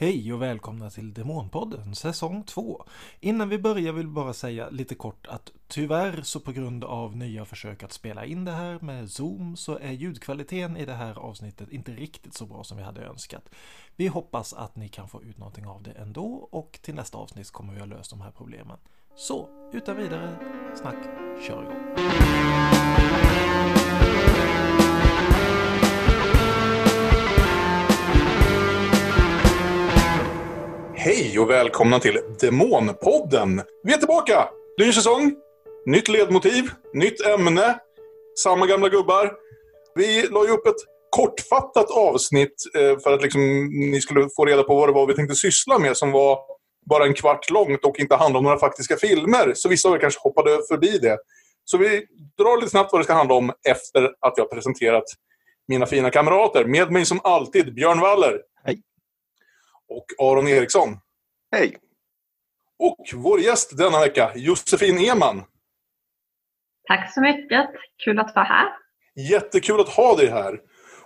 Hej och välkomna till Demonpodden säsong 2. Innan vi börjar vill vi bara säga lite kort att tyvärr så på grund av nya försök att spela in det här med Zoom så är ljudkvaliteten i det här avsnittet inte riktigt så bra som vi hade önskat. Vi hoppas att ni kan få ut någonting av det ändå och till nästa avsnitt kommer vi ha löst de här problemen. Så utan vidare snack, kör igång! Hej och välkomna till Demonpodden! Vi är tillbaka! Ny säsong, nytt ledmotiv, nytt ämne, samma gamla gubbar. Vi la ju upp ett kortfattat avsnitt eh, för att liksom, ni skulle få reda på vad det var vi tänkte syssla med som var bara en kvart långt och inte handlade om några faktiska filmer. Så vissa av er kanske hoppade förbi det. Så vi drar lite snabbt vad det ska handla om efter att jag presenterat mina fina kamrater. Med mig som alltid Björn Waller. Och Aron Eriksson. Hej! Och vår gäst denna vecka, Josefin Eman. Tack så mycket. Kul att vara här. Jättekul att ha dig här.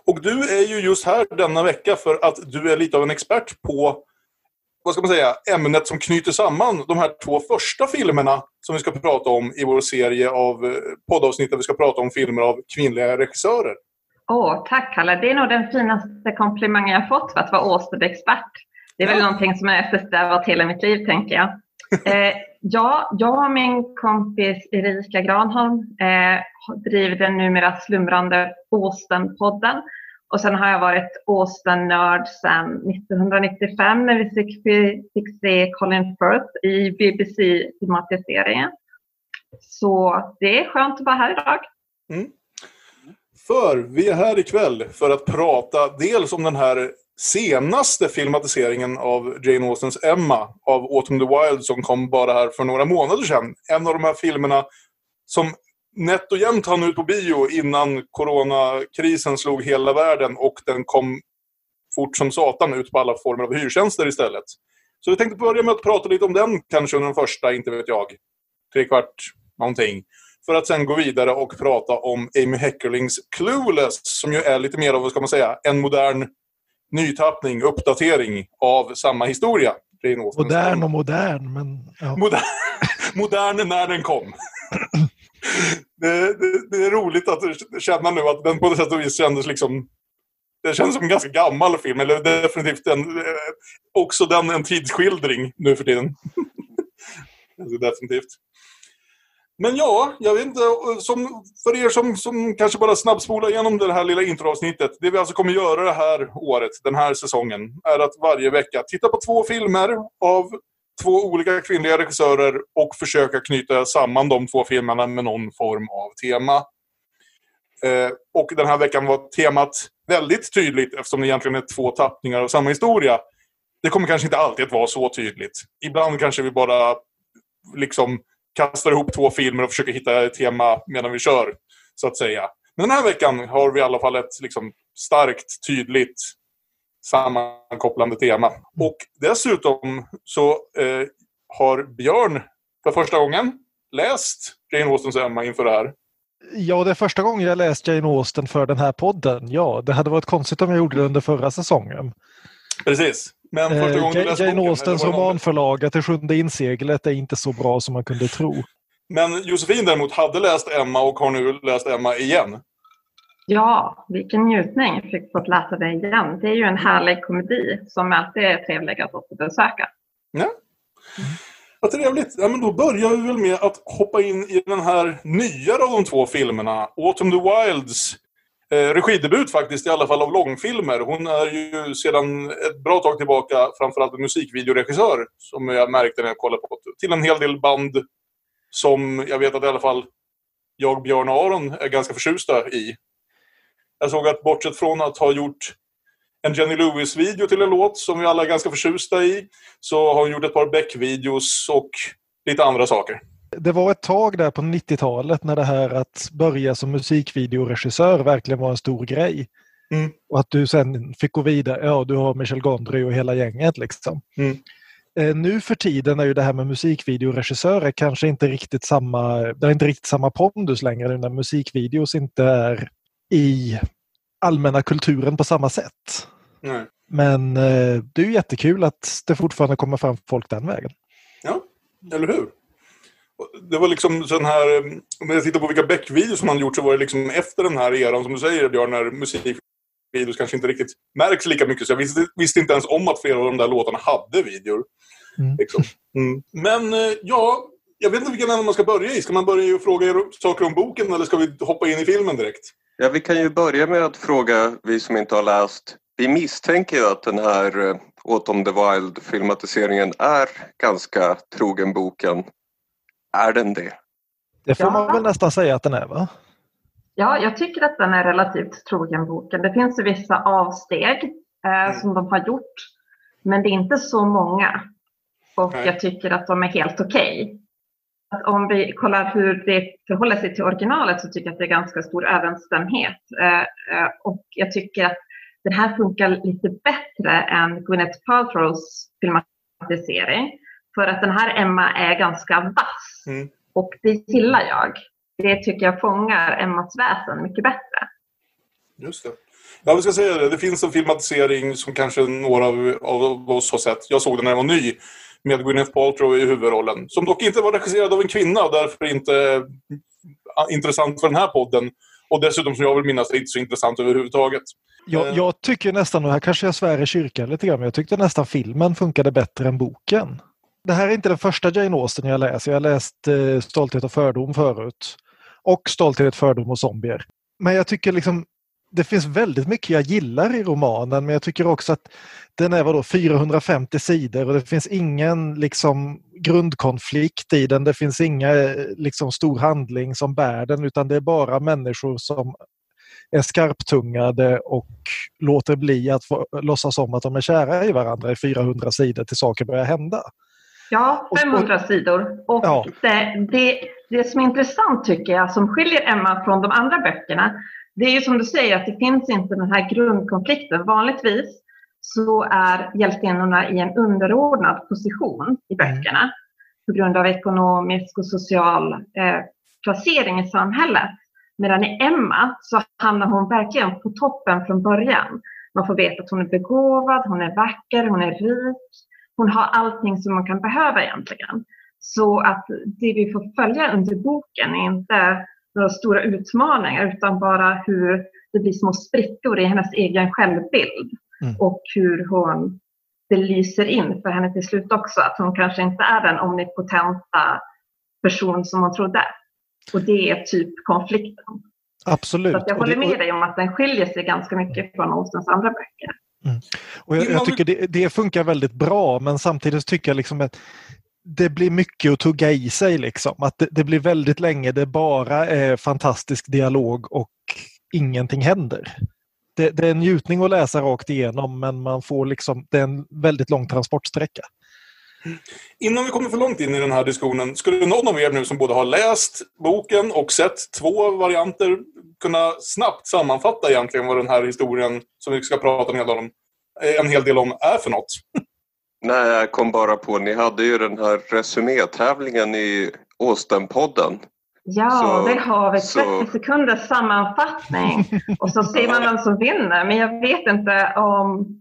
Och du är ju just här denna vecka för att du är lite av en expert på vad ska man säga, ämnet som knyter samman de här två första filmerna som vi ska prata om i vår serie av eh, poddavsnitt där vi ska prata om filmer av kvinnliga regissörer. Åh, tack Kalle. Det är nog den finaste komplimangen jag fått för att vara årsted-expert. Det är väl Ja. någonting som jag eftersträvat hela mitt liv, tänker jag. Eh, ja, jag och min kompis Erika Granholm eh, driver den numera slumrande Austen-podden. Och sen har jag varit Austen-nörd sedan 1995 när vi fick, fick se Colin Firth i BBC-filmatiseringen. Så det är skönt att vara här idag. För vi är här ikväll för att prata dels om den här senaste filmatiseringen av Jane Austens Emma av Autumn the Wild som kom bara här för några månader sedan. En av de här filmerna som nätt och jämnt hann ut på bio innan coronakrisen slog hela världen och den kom fort som satan ut på alla former av hyrtjänster istället. Så vi tänkte börja med att prata lite om den kanske under den första, inte vet jag, trekvart någonting. För att sen gå vidare och prata om Amy Heckerlings Clueless som ju är lite mer av, vad ska man säga, en modern nytappning, uppdatering av samma historia. Modern och modern, men ja. Modern, modern när den kom. Det, det, det är roligt att känna nu att den på något sätt och vis kändes liksom... Det känns som en ganska gammal film, eller definitivt en, eh, också den en tidsskildring nu för tiden. alltså, definitivt. Men ja, jag vet inte, som, för er som, som kanske bara snabbspolar igenom det här lilla introavsnittet. Det vi alltså kommer göra det här året, den här säsongen, är att varje vecka titta på två filmer av två olika kvinnliga regissörer och försöka knyta samman de två filmerna med någon form av tema. Eh, och den här veckan var temat väldigt tydligt eftersom det egentligen är två tappningar av samma historia. Det kommer kanske inte alltid att vara så tydligt. Ibland kanske vi bara liksom kastar ihop två filmer och försöker hitta ett tema medan vi kör, så att säga. Men den här veckan har vi i alla fall ett liksom, starkt, tydligt sammankopplande tema. Och dessutom så eh, har Björn för första gången läst Jane Austens Emma inför det här. ja, det är första gången jag läst Jane Austen för den här podden. Ja, det hade varit konstigt om jag gjorde det under förra säsongen. Precis. Men första Eh, gången du Jane boken, Austens romanförlaga till Sjunde inseglet är inte så bra som man kunde tro. Men Josefin däremot hade läst Emma och har nu läst Emma igen. Ja, vilken njutning. Jag fick fått läsa det igen. Det är ju en härlig komedi som alltid är trevlig att återbesöka. Ja. Vad trevligt. Ja, men då börjar vi väl med att hoppa in i den här nyare av de två filmerna. Autumn the Wilds eh, regidebut faktiskt, i alla fall av långfilmer. Hon är ju sedan ett bra tag tillbaka framförallt en musikvideoregissör, som jag märkte när jag kollade på det. Till en hel del band som jag vet att i alla fall jag, Björn och Aron är ganska förtjusta i. Jag såg att bortsett från att ha gjort en Jenny Lewis-video till en låt som vi alla är ganska förtjusta i. Så har hon gjort ett par Beck-videos och lite andra saker. Det var ett tag där på 90-talet när det här att börja som musikvideoregissör verkligen var en stor grej. Mm. Och att du sen fick gå vidare. Ja, du har Michel Gondry och hela gänget liksom. Mm. Eh, Nu för tiden är ju det här med musikvideoregissörer kanske inte riktigt samma, det är inte riktigt samma pondus längre nu när musikvideos inte är i allmänna kulturen på samma sätt. Nej. Men eh, det är ju jättekul att det fortfarande kommer fram folk den vägen. Ja, eller hur? Det var liksom sån här, eh, om jag tittar på vilka Beck-videos som han gjort så var det liksom efter den här eran som du säger Björn, när musikvideos kanske inte riktigt märks lika mycket. Så jag visste, visste inte ens om att flera av de där låtarna hade videor. Mm. Liksom. Mm. Men eh, ja, jag vet inte vilken ände man ska börja i. Ska man börja och fråga er saker om boken eller ska vi hoppa in i filmen direkt? Ja, vi kan ju börja med att fråga vi som inte har läst. Vi misstänker ju att den här Autumn the Wild-filmatiseringen är ganska trogen boken. Är den det? Det får Ja. man väl nästan säga att den är va? Ja, jag tycker att den är relativt trogen boken. Det finns vissa avsteg eh, som de har gjort. Men det är inte så många. Och Nej. jag tycker att de är helt okej. Att Om vi kollar hur det förhåller sig till originalet så tycker jag att det är ganska stor överensstämdhet. Eh, eh, och jag tycker att den här funkar lite bättre än Gwyneth Paltrows filmatisering. För att den här Emma är ganska vass. Mm. Och det gillar jag. Det tycker jag fångar Emmas väsen mycket bättre. Just det. Ja, vi ska säga det. Det finns en filmatisering som kanske några av, av oss har sett. Jag såg den när den var ny. Med Gwyneth Paltrow i huvudrollen. Som dock inte var regisserad av en kvinna och därför inte eh, intressant för den här podden. Och dessutom, som jag vill minnas, är inte så intressant överhuvudtaget. Jag, Eh. jag tycker nästan, och här kanske jag svär i kyrkan lite grann, men jag tyckte nästan filmen funkade bättre än boken. Det här är inte den första Jane Austen jag läser. Jag har läst eh, Stolthet och fördom förut. Och Stolthet, fördom och zombier. Men jag tycker liksom det finns väldigt mycket jag gillar i romanen men jag tycker också att den är vadå, 450 sidor och det finns ingen liksom, grundkonflikt i den. Det finns inga eh, liksom, stor handling som bär den utan det är bara människor som är skarptungade och låter bli att få, låtsas om att de är kära i varandra i 400 sidor till saker börjar hända. Ja, Och- 500 sidor. Och Ja. det, det, det som är intressant tycker jag, som skiljer Emma från de andra böckerna, det är ju som du säger att det finns inte den här grundkonflikten. Vanligtvis så är hjältinnorna i en underordnad position i böckerna på grund av ekonomisk och social eh, placering i samhället. Medan i Emma så hamnar hon verkligen på toppen från början. Man får veta att hon är begåvad, hon är vacker, hon är rik. Hon har allting som man kan behöva egentligen. Så att det vi får följa under boken är inte några stora utmaningar utan bara hur det blir små sprickor i hennes egen självbild. Mm. Och hur hon, det lyser in för henne till slut också att hon kanske inte är den omnipotenta person som hon trodde. Och det är typ konflikten. Absolut. Så jag håller med dig om att den skiljer sig ganska mycket från Austens andra böcker. Och jag, jag tycker det, det funkar väldigt bra men samtidigt tycker jag liksom att det blir mycket att tugga i sig. Liksom. Att det, det blir väldigt länge det bara är fantastisk dialog och ingenting händer. Det, det är en njutning att läsa rakt igenom men man får liksom, det är en väldigt lång transportsträcka. Innan vi kommer för långt in i den här diskussionen, skulle någon av er nu som både har läst boken och sett två varianter kunna snabbt sammanfatta egentligen vad den här historien, som vi ska prata en hel del om, eh, en hel del om är för något? Nej, jag kom bara på, ni hade ju den här resumétävlingen i Austen-podden. Ja, Så- det har vi. så- 30 sekunders sammanfattning. Och så ser man vem som vinner. Men jag vet inte om...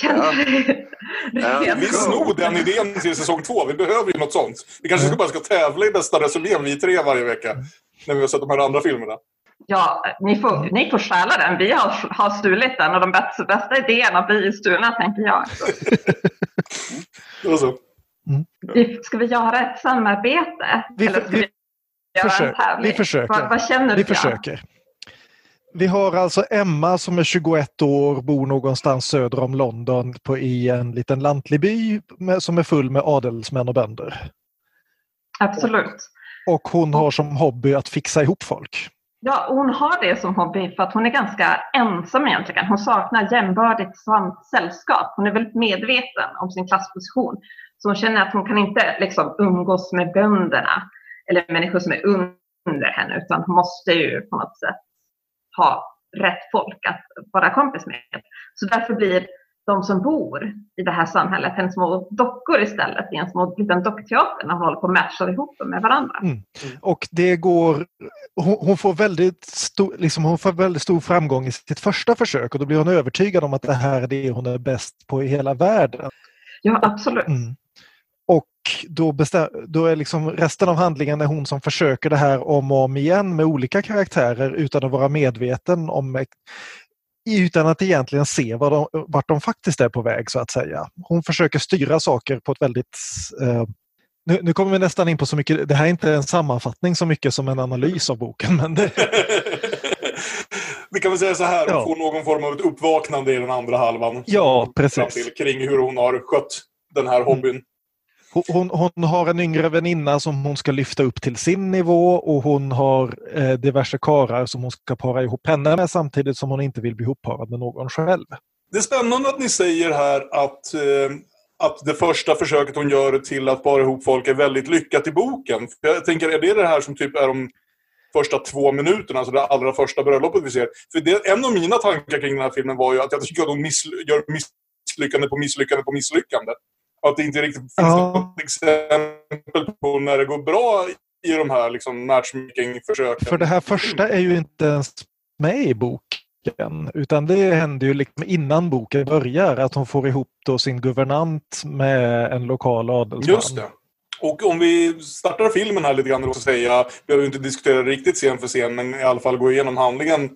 Du Ja, Vi snor den idén till säsong två. Vi behöver ju något sånt. Vi kanske ska bara ska tävla i bästa resumén, vi tre varje vecka. När vi har sett de här andra filmerna. Ja, ni får, ni får stjäla den. Vi har, har stulit den och de bästa, bästa idéerna blir stulna, tänker jag. Det så. Vi- Ska vi göra ett samarbete? Vi Eller ska vi, vi göra försöker. en tävling? Vi försöker. Vad, vad känner Vi du? Björn? försöker. Vi har alltså Emma som är 21 år, bor någonstans söder om London på, i en liten lantlig by med, som är full med adelsmän och bönder. Absolut. Och hon har som hobby att fixa ihop folk. Ja, hon har det som hobby för att hon är ganska ensam egentligen. Hon saknar jämbördigt sällskap. Hon är väldigt medveten om sin klassposition. Så hon känner att hon kan inte liksom umgås med bönderna eller människor som är under henne utan hon måste ju på något sätt ha rätt folk att vara kompis med. Så därför blir de som bor i det här samhället en små dockor istället i en små liten dockteater när hon håller på och matchar ihop dem med varandra. Mm. Och det går... Hon, hon, får väldigt stor, liksom hon får väldigt stor framgång i sitt första försök och då blir hon övertygad om att det här är det hon är bäst på i hela världen. Ja, absolut. Mm. Och då, då är liksom resten av handlingen är hon som försöker det här om och om igen med olika karaktärer utan att vara medveten om utan att egentligen se var de, vart de faktiskt är på väg så att säga. Hon försöker styra saker på ett väldigt eh, nu, nu, kommer vi nästan in på så mycket, det här är inte en sammanfattning så mycket som en analys av boken. Men det... vi kan väl säga så här, ja. får någon form av ett uppvaknande i den andra halvan. Ja, precis. Till, kring hur hon har skött den här hobbyn. Mm. Hon, hon, har en yngre väninna som hon ska lyfta upp till sin nivå och hon har eh, diverse karar som hon ska para ihop henne med samtidigt som hon inte vill bli ihopparad med någon själv. Det är spännande att ni säger här att, eh, att det första försöket hon gör till att para ihop folk är väldigt lyckat i boken. För jag tänker, är det det här som typ är de första två minuterna, alltså det allra första bröllopet vi ser? För det, en av mina tankar kring den här filmen var ju att jag tycker att hon miss, gör misslyckande på misslyckande på misslyckande. Att det inte riktigt finns ja. något exempel på när det går bra i de här liksom, matchmaking-försöken. För det här första är ju inte ens med i boken. Utan det händer ju liksom innan boken börjar. Att hon får ihop då sin guvernant med en lokal adelsman. Just det. Och om vi startar filmen här lite grann och säga, vi behöver inte diskutera riktigt scen för scen, men i alla fall gå igenom handlingen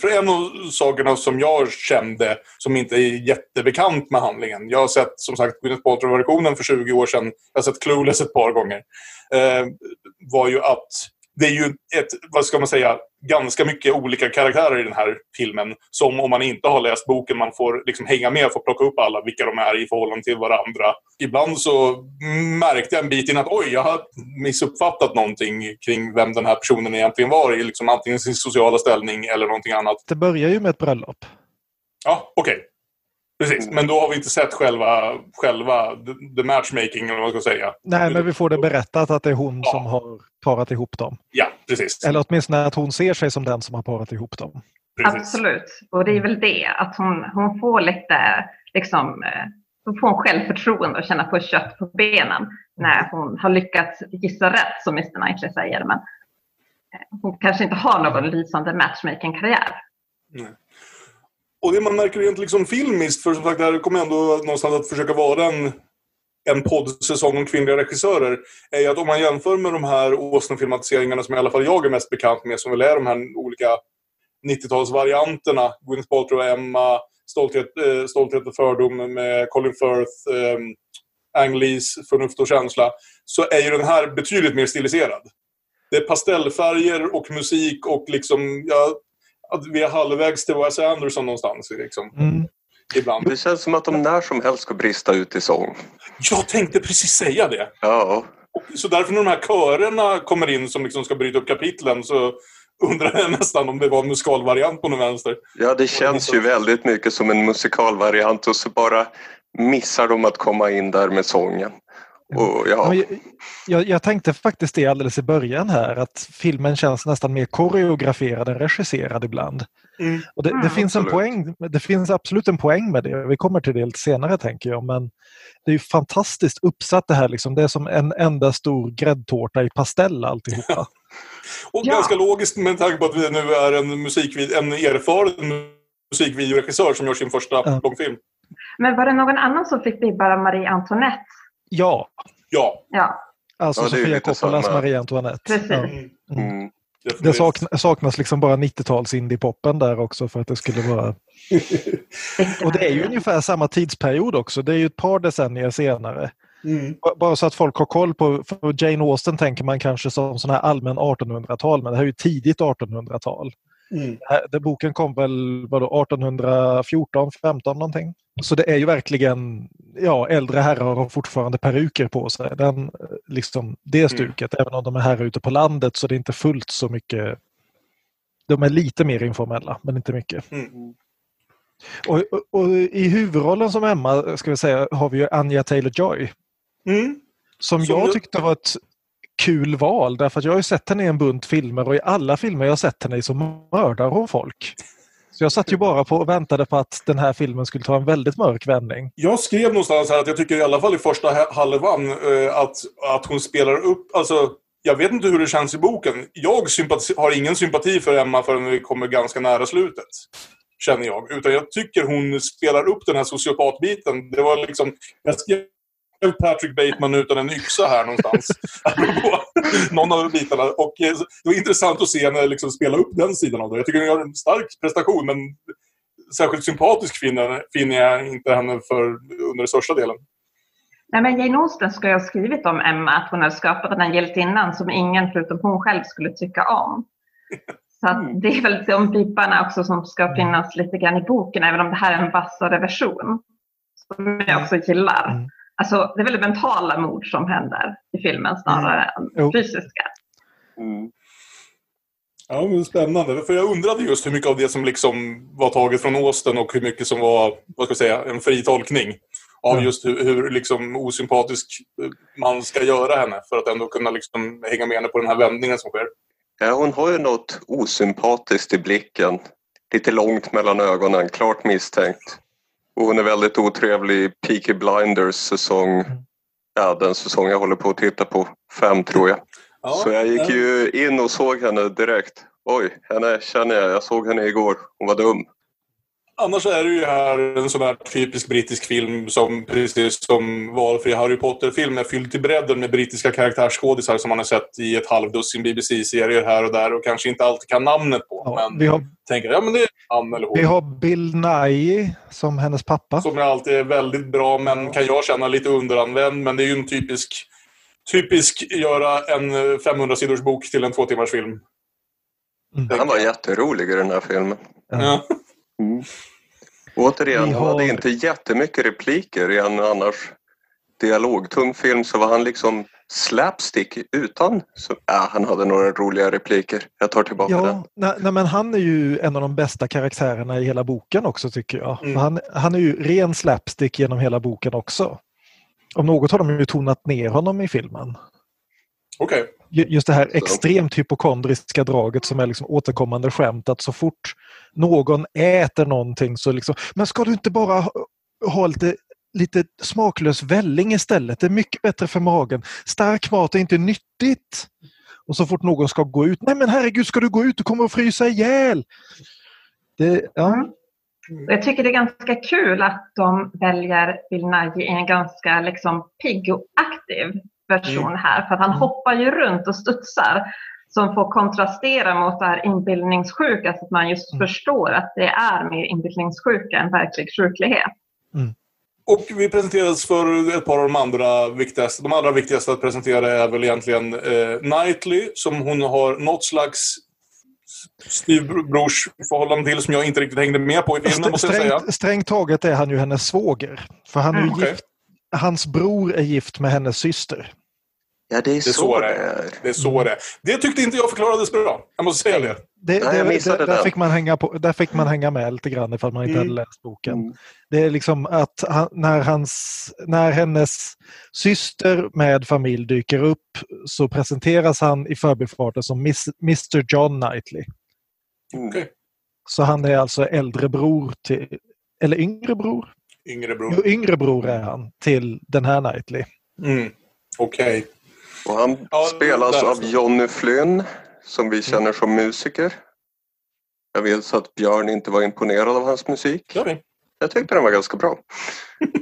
för en av sakerna som jag kände, som inte är jättebekant med handlingen. Jag har sett som sagt Gwyneth Paltrow-versionen för 20 år sedan. Jag har sett Clueless ett par gånger. Eh, var ju att det är ju ett, vad ska man säga, ganska mycket olika karaktärer i den här filmen. Som om man inte har läst boken, man får liksom hänga med och få plocka upp alla, vilka de är i förhållande till varandra. Ibland så märkte jag en bit in att oj, jag har missuppfattat någonting kring vem den här personen egentligen var i liksom antingen sin sociala ställning eller någonting annat. Det börjar ju med ett bröllop. Ja, okej. Okay. Precis, men då har vi inte sett själva, själva the matchmaking, eller vad man ska säga. Nej, men vi får det berättat att det är hon ja. som har parat ihop dem. Ja, precis. Eller åtminstone att hon ser sig som den som har parat ihop dem. Precis. Absolut, och det är väl det att hon, hon får lite liksom, eh, hon får självförtroende och känna på kött på benen när hon har lyckats gissa rätt, som Mr Knightley säger. Men eh, hon kanske inte har någon lysande matchmaking-karriär. Och det man märker rent liksom filmiskt, för som sagt det här kommer ändå någonstans att försöka vara en, en poddsäsong om kvinnliga regissörer, är att om man jämför med de här åsnefilmatiseringarna som i alla fall jag är mest bekant med, som väl är de här olika 90-talsvarianterna, Gwyneth Paltrow och Emma, Stolthet, eh, Stolthet och fördom med Colin Firth, eh, Ang Lees Förnuft och känsla, så är ju den här betydligt mer stiliserad. Det är pastellfärger och musik och liksom, jag att vi är halvvägs till Wes Anderson någonstans. Liksom. Mm. Ibland. Det känns som att de när som helst ska brista ut i sång. Jag tänkte precis säga det. Ja. Så därför när de här körerna kommer in som liksom ska bryta upp kapitlen så undrar jag nästan om det var en musikalvariant på någon vänster. Ja, det känns ju väldigt mycket som en musikalvariant och så bara missar de att komma in där med sången. Och, ja. jag, jag, jag, tänkte faktiskt det alldeles i början här att filmen känns nästan mer koreograferad än regisserad ibland. Mm. Och det, det mm, finns en poäng, det finns absolut en poäng med det. Vi kommer till det lite senare tänker jag. Men det är fantastiskt uppsatt det här. Liksom. Det är som en enda stor gräddtårta i pastell alltihopa. Och ja. ganska logiskt med tanke på att vi nu är en, musikvid en erfaren musikvideoregissör som gör sin första ja. långfilm. Men var det någon annan som fick vibbar av Marie Antoinette Ja. Ja. ja. Alltså ja, Sofia Coppolas Marie Antoinette. Precis. Ja. Mm. mm. Det saknas, saknas liksom bara 90-tals indie-poppen där också för att det skulle vara... och det är ju ungefär samma tidsperiod också. Det är ju ett par decennier senare. Mm. Bara så att folk har koll på, för Jane Austen tänker man kanske som sån här allmän 1800-tal men det här är ju tidigt 1800-tal. Mm. Boken kom väl vadå, 1814, 15 någonting. Så det är ju verkligen, ja äldre herrar har fortfarande peruker på sig. Den, liksom, det mm. stuket, mm. även om de är här ute på landet så det är inte fullt så mycket. De är lite mer informella men inte mycket. Mm. Och, och, och, i huvudrollen som Emma ska vi säga har vi ju Anja Taylor-Joy. Mm. Som, som jag tyckte var ett kul val därför att jag har sett henne i en bunt filmer och i alla filmer jag sett henne i så mördar hon folk. För jag satt ju bara på och väntade på att den här filmen skulle ta en väldigt mörk vändning. Jag skrev någonstans här att jag tycker i alla fall i första halvan eh, att, att hon spelar upp, alltså jag vet inte hur det känns i boken. Jag har ingen sympati för Emma förrän vi kommer ganska nära slutet. Känner jag. Utan jag tycker hon spelar upp den här sociopatbiten. Det var liksom, jag skrev Patrick Bateman utan en yxa här någonstans. Någon av bitarna. Och eh, det var intressant att se henne liksom spela upp den sidan av det. Jag tycker hon gör en stark prestation men särskilt sympatisk finner, finner jag inte henne för under största delen. Nej, men Jane Austen ska ju ha skrivit om Emma att hon har skapat den här hjältinnan som ingen förutom hon själv skulle tycka om. Så att det är väl de vibbarna också som ska finnas lite grann i boken, även om det här är en vassare version. Som jag också gillar. Mm. Alltså, det är väl mentala mord som händer i filmen snarare Jo. än fysiska. Mm. Ja, men spännande. För jag undrade just hur mycket av det som liksom var taget från Austen och hur mycket som var, vad ska jag säga, en fri tolkning. Av just hur, hur liksom osympatisk eh, man ska göra henne för att ändå kunna liksom hänga med henne på den här vändningen som sker. Ja, hon har ju något osympatiskt i blicken. Lite långt mellan ögonen, klart misstänkt. Och hon är väldigt otrevlig i Peaky Blinders säsong, ja den säsong jag håller på att titta på, fem tror jag. Ja, Så jag gick ju in och såg henne direkt. Oj, henne känner jag, jag såg henne igår, hon var dum. Annars är det ju här en sån här typisk brittisk film som precis som valfri Harry Potter-film är fylld till bredden med brittiska karaktärsskådisar som man har sett i ett halvdussin BBC-serier här och där och kanske inte alltid kan namnet på. Ja, men vi, har, tänker ja men det är han eller hon. vi har Bill Nighy som hennes pappa. Som alltid är väldigt bra, men kan jag känna lite underanvänd. Men det är ju en typisk, typisk göra en eh, 500-sidors bok till en två timmars film. Han var jätterolig i den här filmen. Ja. Mm. Återigen, Vi han hade har- inte jättemycket repliker i en annars dialogtung film så var han liksom slapstick utan. Så, ja, han hade några roliga repliker. Jag tar tillbaka den. Ja, nej, nej, men han är ju en av de bästa karaktärerna i hela boken också tycker jag. Mm. Han, han är ju ren slapstick genom hela boken också. Om något har de ju tonat ner honom i filmen. Ju- Just det här extremt hypokondriska draget som är liksom återkommande skämt att så fort någon äter någonting så liksom, men ska du inte bara ha, ha lite, lite smaklös välling istället? Det är mycket bättre för magen. Stark mat är inte nyttigt. Och så fort någon ska gå ut, nej men herregud ska du gå ut, du kommer att frysa ihjäl. Det, ja, Mm. Jag tycker det är ganska kul att de väljer Bill Nighy i en ganska liksom, pigg och aktiv version Mm. här. För att han Mm. hoppar ju runt och studsar. Som får kontrastera mot det här inbildningssjuka så att man just Mm. förstår att det är mer inbildningssjuka än verklig sjuklighet. Och vi presenterades för ett par av de andra viktigaste. De allra viktigaste att presentera är väl egentligen eh, Knightley som hon har något slags styvbrorsförhållande till som jag inte riktigt hängde med på i filmen måste jag säga. strängt, taget är han ju hennes svåger. För han är ju Mm, okej. gift, hans bror är gift med hennes syster. Ja, det är, Det är så, så det det är. Det är så det är. Det tyckte inte jag förklarades bra. Jag måste säga det. Det, Nej, det, det, där, fick man hänga på, där fick man hänga med lite grann ifall man inte Mm. hade läst boken. Mm. Det är liksom att han, när, hans, när hennes syster med familj dyker upp så presenteras han i förbifarten som Miss, Mr John Knightley. Mm. Okej. Så han är alltså äldre bror till, eller yngre bror? Yngre bror. Jo, yngre bror är han till den här Knightley. Mm. Okej. Och han Ja, spelas av så. Johnny Flynn som vi känner som musiker. Jag vet att Björn inte var imponerad av hans musik. Vi. Jag tyckte den var ganska bra.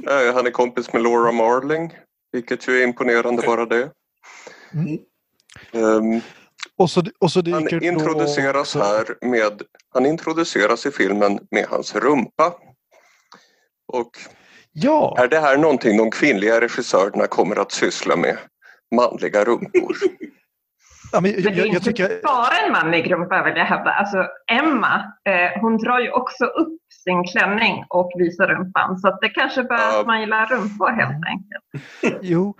Eh, Han är kompis med Laura Marling, vilket ju är imponerande bara det. Mm. Ehm, Och så, och så han då introduceras också- här med, han introduceras i filmen med hans rumpa. Och Ja, är det här någonting de kvinnliga regissörerna kommer att syssla med? Manliga rumpor. ja men Men jag, det är inte tycker... bara en manlig rumpa vill jag hävda. Alltså, Emma, eh, hon drar ju också upp sin klänning och visar rumpan. Så att det kanske Ja. att man gillar rumpor helt enkelt. Jo,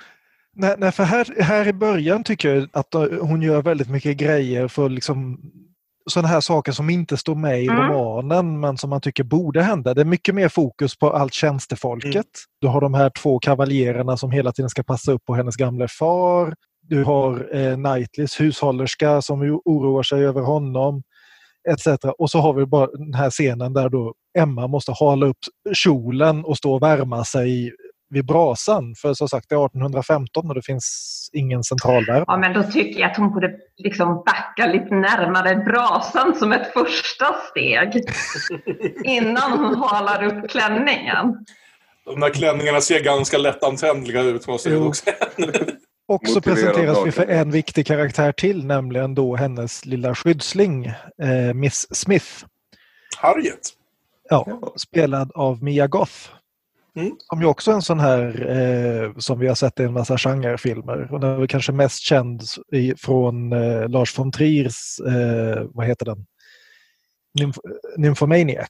nej, nej, för här, här i början tycker jag att eh, hon gör väldigt mycket grejer för liksom sådana här saker som inte står med i Mm. romanen men som man tycker borde hända. Det är mycket mer fokus på allt tjänstefolket. Mm. Du har de här två kavaljererna som hela tiden ska passa upp på hennes gamla far. Du har eh, Knightleys hushållerska som oroar sig över honom. etc. Och så har vi bara den här scenen där då Emma måste hala upp kjolen och stå och värma sig vid brasan. För som sagt det är 1815 och det finns ingen centralvärme. Ja, men då tycker jag att hon borde liksom backa lite närmare brasan som ett första steg. Innan hon halar upp klänningen. De där klänningarna ser ganska lättantändliga ut måste jag också säga. Och så Motiverad presenteras vi för en viktig karaktär till, nämligen då hennes lilla skyddsling, eh, Miss Smith. Harriet. Ja, spelad av Mia Goth. Mm. Som ju också är en sån här eh, som vi har sett i en massa genrefilmer. Hon är väl kanske mest känd i, från eh, Lars von Triers, eh, vad heter den? Nymph- Nymphomaniac.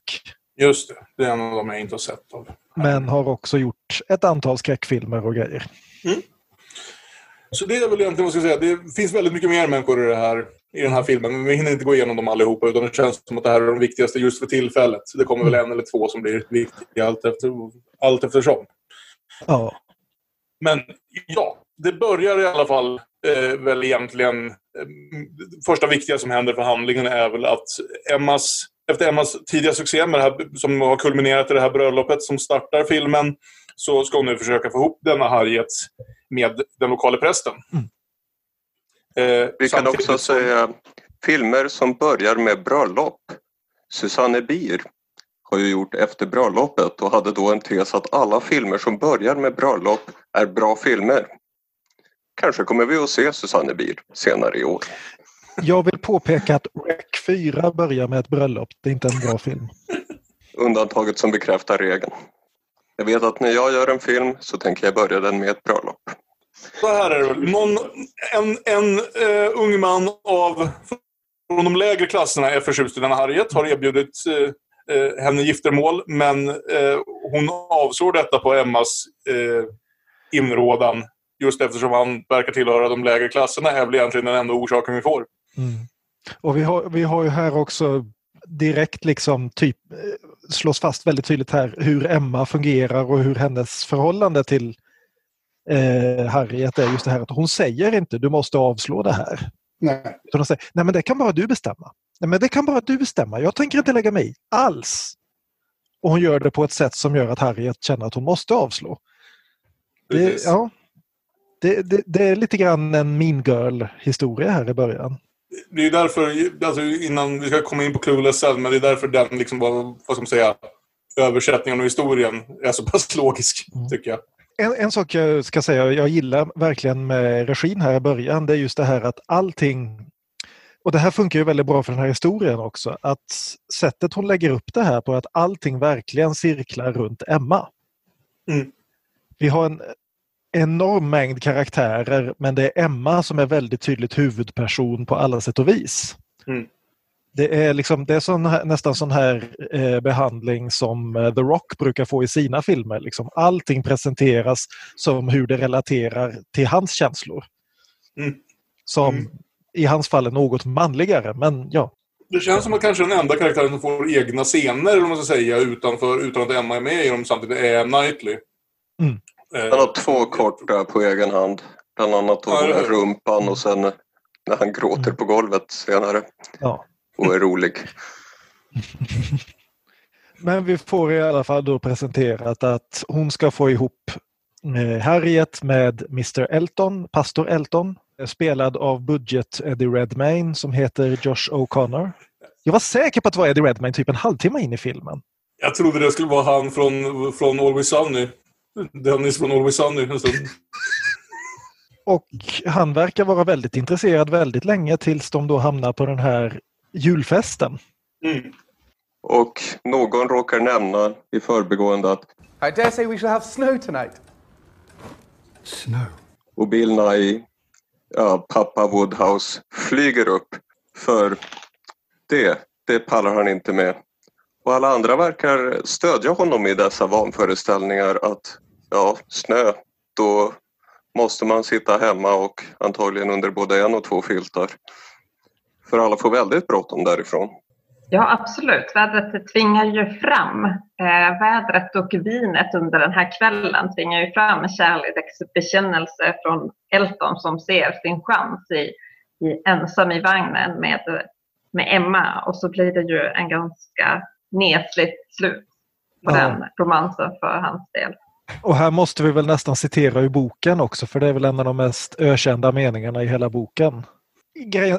Just det, det är en av dem jag inte har sett av. Men har också gjort ett antal skräckfilmer och grejer. Så det är väl egentligen vad jag ska säga. Det finns väldigt mycket mer människor i, det här, i den här filmen. Men vi hinner inte gå igenom dem allihopa. Utan det känns som att det här är de viktigaste just för tillfället. Det kommer väl en eller två som blir viktiga allt, efter, allt eftersom. Ja, Men ja, det börjar i alla fall eh, väl egentligen... Eh, första viktiga som händer för handlingen är väl att Emmas, efter Emmas tidiga succé med det här, som har kulminerat i det här bröllopet som startar filmen så ska hon nu försöka få ihop denna Harriet med den lokala prästen. Eh, Vi kan också som- säga filmer som börjar med bröllop. Susanne Bier har ju gjort Efter bröllopet och hade då en tes att alla filmer som börjar med bröllop är bra filmer. Kanske kommer vi att se Susanne Bier senare i år. jag vill påpeka att Rec 4 börjar med ett bröllop. Det är inte en bra film. Undantaget som bekräftar regeln. Jag vet att när jag gör en film så tänker jag börja den med ett bröllop. Så här är det. Någon, en en eh, ung man av, från de lägre klasserna är förtjust i denna Harriet. Har erbjudit eh, eh, henne giftermål. Men eh, hon avslår detta på Emmas eh, inrådan. Just eftersom han verkar tillhöra de lägre klasserna är väl egentligen den enda orsaken vi får. Mm. Och vi har, vi har ju här också direkt liksom typ eh, slås fast väldigt tydligt här hur Emma fungerar och hur hennes förhållande till eh, Harriet är just det här att hon säger inte du måste avslå det här. Nej. Utan hon säger nej men det kan bara du bestämma. Nej men det kan bara du bestämma. Jag tänker inte lägga mig i alls. Och hon gör det på ett sätt som gör att Harriet känner att hon måste avslå. Det, ja, det, det, det är lite grann en mean girl historia här i början. Det är därför, alltså innan vi ska komma in på Clueless sen, men det är därför den liksom, vad, vad ska man säga, översättningen och historien är så pass logisk, Mm. tycker jag. En, en sak jag ska säga, jag gillar verkligen med regin här i början, det är just det här att allting och det här funkar ju väldigt bra för den här historien också, att sättet hon lägger upp det här på att allting verkligen cirklar runt Emma. Mm. Vi har en enorm mängd karaktärer men det är Emma som är väldigt tydligt huvudperson på alla sätt och vis. Mm. Det är, liksom, det är sån här, nästan sån här eh, behandling som eh, The Rock brukar få i sina filmer. Liksom, allting presenteras som hur det relaterar till hans känslor. Mm. Som Mm. I hans fall är något manligare, men ja. Det känns som att kanske den enda karaktären som får egna scener, eller man ska säga, utanför, utan att Emma är med i dem samtidigt, är Knightley. Mm. Eh, Han har två korta på egen hand. Bland annat då Ja, den här rumpan och sen när han gråter på golvet senare ja. och är rolig. Men vi får i alla fall då presenterat att hon ska få ihop eh, Harriet med Mr Elton, pastor Elton, spelad av budget Eddie Redmayne som heter Josh O'Connor. Jag var säker på att det var Eddie Redmayne typ en halvtimme in i filmen. Jag trodde det skulle vara han från, från Always Sunny. Dennis från Always Sunny. Och han verkar vara väldigt intresserad väldigt länge tills de då hamnar på den här julfesten. Mm. Och någon råkar nämna i förbigående att I dare say we shall have snow tonight. Snow. och Bill Nye, ja, pappa Woodhouse, flyger upp för det, det pallar han inte med. Och alla andra verkar stödja honom i dessa vanföreställningar att ja, snö, då måste man sitta hemma och antagligen under både en och två filtar. För alla får väldigt bråttom därifrån. Ja, absolut. Vädret tvingar ju fram. Eh, vädret och vinet under den här kvällen tvingar ju fram en kärleksbekännelse från Elton som ser sin chans i, i ensam i vagnen med med Emma och så blir det ju en ganska nesligt slut på Ja. den romansen för hans del. Och här måste vi väl nästan citera ur boken också för det är väl en av de mest ökända meningarna i hela boken.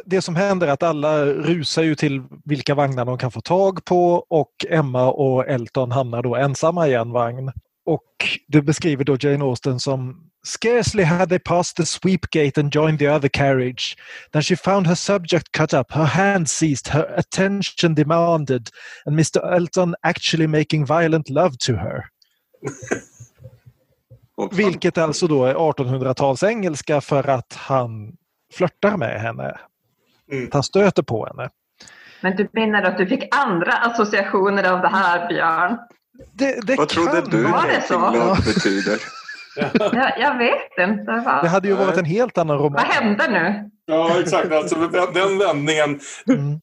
Det som händer är att alla rusar ju till vilka vagnar de kan få tag på och Emma och Elton hamnar då ensamma i en vagn. Och det beskriver då Jane Austen som Scarcely had they passed the sweep gate and joined the other carriage than she found her subject cut up, her hand seized, her attention demanded and Mr Elton actually making violent love to her. Vilket alltså då är 1800-tals engelska för att han flörtar med henne. Mm. Att han stöter på henne. Men du menar att du fick andra associationer av det här, Björn? Det, det Vad trodde du Var det dating så? love betyder? Jag, jag vet inte. Vad, Det hade ju varit en helt annan roman. vad hände nu? Ja, exakt. Alltså, den- den vändningen. Mm.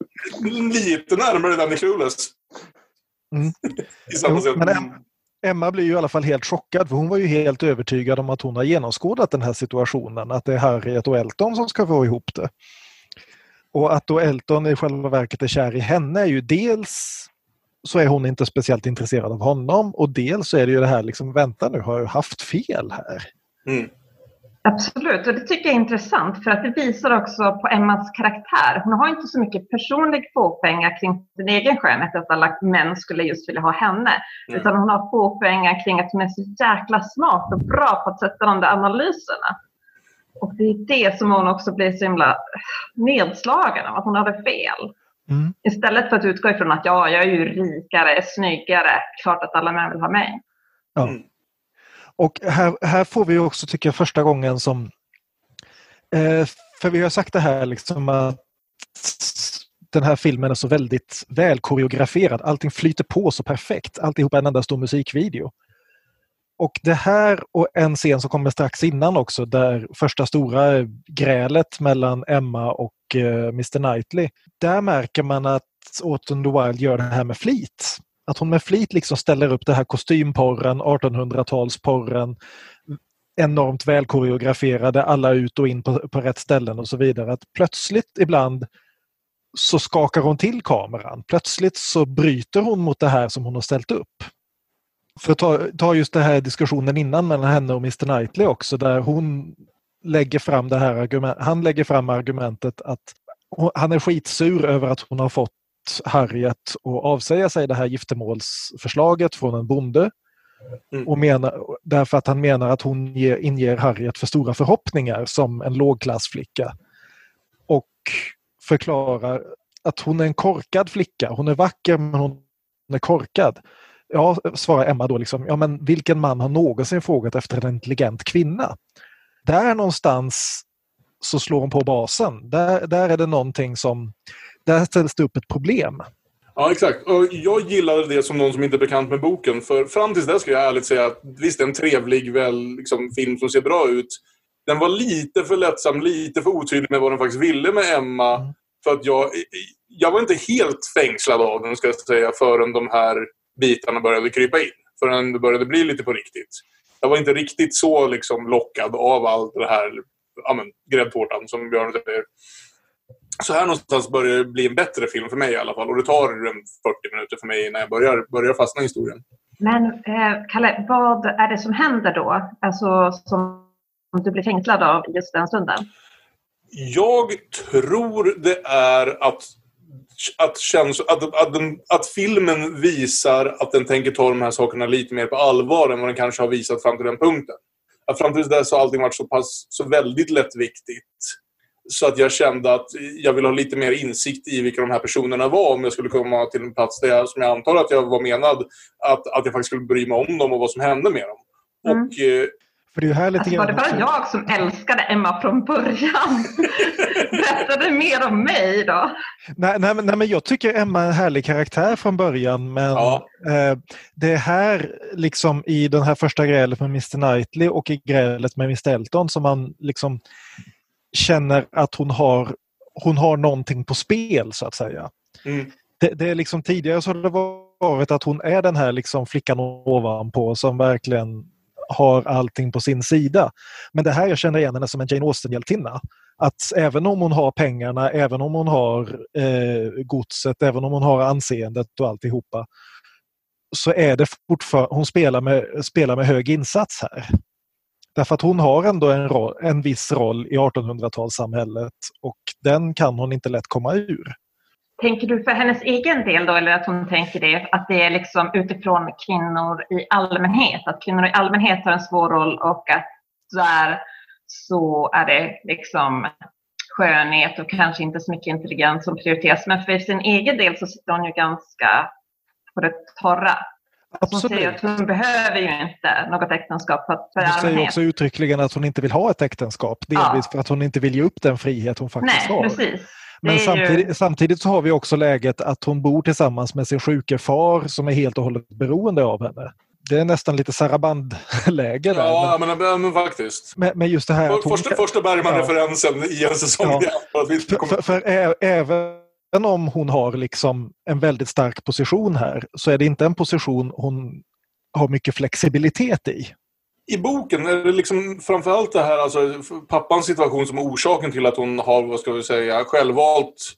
Lite närmare den i Clueless. Mm. I samma Jo, men Emma blir ju i alla fall helt chockad för hon var ju helt övertygad om att hon har genomskådat den här situationen. Att det är Harriet och Elton som ska få ihop det. Och att då Elton i själva verket är kär i henne är ju dels så är hon inte speciellt intresserad av honom och dels så är det ju det här liksom, vänta nu, har jag haft fel här? Mm. Absolut, och det tycker jag är intressant för att det visar också på Emmas karaktär. Hon har inte så mycket personlig fåfänga kring sin egen skönhet, att alla män skulle just vilja ha henne. Mm. Utan hon har fåfänga kring att hon är så jäkla smart och bra på att sätta de där analyserna. Och det är det som hon också blir så himla nedslagen av, att hon hade fel. Mm. Istället för att utgå ifrån att ja, jag är ju rikare, snyggare, klart att alla män vill ha mig. Ja. Mm. Och här, här får vi också, tycker jag, första gången som... Eh, för vi har sagt det här liksom att den här filmen är så väldigt väl koreograferad. Allting flyter på så perfekt. Alltihop är en enda stor musikvideo. Och det här och en scen som kommer strax innan också där första stora grälet mellan Emma och eh, Mr Knightley. Där märker man att Autumn the Wild gör det här med flit. Att hon med flit liksom ställer upp det här kostymporren, 1800-talsporren, enormt väl koreograferade, alla ut och in på, på rätt ställen och så vidare. Att plötsligt ibland så skakar hon till kameran. Plötsligt så bryter hon mot det här som hon har ställt upp. För att ta, ta just den här diskussionen innan mellan henne och Mr Knightley också där hon lägger fram det här argument, han lägger fram argumentet att hon- han är skitsur över att hon har fått Harriet att avsäga sig det här giftermålsförslaget från en bonde. Mm. Och menar, därför att han menar att hon ger, inger Harriet för stora förhoppningar som en lågklassflicka. Och förklarar att hon är en korkad flicka. Hon är vacker men hon är korkad. Ja, svarar Emma då, liksom, ja men vilken man har någonsin frågat efter en intelligent kvinna? Där någonstans så slår hon på basen. Där, där är det någonting som... Där ställs det upp ett problem. Ja, exakt. Och jag gillade det som någon som inte är bekant med boken. För fram tills dess ska jag ärligt säga att visst, det är en trevlig väl, liksom, film som ser bra ut. Den var lite för lättsam, lite för otydlig med vad den faktiskt ville med Emma. Mm. För att jag, jag var inte helt fängslad av den, ska jag säga, förrän de här bitarna började krypa in. Förrän det började bli lite på riktigt. Jag var inte riktigt så liksom, lockad av allt det här ja, men, gräddtårtan, som Björn säger. Så här någonstans börjar det bli en bättre film för mig i alla fall. Och det tar en 40 minuter för mig innan jag börjar, börjar fastna i historien. Men eh, Kalle, vad är det som händer då? Alltså som du blir fängslad av just den stunden? Jag tror det är att, att, käns- att, att, den, att filmen visar att den tänker ta de här sakerna lite mer på allvar än vad den kanske har visat fram till den punkten. Att fram till dess har allting varit så pass så väldigt lättviktigt. Så att jag kände att jag vill ha lite mer insikt i vilka de här personerna var om jag skulle komma till en plats där jag, som jag antar att jag var menad, att, att jag faktiskt skulle bry mig om dem och vad som hände med dem. Mm. Och eh, För det är här lite Alltså, var det bara jag som älskade Emma från början? Berätta du mer om mig då? Nej, nej, men- nej, men jag tycker Emma är en härlig karaktär från början men Ja. eh, det är här liksom i den här första grälet med Mr Knightley och i grälet med Mr Elton som man liksom känner att hon har, hon har någonting på spel så att säga. mm, Det, det är liksom tidigare så har det varit att hon är den här liksom flickan ovanpå som verkligen har allting på sin sida. Men det här jag känner igen henne som en Jane Austen-hjältinna. Att även om hon har pengarna, även om hon har eh, godset, även om hon har anseendet och alltihopa så är det fortfarande, hon spelar med, spelar med hög insats här. Därför att hon har ändå en, roll, en viss roll i 1800-talssamhället och den kan hon inte lätt komma ur. Tänker du för hennes egen del då, eller att hon tänker det, att det är liksom utifrån kvinnor i allmänhet, att kvinnor i allmänhet har en svår roll och att där så är det liksom skönhet och kanske inte så mycket intelligens som prioriteras. Men för sin egen del så sitter hon ju ganska på det torra. Hon säger att hon behöver ju inte något äktenskap för, för Hon säger också uttryckligen att hon inte vill ha ett äktenskap. Delvis Ja. för att hon inte vill ge upp den frihet hon faktiskt Nej, har. precis. Men samtidigt, ju- samtidigt så har vi också läget att hon bor tillsammans med sin sjuke far som är helt och hållet beroende av henne. Det är nästan lite Saraband-läge där. Ja, Men, men, men, faktiskt. men, men just det här att hon... Första, första Bergman-referensen i en säsong. Ja. för att För, för, för ä, även om hon har liksom en väldigt stark position här så är det inte en position hon har mycket flexibilitet i. I boken är det liksom framförallt det här, alltså pappans situation som är orsaken till att hon har, vad ska vi säga, självvalt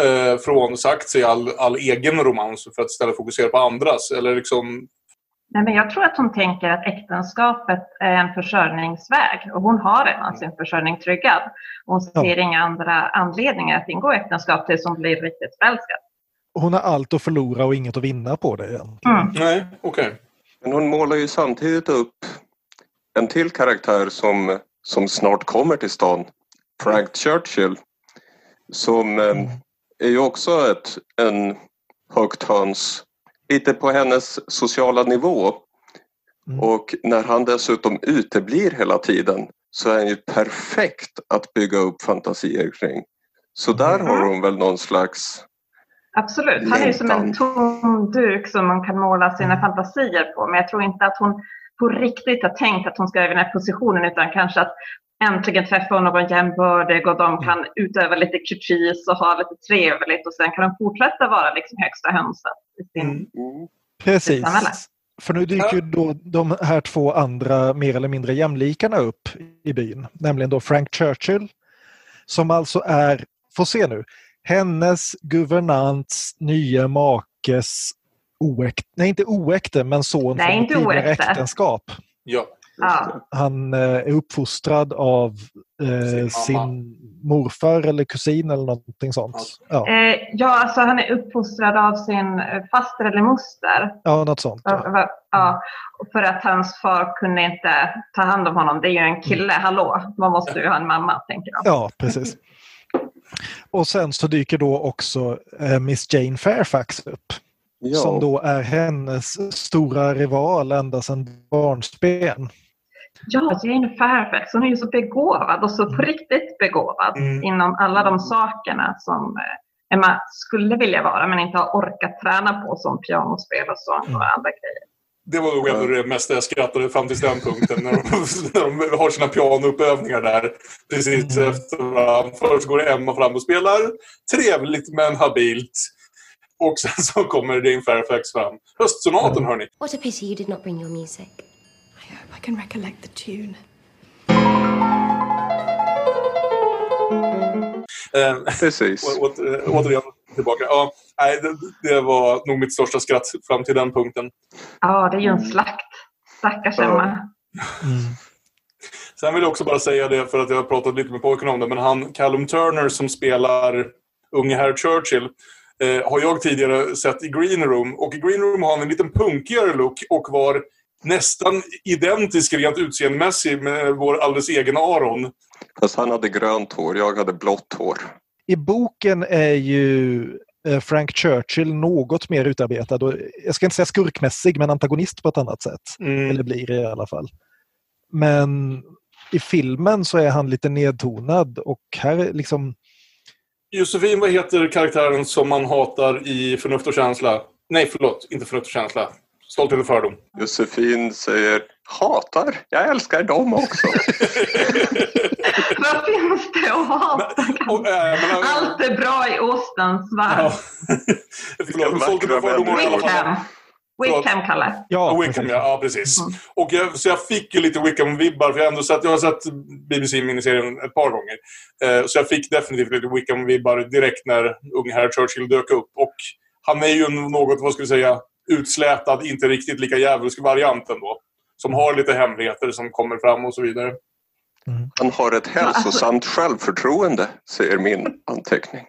eh, frånsagt sig all, all egen romans för att istället fokusera på andras. Eller liksom, Nej, men jag tror att hon tänker att äktenskapet är en försörjningsväg och hon har redan sin försörjning tryggad. Hon ser inga andra anledningar att ingå äktenskap tills hon blir riktigt förälskad. Hon har allt att förlora och inget att vinna på det igen. Mm. nej, okej. Men hon målar ju samtidigt upp en till karaktär som, som snart kommer till stan. Frank Churchill. Som eh, är ju också ett, en högt höns. Lite på hennes sociala nivå. Mm. Och när han dessutom uteblir hela tiden så är han ju perfekt att bygga upp fantasier kring. Så där Mm. har hon väl någon slags... Absolut, han är ju som en tom duk som man kan måla sina fantasier på. Men jag tror inte att hon på riktigt har tänkt att hon ska över den här positionen utan kanske att äntligen träffa någon jämbördig och de kan utöva lite kurtis och ha lite trevligt och sen kan de fortsätta vara liksom högsta hönset sin Mm. Mm. Precis. För nu dyker ju då de här två andra mer eller mindre jämlikarna upp i byn. Nämligen då Frank Churchill som alltså är, får se nu, hennes guvernants nya makes oäkta, nej inte oäkta men son Nej, från tidigare äktenskap. Ja. Ja. Han eh, är uppfostrad av eh, sin morfar eller kusin eller någonting sånt. Ja, Eh, ja, alltså han är uppfostrad av sin faster eller moster. ja något sånt. Ja. Ja. för att hans far kunde inte ta hand om honom. Det är ju en kille, hallå. Man måste ju ha en mamma, tänker de. Ja, precis. Och sen så dyker då också eh, Miss Jane Fairfax upp. Ja. Som då är hennes stora rival ända sedan barnsben. Ja, Jane Fairfax, hon är ju så begåvad och så på riktigt begåvad Mm. inom alla de sakerna som eh, Emma skulle vilja vara men inte har orkat träna på som pianospel och så Mm. och andra grejer. Det var nog ändå det mesta jag skrattade fram till den punkten. När de, när de har sina pianouppövningar där. Precis Mm. efter varandra. Först går Emma fram och spelar trevligt men habilt. Och sen så kommer Jane Fairfax fram. Höstsonaten hörni. What a pity you did not bring your music. Can recollect the tune. Eh, Precis. å- återigen tillbaka. Ja, nej, det, det var nog mitt största skratt fram till den punkten. Ja, det är ju en slakt. Stackars Emma. Sen vill jag också bara säga det för att jag har pratat lite med pojken om det. Men han Callum Turner som spelar unge herr Churchill eh, har jag tidigare sett i Green Room. Och i Green Room har han en liten punkigare look och var nästan identisk rent utseendemässigt med vår alldeles egen Aron. Fast han hade grönt hår, jag hade blått hår. I boken är ju eh, Frank Churchill något mer utarbetad. Jag ska inte säga skurkmässig, men antagonist på ett annat sätt. Mm. Eller blir det i alla fall. Men i filmen så är han lite nedtonad och här är liksom... Josefin, vad heter karaktären som man hatar i Förnuft och känsla? Nej, förlåt. Inte Förnuft och känsla. Stolthet och fördom. Josefin säger hatar, jag älskar dem också. Vad finns det att hata? Och, äh, men, Allt är bra i Austens ja. värld. Förlåt, Stolthet och fördom. Wickham. Wickham, Kalle. Ja, Wickham, ja, ja precis. Och jag, så jag fick ju lite Wickham-vibbar, för jag, har ändå sett, jag har sett BBC-miniserien ett par gånger. Eh, så jag fick definitivt lite Wickham-vibbar direkt när unge herr Churchill dök upp. Och han är ju något, vad ska vi säga, utslätad, inte riktigt lika djävulsk variant ändå. Som har lite hemligheter som kommer fram och så vidare. Han har ett hälsosamt självförtroende, säger min anteckning.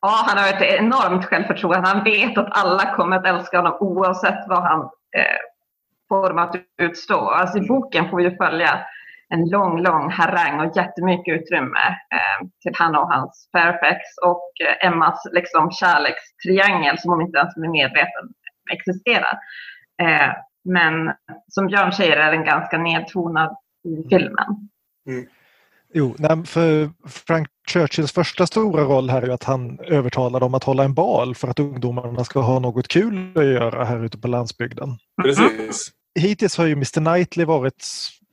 Ja, han har ett enormt självförtroende. Han vet att alla kommer att älska honom oavsett vad han eh, får att utstå. Alltså, I boken får vi ju följa en lång, lång harang och jättemycket utrymme eh, till han och hans Fairfax och eh, Emmas liksom, kärlekstriangel som hon inte ens blir medveten existerar. Eh, men som Björn säger är den ganska nedtonad i filmen. Mm. Jo, för Frank Churchills första stora roll här är att han övertalar dem att hålla en bal för att ungdomarna ska ha något kul att göra här ute på landsbygden. Precis. Hittills har ju Mr Knightley varit,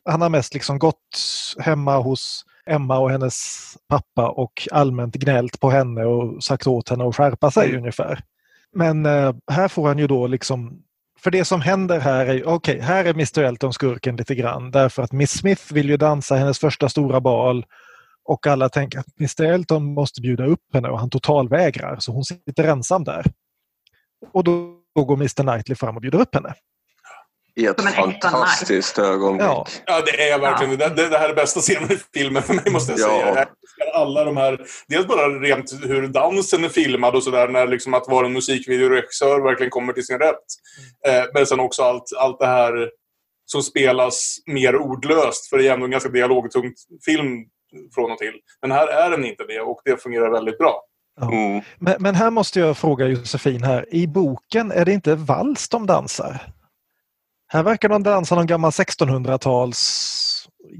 han har mest liksom gått hemma hos Emma och hennes pappa och allmänt gnällt på henne och sagt åt henne att skärpa sig Mm. ungefär. Men eh, här får han ju då liksom för det som händer här är, okej, här är Mr Elton skurken lite grann därför att Miss Smith vill ju dansa hennes första stora bal och alla tänker att Mr Elton måste bjuda upp henne och han totalvägrar så hon sitter ensam där. Och då, då går Mr Knightley fram och bjuder upp henne. I ett fantastiskt ögonblick. Ja. Ja, det är verkligen det. Det, det här är bästa scenen i filmen för mig, måste jag Ja. säga. Jag älskar alla de här... Dels bara rent hur dansen är filmad och sådär, när liksom att vara en musikvideoregissör verkligen kommer till sin rätt. Eh, men sen också allt, allt det här som spelas mer ordlöst, för det är ändå en ganska dialogtungt film från och till. Men här är den inte det och det fungerar väldigt bra. Mm. Men, men här måste jag fråga Josefin här. I boken är det inte vals de dansar? Här verkar de dansa någon gammal 1600-tals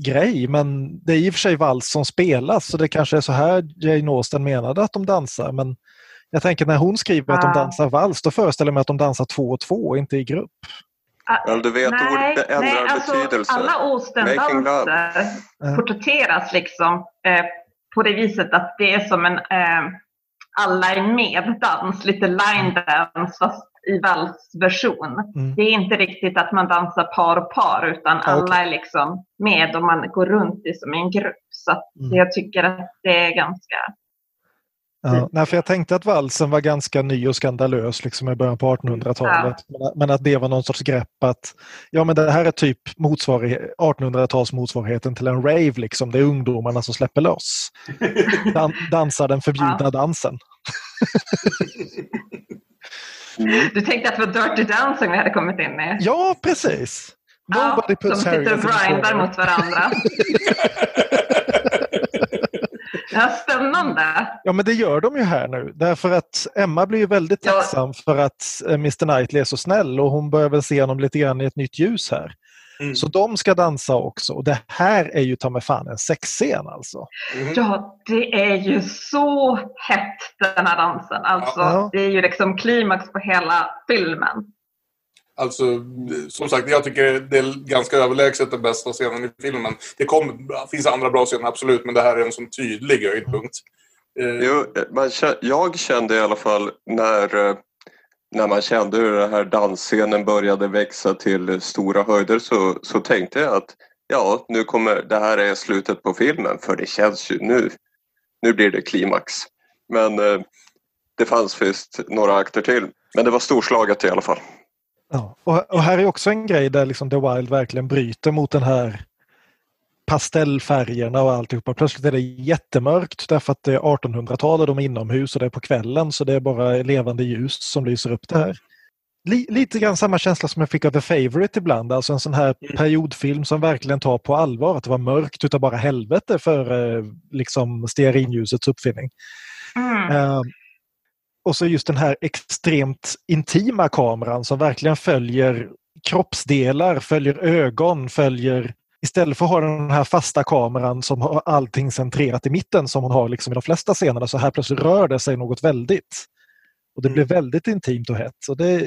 grej men det är i och för sig vals som spelas så det kanske är så här Jane Austen menade att de dansar men jag tänker när hon skriver att de Ah. dansar vals då föreställer jag mig att de dansar två och två, inte i grupp. Men du vet, ord ändrar alltså, betydelse. Alla Austen-danser porträtteras liksom eh, på det viset att det är som en eh, alla är med-dans, lite line dance fast i valsversion. Mm. Det är inte riktigt att man dansar par och par utan alla okej. är liksom med och man går runt i som en grupp. Så att Mm. jag tycker att det är ganska... Ja, nej, för jag tänkte att valsen var ganska ny och skandalös liksom i början på 1800-talet. Men, men att det var någon sorts grepp att ja, men det här är typ motsvarighet, 1800-tals motsvarigheten till en rave. Liksom. Det är ungdomarna som släpper loss. Dan, dansar den förbjudna Ja. dansen. Du tänkte att det var Dirty Dancing vi hade kommit in i? Ja, precis. Nobody Ja, puts som sitter och grindar mot varandra. Ja, spännande. Ja, men det gör de ju här nu. Därför att Emma blir ju väldigt Ja. tacksam för att eh, Mr Knightley är så snäll och hon börjar väl se honom lite grann i ett nytt ljus här. Mm. Så de ska dansa också. Och det här är ju ta mig fan en sexscen alltså. Ja, det är ju så hett den här dansen. Alltså, Ja. Det är ju liksom klimax på hela filmen. Alltså, som sagt, jag tycker det är ganska överlägset den bästa scenen i filmen. Det kom, finns andra bra scener, absolut, men det här är en sån tydlig höjdpunkt. Eh, Jo, man, kä- jag kände i alla fall när, eh, när man kände hur den här dansscenen började växa till stora höjder så, så tänkte jag att ja, nu kommer det här är slutet på filmen för det känns ju nu, nu blir det klimax. Men eh, det fanns visst några akter till. Men det var storslaget i alla fall. Ja. Och, och här är också en grej där liksom The Wild verkligen bryter mot den här pastellfärgerna och alltihopa. Plötsligt är det jättemörkt därför att det är 1800-tal och de är inomhus och det är på kvällen så det är bara levande ljus som lyser upp det här. Li- lite grann samma känsla som jag fick av The Favourite ibland, alltså en sån här periodfilm som verkligen tar på allvar att det var mörkt utav bara helvete för eh, liksom stearinljusets uppfinning. Mm. Eh, och så just den här extremt intima kameran som verkligen följer kroppsdelar, följer ögon, följer Istället för att ha den här fasta kameran som har allting centrerat i mitten som hon har liksom i de flesta scenerna så här plötsligt rör det sig något väldigt. Och det blir väldigt intimt och hett. Så det,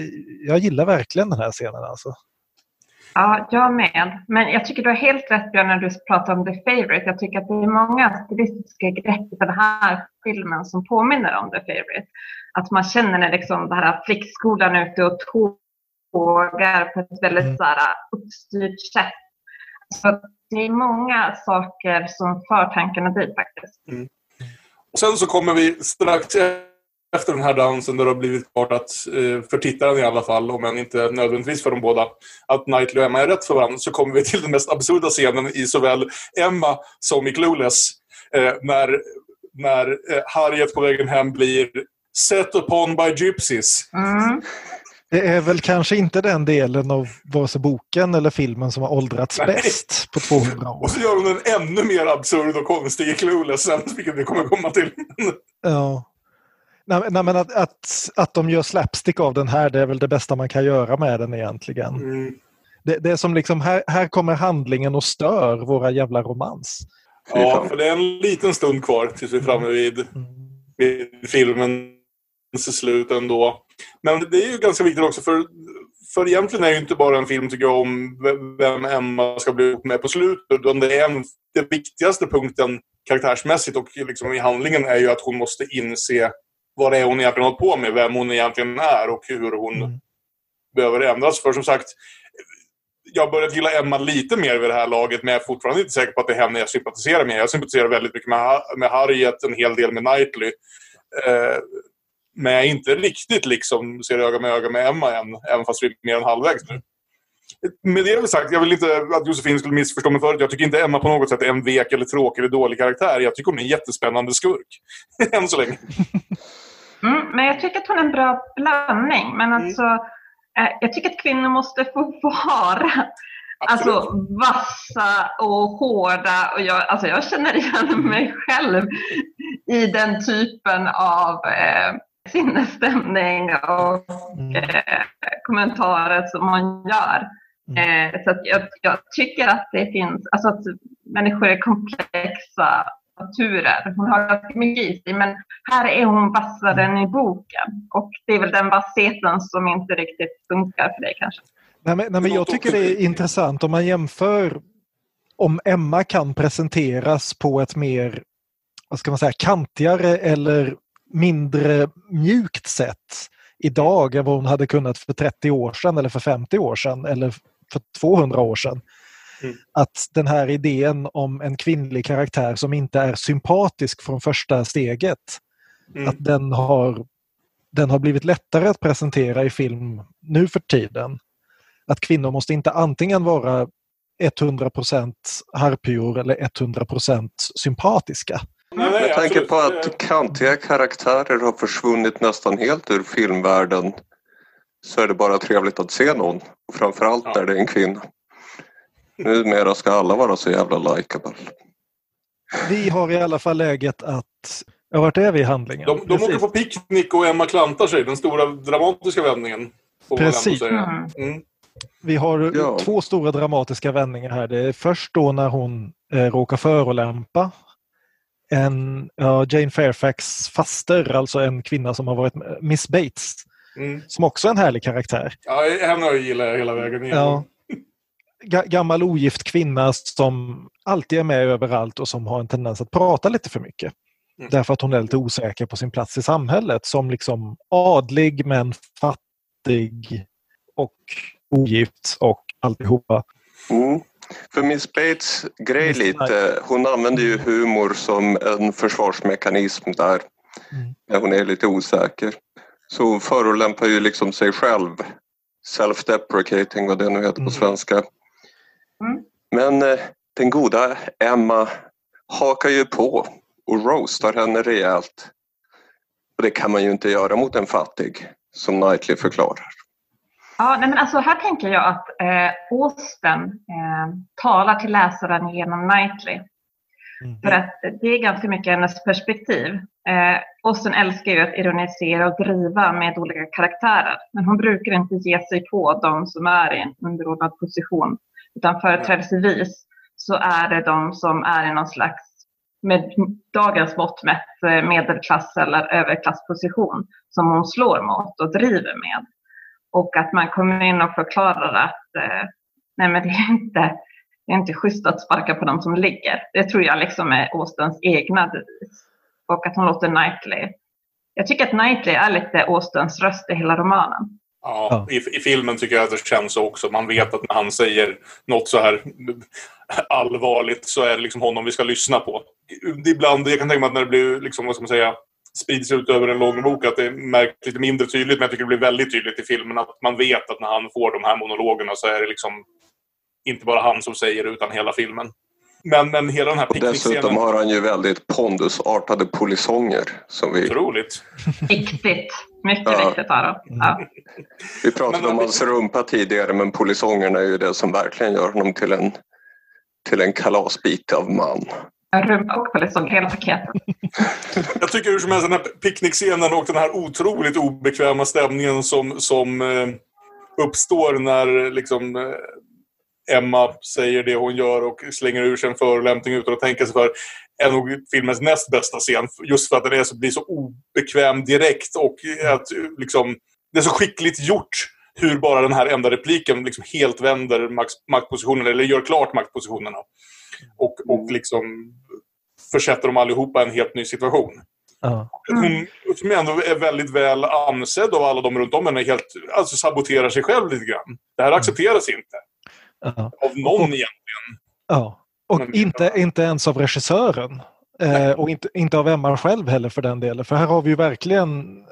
jag gillar verkligen den här scenen. Alltså. Ja, jag med. Men jag tycker du har helt rätt Björn när du pratar om The Favourite. Jag tycker att det är många stilistiska grepp i den här filmen som påminner om The Favourite. Att man känner när liksom den här flickskolan ute och tågar på ett väldigt mm. så här, uppstyrt sätt. Så det är många saker som för tankarna dit faktiskt. Mm. Och sen så kommer vi strax efter den här dansen där det har blivit klart att, eh, för tittaren i alla fall, om än inte nödvändigtvis för de båda, att Knightley och Emma är rätt för varandra, så kommer vi till den mest absurda scenen i såväl Emma som i Clueless. Eh, när när eh, Harriet på vägen hem blir set upon by gypsies. Mm. Det är väl kanske inte den delen av vare sig boken eller filmen som har åldrats Nej. bäst på 200 år. Och så gör hon en ännu mer absurd och konstig i Clueless sen, vilket vi kommer komma till. ja. Nej, nej, men att, att, att de gör slapstick av den här, det är väl det bästa man kan göra med den egentligen. Mm. Det, det, är som liksom, här, här kommer handlingen och stör våra jävla romans. Ja, för det är en liten stund kvar tills vi är framme vid, mm. vid filmens slut ändå. Men det är ju ganska viktigt också för, för egentligen är det inte bara en film tycker jag om vem Emma ska bli ihop med på slutet. Utan det är en, den viktigaste punkten karaktärsmässigt och liksom i handlingen är ju att hon måste inse vad det är hon egentligen hållit på med, vem hon egentligen är och hur hon mm. behöver ändras. För som sagt, jag har börjat gilla Emma lite mer vid det här laget men jag är fortfarande inte säker på att det är henne jag sympatiserar med. Jag sympatiserar väldigt mycket med, med Harriet, en hel del med Knightley. Eh, men jag är inte riktigt liksom ser öga med öga med Emma än, även fast vi är mer än halvvägs nu. Med det sagt, jag vill inte att Josefin skulle missförstå mig förut. Jag tycker inte Emma på något sätt är en vek eller tråkig eller dålig karaktär. Jag tycker hon är en jättespännande skurk. än så länge. Mm, men jag tycker att hon är en bra blandning. Men mm. alltså, mm. jag tycker att kvinnor måste få vara alltså, vassa och hårda. Och jag, alltså, jag känner igen mig själv i den typen av eh, sinnesstämning och mm. eh, kommentarer som man gör. Mm. Eh, så jag, jag, tycker att det finns, alltså att människor är komplexa naturer. Hon har ganska mycket i sig, men här är hon vassare än i boken. Och det är väl den vassheten som inte riktigt funkar för dig kanske. Nej, men, nej, men jag tycker det är intressant om man jämför om Emma kan presenteras på ett mer vad ska man säga, kantigare eller mindre mjukt sätt idag än vad hon hade kunnat för 30 år sedan eller för 50 år sedan eller för 200 år sedan. Mm. Att den här idén om en kvinnlig karaktär som inte är sympatisk från första steget, mm. att den har, den har blivit lättare att presentera i film nu för tiden. Att kvinnor måste inte antingen vara 100% harpior eller 100% sympatiska. Med tanke på att kantiga karaktärer har försvunnit nästan helt ur filmvärlden så är det bara trevligt att se någon. Och framförallt ja. är det en kvinna. Numera ska alla vara så jävla likeable. Vi har i alla fall läget att... Ja, vart är vi i handlingen? De, de åker på picknick och Emma klantar sig. Den stora dramatiska vändningen. Precis. Mm. mm. Vi har ja. två stora dramatiska vändningar här. Det är först då när hon eh, råkar förolämpa en ja, Jane Fairfax faster, alltså en kvinna som har varit Miss Bates. Mm. Som också är en härlig karaktär. Ja, henne gillar jag hela vägen igenom. Ja. Gammal ogift kvinna som alltid är med överallt och som har en tendens att prata lite för mycket. Mm. Därför att hon är lite osäker på sin plats i samhället som liksom adlig men fattig och ogift och alltihopa. Mm. För Miss Bates grej lite, hon använder ju humor som en försvarsmekanism där mm. när hon är lite osäker. Så hon förolämpar ju liksom sig själv. Self-deprecating vad det nu heter på mm. svenska. Mm. Men eh, den goda Emma hakar ju på och roastar henne rejält. Och det kan man ju inte göra mot en fattig, som Knightley förklarar. Ja, nej men alltså här tänker jag att eh, Austen eh, talar till läsaren genom Knightley. Mm. För att det är ganska mycket hennes perspektiv. Eh, Austen älskar ju att ironisera och driva med olika karaktärer. Men hon brukar inte ge sig på de som är i en underordnad position. Utan företrädesvis så är det de som är i någon slags, med dagens mått mätt, eh, medelklass eller överklassposition som hon slår mot och driver med. Och att man kommer in och förklarar att eh, nej men det är inte, det är inte schysst att sparka på dem som ligger. Det tror jag liksom är Austens egna bevis. Och att hon låter Knightley. Jag tycker att Knightley är lite Austens röst i hela romanen. Ja, i, I filmen tycker jag att det känns så också. Man vet att när han säger något så här allvarligt så är det liksom honom vi ska lyssna på. Ibland, jag kan tänka mig att när det blir, liksom, vad ska man säga, sprids ut över en lång bok att det märks lite mindre tydligt. Men jag tycker det blir väldigt tydligt i filmen att man vet att när han får de här monologerna så är det liksom inte bara han som säger det utan hela filmen. Men, men hela den här Och dessutom har han ju väldigt pondusartade polisonger. Som vi... Otroligt. Viktigt. Mycket Ja. viktigt Aron. Ja. Vi pratade Men- om hans rumpa tidigare men polisongerna är ju det som verkligen gör honom till en, till en kalasbit av man. Rumpa och polisong, hela paketet. Jag tycker hur som helst den här picknickscenen och den här otroligt obekväma stämningen som, som eh, uppstår när liksom, eh, Emma säger det hon gör och slänger ur sig en förolämpning utan att tänka sig för är nog filmens näst bästa scen. Just för att den är så, blir så obekväm direkt och att liksom, det är så skickligt gjort hur bara den här enda repliken liksom helt vänder maktpositionerna, maktpositionen eller gör klart maktpositionerna. Och, och liksom försätter dem allihopa i en helt ny situation. Ja. Hon, som ändå är väldigt väl ansedd av alla de runt om henne, helt, alltså saboterar sig själv lite grann. Det här accepteras inte. Ja. Av någon egentligen. Ja. Och Men- inte, inte ens av regissören. Eh, och inte, inte av Emma själv heller för den delen. För här har vi ju verkligen...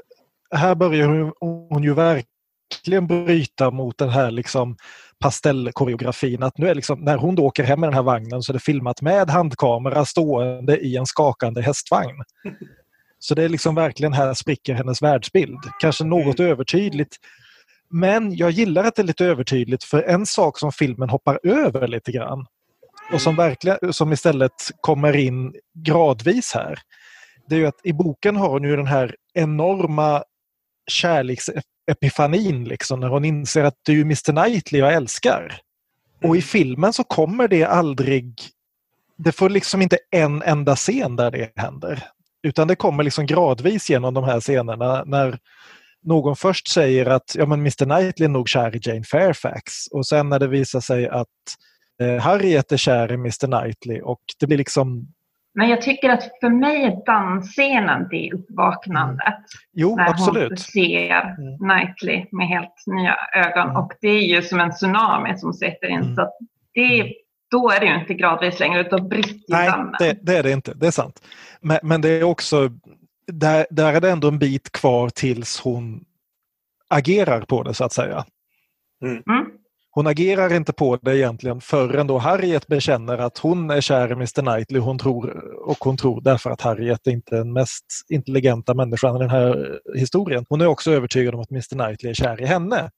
Här börjar hon, hon ju verkligen bryta mot den här liksom pastellkoreografin. Att nu är liksom, när hon då åker hem med den här vagnen så är det filmat med handkamera stående i en skakande hästvagn. Så det är liksom verkligen här spricker hennes världsbild. Kanske något övertydligt. Men jag gillar att det är lite övertydligt för en sak som filmen hoppar över lite grann och som, verkligen, som istället kommer in gradvis här. Det är att i boken har hon ju den här enorma kärleksepifanin liksom när hon inser att det är Mr Knightley jag älskar. Och i filmen så kommer det aldrig... Det får liksom inte en enda scen där det händer. Utan det kommer liksom gradvis genom de här scenerna när någon först säger att ja, men Mr Knightley är nog kär i Jane Fairfax och sen när det visar sig att eh, Harriet är kär i Mr Knightley och det blir liksom Men jag tycker att för mig är dansscenen det uppvaknandet. Jo, när hon absolut. ser Mm. Knightley med helt nya ögon. Mm. Och det är ju som en tsunami som sätter in. Mm. Så att det, då är det ju inte gradvis längre, utan brister Nej, det, det är det inte. Det är sant. Men, men det är också... Där, där är det ändå en bit kvar tills hon agerar på det så att säga. Mm. Hon agerar inte på det egentligen förrän då Harriet bekänner att hon är kär i Mr Knightley hon tror, och hon tror därför att Harriet är inte den mest intelligenta människan i den här historien. Hon är också övertygad om att Mr Knightley är kär i henne.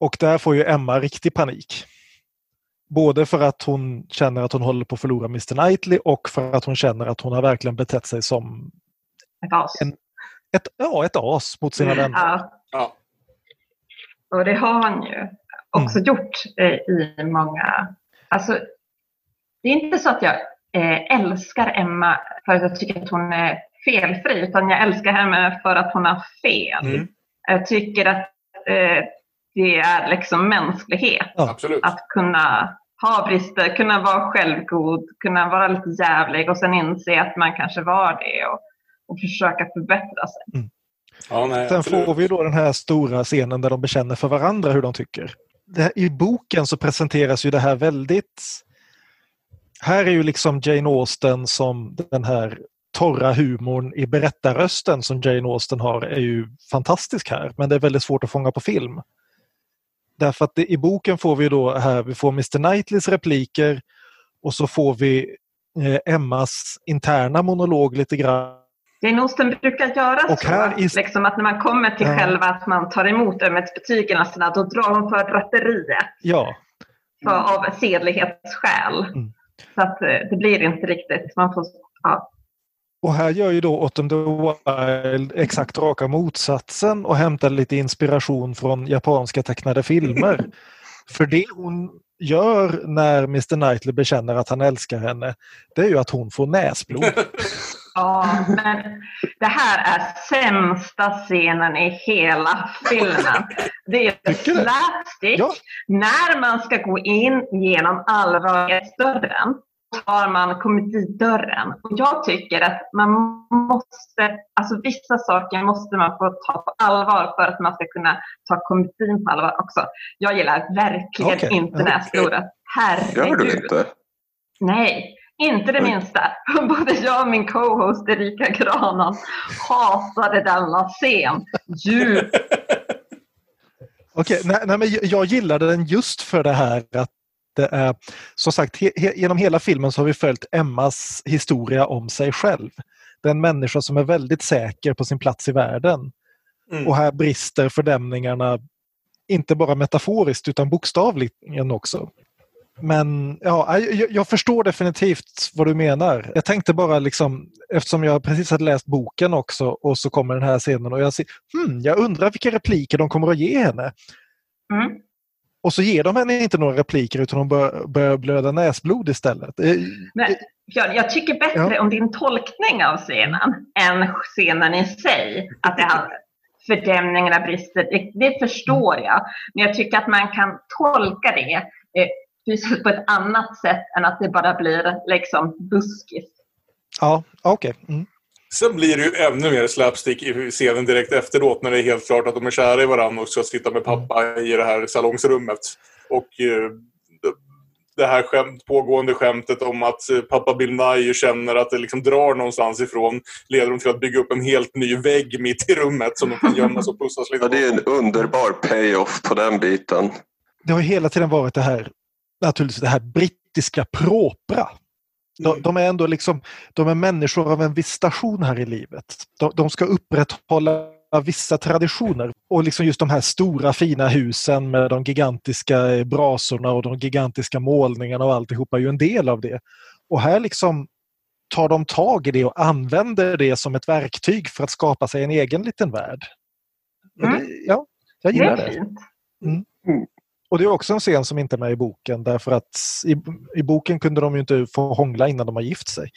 Och där får ju Emma riktig panik. Både för att hon känner att hon håller på att förlora Mr Knightley och för att hon känner att hon har verkligen betett sig som Ett as. En- ett, ja, ett as mot sina vänner. Ja, Ja. och det har han ju också Mm. gjort eh, i många... Alltså, det är inte så att jag eh, älskar Emma för att jag tycker att hon är felfri, utan jag älskar henne för att hon har fel. Mm. Jag tycker att eh, det är liksom mänsklighet. Ja. Att kunna ha brister, kunna vara självgod, kunna vara lite jävlig och sen inse att man kanske var det och, och försöka förbättra sig. Ja, nej, Sen absolut. får vi då den här stora scenen där de bekänner för varandra hur de tycker. Det här, I boken så presenteras ju det här väldigt... Här är ju liksom Jane Austen som den här torra humorn i berättarrösten som Jane Austen har är ju fantastisk här men det är väldigt svårt att fånga på film. Därför att det, i boken får vi då här, vi får Mr Knightleys repliker och så får vi eh, Emmas interna monolog lite grann Jane Austen brukar göra Och så, här i- liksom att när man kommer till Ja. själva att man tar emot ömhetsbetygen, alltså, då drar hon för draperiet Ja, för, av sedlighetsskäl. Mm. Så att eh, det blir inte riktigt, man får, ja. Och här gör ju då Autumn the Wild exakt raka motsatsen och hämtar lite inspiration från japanska tecknade filmer. För det hon gör när Mr Knightley bekänner att han älskar henne, det är ju att hon får näsblod. Ja, men det här är sämsta scenen i hela filmen. Det är slapstick. Ja. När man ska gå in genom allvarlighetsdörren tar man komedidörren. Och jag tycker att man måste, alltså vissa saker måste man få ta på allvar för att man ska kunna ta komedin på allvar också. Jag gillar verkligen Okej, inte ja. näsblodet. Gör du Herregud. inte? Nej, inte det minsta. Både jag och min co-host Erika Granan hatade denna scen djupt. Okej, nej, nej, men jag- gillade den just för det här att det är, som sagt, he, he, genom hela filmen så har vi följt Emmas historia om sig själv. Det är en människa som är väldigt säker på sin plats i världen. Mm. Och här brister fördämningarna inte bara metaforiskt utan bokstavligen också. Men ja, jag, jag förstår definitivt vad du menar. Jag tänkte bara liksom, eftersom jag precis hade läst boken också och så kommer den här scenen och jag ser, hmm, jag undrar vilka repliker de kommer att ge henne. Mm. Och så ger de henne inte några repliker utan hon bör, börjar blöda näsblod istället. Eh, Men jag, jag tycker bättre Ja. om din tolkning av scenen än scenen i sig. Att det har fördämningarna brister, det, det förstår jag. Men jag tycker att man kan tolka det precis på ett annat sätt än att det bara blir liksom buskis. Ja, okej. Mm. Sen blir det ju ännu mer slapstick i scenen direkt efteråt när det är helt klart att de är kära i varandra och ska sitta med pappa i det här salongsrummet. Och eh, det här skämt, pågående skämtet om att eh, pappa Bill Nye känner att det liksom drar någonstans ifrån leder dem till att bygga upp en helt ny vägg mitt i rummet som de kan gömmas och pussas lite Ja, det är en underbar payoff på den biten. Det har hela tiden varit det här, naturligtvis det här brittiska propra. De, Mm. de är ändå liksom, de är människor av en viss station här i livet. De, de ska upprätthålla vissa traditioner. Och liksom just de här stora fina husen med de gigantiska eh, brasorna och de gigantiska målningarna och alltihopa är ju en del av det. Och här liksom tar de tag i det och använder det som ett verktyg för att skapa sig en egen liten värld. Mm. Det, ja, jag Det gillar det. fint. Och det är också en scen som inte är med i boken därför att i, i boken kunde de ju inte få hångla innan de har gift sig.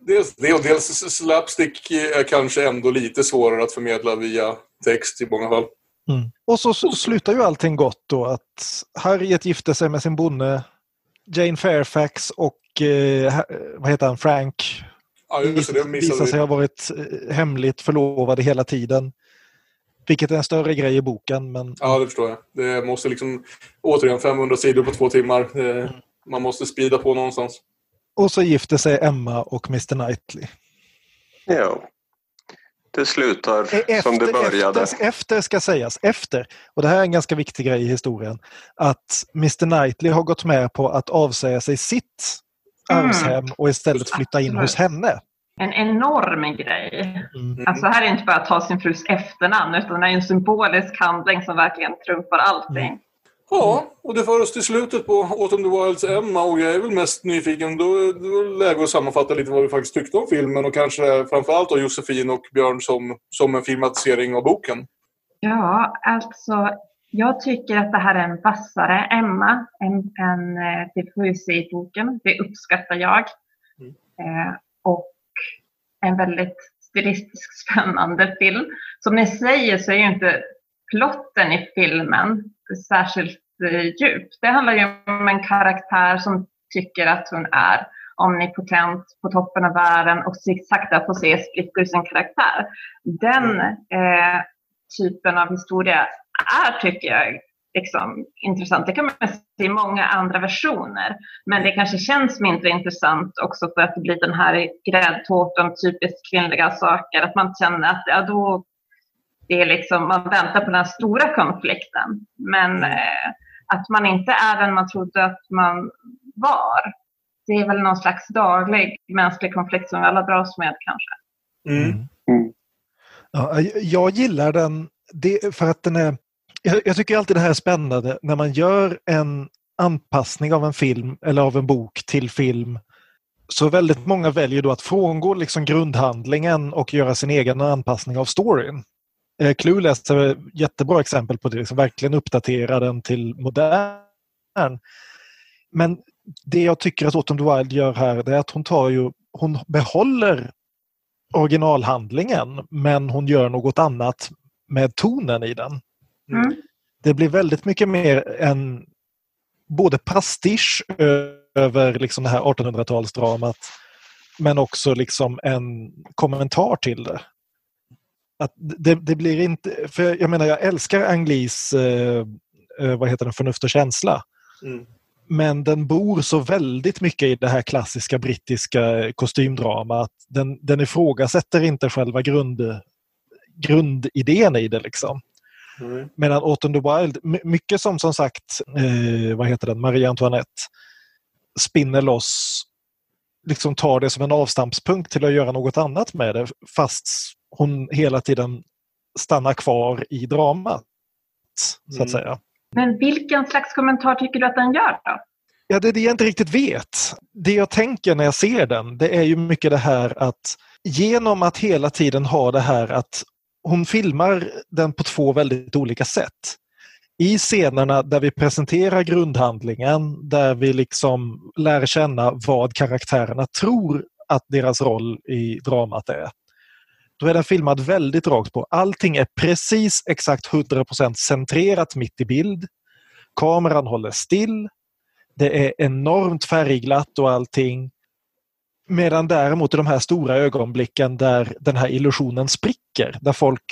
Dels det och dels slapstick är kanske ändå lite svårare att förmedla via text i många fall. Och så, så slutar ju allting gott då att Harriet gifte sig med sin bonde Jane Fairfax och eh, vad heter han, Frank Ja, just det. Missade sig ha varit eh, hemligt förlovade hela tiden. Vilket är en större grej i boken. Men Ja, det förstår jag. Det måste liksom, återigen, 500 sidor på två timmar. Eh, Man måste speeda på någonstans. Och så gifter sig Emma och Mr Knightley. Ja. Det slutar E- som det började. Efter, efter ska sägas, efter, och det här är en ganska viktig grej i historien, att Mr Knightley har gått med på att avsäga sig sitt Mm. arvshem och istället flytta in hos henne. En enorm grej. Mm. Alltså här är det inte bara att ta sin frus efternamn utan det är en symbolisk handling som verkligen trumfar allting. Ja, och det för oss till slutet på Autumn the Wilds Emma och jag är väl mest nyfiken. Då, då är det läge att sammanfatta lite vad vi faktiskt tyckte om filmen och kanske framförallt då Josefin och Björn som, som en filmatisering av boken. Ja, alltså jag tycker att det här är en vassare Emma än, än eh, det får vi se i boken. Det uppskattar jag. Mm. Eh, och en väldigt stilistiskt spännande film. Som ni säger så är ju inte plotten i filmen särskilt eh, djup. Det handlar ju om en karaktär som tycker att hon är omnipotent på toppen av världen och sakta får se sprickor i sin karaktär. Den eh, typen av historia är, tycker jag, liksom, intressant. Det kan man se i många andra versioner. Men det kanske känns mindre intressant också för att det blir den här gräddtårtan, typiskt kvinnliga saker. Att man känner att ja, då, det är liksom, man väntar på den stora konflikten. Men eh, att man inte är den man trodde att man var. Det är väl någon slags daglig mänsklig konflikt som vi alla dras med kanske. Mm. Ja, jag gillar den det, för att den är... Jag, jag tycker alltid det här är spännande när man gör en anpassning av en film eller av en bok till film. Så väldigt många väljer då att frångå liksom grundhandlingen och göra sin egen anpassning av storyn. Eh, Clueless är ett jättebra exempel på det, liksom verkligen uppdatera den till modern. Men det jag tycker att Autumn Wild gör här det är att hon tar ju, hon behåller originalhandlingen men hon gör något annat med tonen i den. Mm. Det blir väldigt mycket mer en både pastisch över liksom det här 1800-talsdramat men också liksom en kommentar till det. Att det, det blir inte, för jag menar jag älskar Ang Lees, eh, eh, vad heter den, Förnuft och känsla. Mm. Men den bor så väldigt mycket i det här klassiska brittiska kostymdramat. Den, den ifrågasätter inte själva grund, grundidén i det. liksom. Mm. Medan Autumn the Wild, my- mycket som som sagt, eh, vad heter den, Marie Antoinette spinner loss, liksom tar det som en avstampspunkt till att göra något annat med det fast hon hela tiden stannar kvar i dramat. Så att Mm. säga. Men vilken slags kommentar tycker du att den gör då? Ja, det är det jag inte riktigt vet. Det jag tänker när jag ser den, det är ju mycket det här att genom att hela tiden ha det här att hon filmar den på två väldigt olika sätt. I scenerna där vi presenterar grundhandlingen, där vi liksom lär känna vad karaktärerna tror att deras roll i dramat är. Då är den filmad väldigt rakt på. Allting är precis exakt 100% centrerat mitt i bild. Kameran håller still. Det är enormt färgglatt och allting. Medan däremot i de här stora ögonblicken där den här illusionen spricker, där folk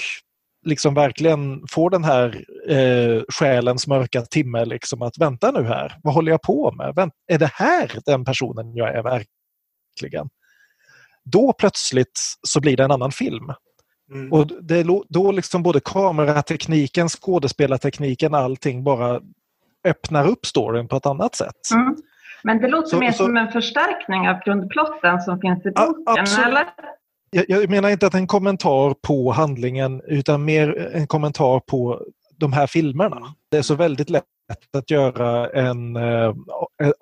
liksom verkligen får den här eh, själens mörka timme, liksom att vänta nu här, vad håller jag på med? Vänt, är det här den personen jag är verkligen? Då plötsligt så blir det en annan film. Mm. Och det då liksom både kameratekniken, skådespelartekniken, allting bara öppnar upp storyn på ett annat sätt. Mm. Men det låter Så- mer så- som en förstärkning av grundplotten som finns i boken, absolut. eller? Jag, jag menar inte att en kommentar på handlingen utan mer en kommentar på de här filmerna. Det är så väldigt lätt att göra en eh,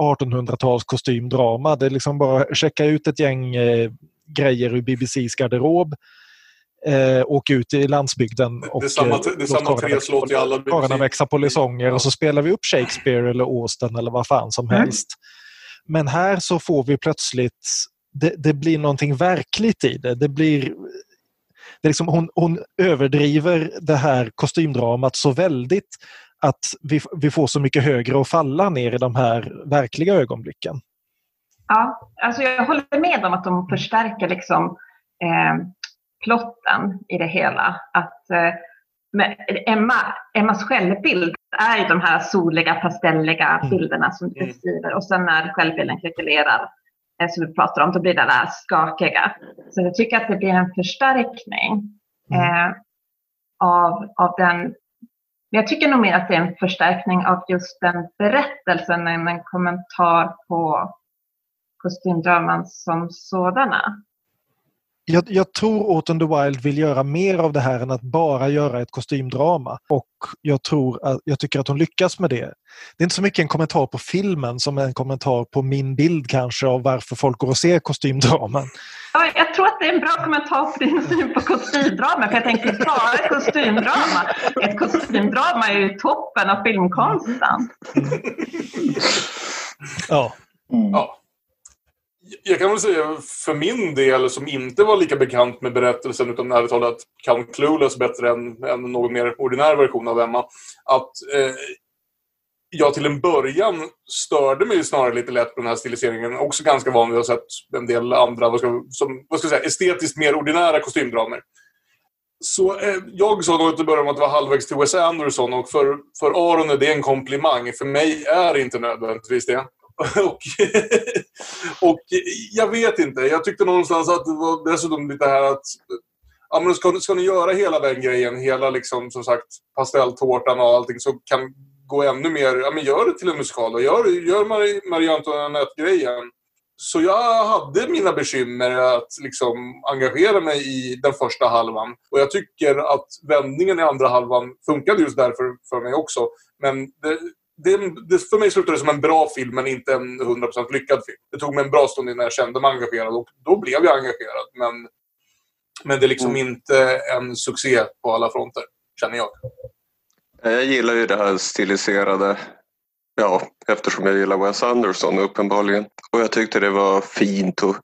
1800-tals kostymdrama. Det är liksom bara checka ut ett gäng eh, grejer ur BBCs garderob. Eh, åka ut i landsbygden och det är samma, eh, det är låt samma karlarna tre växa slott i på- alla karlarna växa polisonger och så spelar vi upp Shakespeare eller Austen eller vad fan som Mm. helst. Men här så får vi plötsligt, det, det blir någonting verkligt i det. Det blir det är liksom, hon, hon överdriver det här kostymdramat så väldigt att vi, vi får så mycket högre att falla ner i de här verkliga ögonblicken. Ja, alltså jag håller med om att de förstärker liksom, eh, plotten i det hela. Att, eh, men Emma, Emmas självbild är ju de här soliga, pastelliga Mm. bilderna som du Mm. beskriver. Och sen när självbilden kracelerar, eh, som vi pratar om, då blir det där skakiga. Så jag tycker att det blir en förstärkning eh, av, av den men jag tycker nog mer att det är en förstärkning av just den berättelsen än en kommentar på kostymdraman som sådana. Jag, jag tror Autumn the Wild vill göra mer av det här än att bara göra ett kostymdrama. Och jag, tror att, jag tycker att hon lyckas med det. Det är inte så mycket en kommentar på filmen som en kommentar på min bild kanske av varför folk går och ser kostymdraman. Ja, jag tror att det är en bra kommentar på din syn på kostymdrama. För jag tänker bara kostymdrama. Ett kostymdrama är ju toppen av filmkonsten. Ja. Ja. Jag kan väl säga för min del, som inte var lika bekant med berättelsen utan ärligt talat kan Clueless bättre än, än någon mer ordinär version av Emma, att eh, jag till en början störde mig snarare lite lätt på den här stiliseringen. Också ganska van vid att ha sett en del andra, vad ska, som, vad ska jag säga, estetiskt mer ordinära kostymdramer. Så eh, jag sa nog till början att det var halvvägs till Wes Anderson och för, för Aron är det en komplimang. För mig är det inte nödvändigtvis det. och, och jag vet inte. Jag tyckte någonstans att det var dessutom lite här att ja, men ska, ska ni göra hela den grejen, hela liksom som sagt pastelltårtan och allting så kan gå ännu mer, ja men gör det till en musikal och gör, gör Marie, Marie Antoinette-grejen. Så jag hade mina bekymmer att liksom engagera mig i den första halvan. Och jag tycker att vändningen i andra halvan funkade just därför för mig också. Men det, det, det, för mig slutade det som en bra film, men inte en 100% lyckad film. Det tog mig en bra stund innan jag kände mig engagerad och då blev jag engagerad. Men, men det är liksom inte en succé på alla fronter, känner jag. Jag gillar ju det här stiliserade, ja, eftersom jag gillar Wes Anderson uppenbarligen. Och jag tyckte det var fint och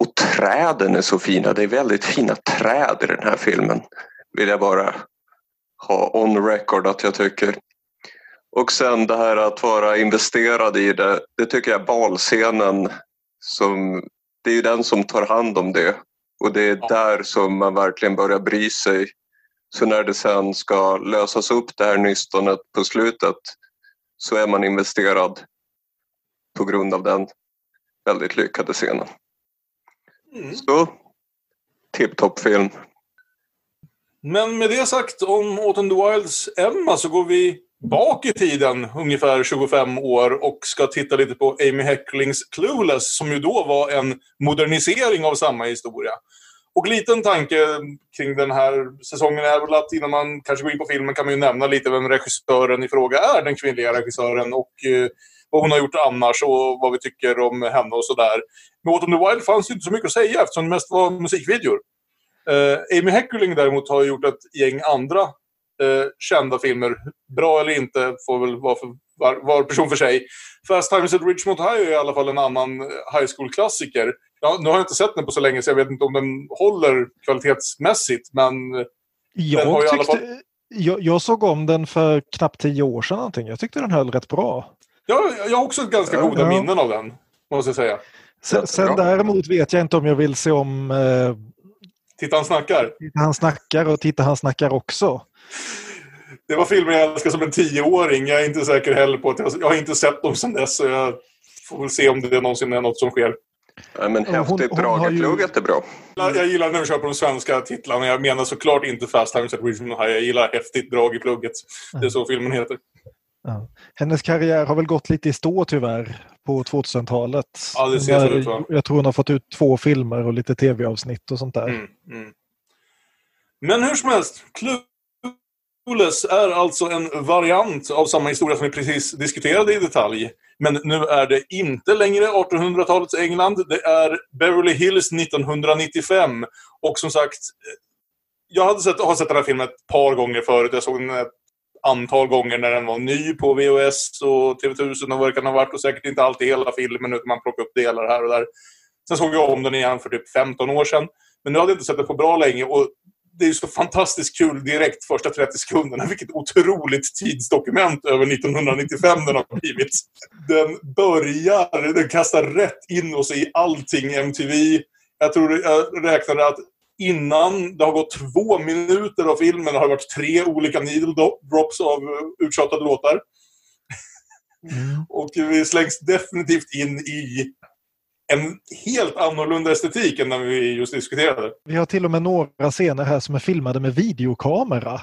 Och träden är så fina. Det är väldigt fina träd i den här filmen. Vill jag bara ha on record att jag tycker. Och sen det här att vara investerad i det. Det tycker jag balscenen som det är ju den som tar hand om det. Och det är där som man verkligen börjar bry sig. Så när det sen ska lösas upp det här nystonet på slutet så är man investerad på grund av den väldigt lyckade scenen. Mm. Så, tipptopp-film. Men med det sagt om Autumn the Wilds Emma så går vi bak i tiden ungefär 25 år och ska titta lite på Amy Hecklings Clueless som ju då var en modernisering av samma historia. Och liten tanke kring den här säsongen är väl att innan man kanske går in på filmen kan man ju nämna lite vem regissören i fråga är, den kvinnliga regissören och eh, vad hon har gjort annars och vad vi tycker om henne och sådär. Med Autumn the Wild fanns ju inte så mycket att säga eftersom det mest var musikvideor. Eh, Amy Heckerling däremot har gjort ett gäng andra eh, kända filmer. Bra eller inte får väl vara för var, var person för sig. Fast Times at Ridgemont High är i alla fall en annan high school-klassiker. Ja, nu har jag inte sett den på så länge så jag vet inte om den håller kvalitetsmässigt men Jag, har ju i alla tyckte, fall- jag, jag såg om den för knappt tio år sedan någonting. Jag tyckte den höll rätt bra. ja, jag har också ganska goda Ja. minnen av den. Måste jag säga. Sen, sen däremot vet jag inte om jag vill se om eh, Titta han snackar. Titta han snackar och Titta han snackar också. Det var filmer jag älskade som en tioåring. Jag är inte säker heller på att jag, jag har inte sett dem sedan dess. Så jag får väl se om det någonsin är något som sker. Ja, men Hon- häftigt hon drag har i ju- är bra. Jag, gillar när vi kör på de svenska titlarna. Jag menar såklart inte Fast Times at Ridgemont High. Jag gillar häftigt drag i plugget. Det är så filmen heter. Ja. Hennes karriär har väl gått lite i stå tyvärr på 2000-talet. Ja, det ser Hon så ut, va? Jag tror hon har fått ut två filmer och lite tv-avsnitt och sånt där. Mm, mm. Men hur som helst. Clueless är alltså en variant av samma historia som vi precis diskuterade i detalj. Men nu är det inte längre 1800-talets England. Det är Beverly Hills 1995. Och som sagt, jag hade sett, har sett den här filmen ett par gånger förut. Jag såg den ett antal gånger när den var ny på VHS och TV1000 och vad det kan ha varit. Och säkert inte alltid hela filmen utan man plockade upp delar här och där. Sen såg jag om den igen för typ 15 år sedan. Men nu hade jag inte sett den på bra länge. Och det är ju så fantastiskt kul direkt första 30 sekunderna. Vilket otroligt tidsdokument över 1995 den har blivit. Den börjar, den kastar rätt in oss i allting MTV. Jag tror jag räknade att innan det har gått två minuter av filmen har det varit tre olika needle drops av eh, uttjatade låtar. Och vi slängs definitivt in i en helt annorlunda estetik än den vi just diskuterade. Vi har till och med några scener här som är filmade med videokamera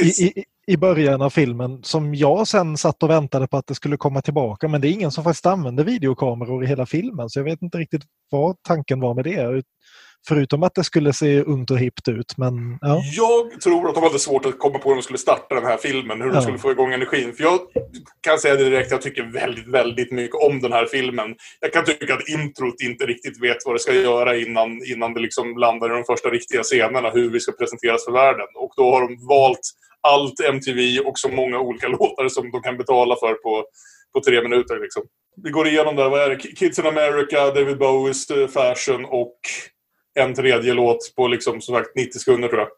i, i, i början av filmen som jag sen satt och väntade på att det skulle komma tillbaka men det är ingen som faktiskt använder videokameror i hela filmen så jag vet inte riktigt vad tanken var med det. Förutom att det skulle se ungt och hippt ut men ja. Jag tror att de hade svårt att komma på hur de skulle starta den här filmen. Hur de Ja. skulle få igång energin. För jag kan säga det direkt, jag tycker väldigt, väldigt mycket om den här filmen. Jag kan tycka att introt inte riktigt vet vad det ska göra innan, innan det liksom landar i de första riktiga scenerna. Hur vi ska presenteras för världen. Och då har de valt allt MTV och så många olika låtar som de kan betala för på, på tre minuter. Liksom. Vi går igenom där, vad är det? Kids in America, David Bowies eh, Fashion och en tredje låt på liksom, som sagt 90 sekunder tror jag.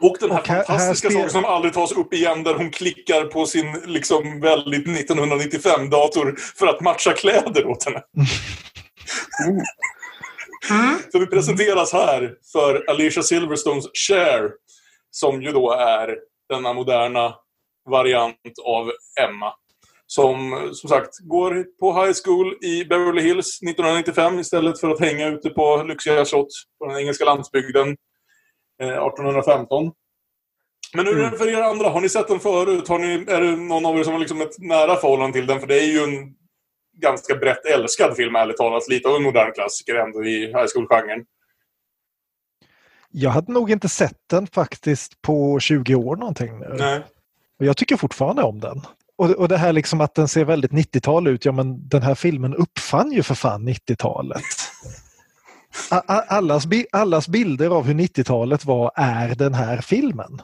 Och den här Och här- här fantastiska spel- saken som aldrig tas upp igen där hon klickar på sin liksom väldigt 1995-dator för att matcha kläder åt henne. Så vi presenteras här för Alicia Silverstones Cher som ju då är denna moderna variant av Emma. Som som sagt går på high school i Beverly Hills 1995 istället för att hänga ute på lyxiga slott på den engelska landsbygden eh, 1815. Men hur är det för er andra? Har ni sett den förut? Har ni, är det någon av er som har liksom ett nära förhållande till den? För det är ju en ganska brett älskad film, ärligt talat. Lite av en modern klassiker ändå i high school-genren. Jag hade nog inte sett den faktiskt på 20 år någonting nu. Nej. Och jag tycker fortfarande om den. Och, och det här liksom att den ser väldigt 90-tal ut, ja men den här filmen uppfann ju för fan 90-talet. A- a- Allas, allas bilder av hur 90-talet var är den här filmen.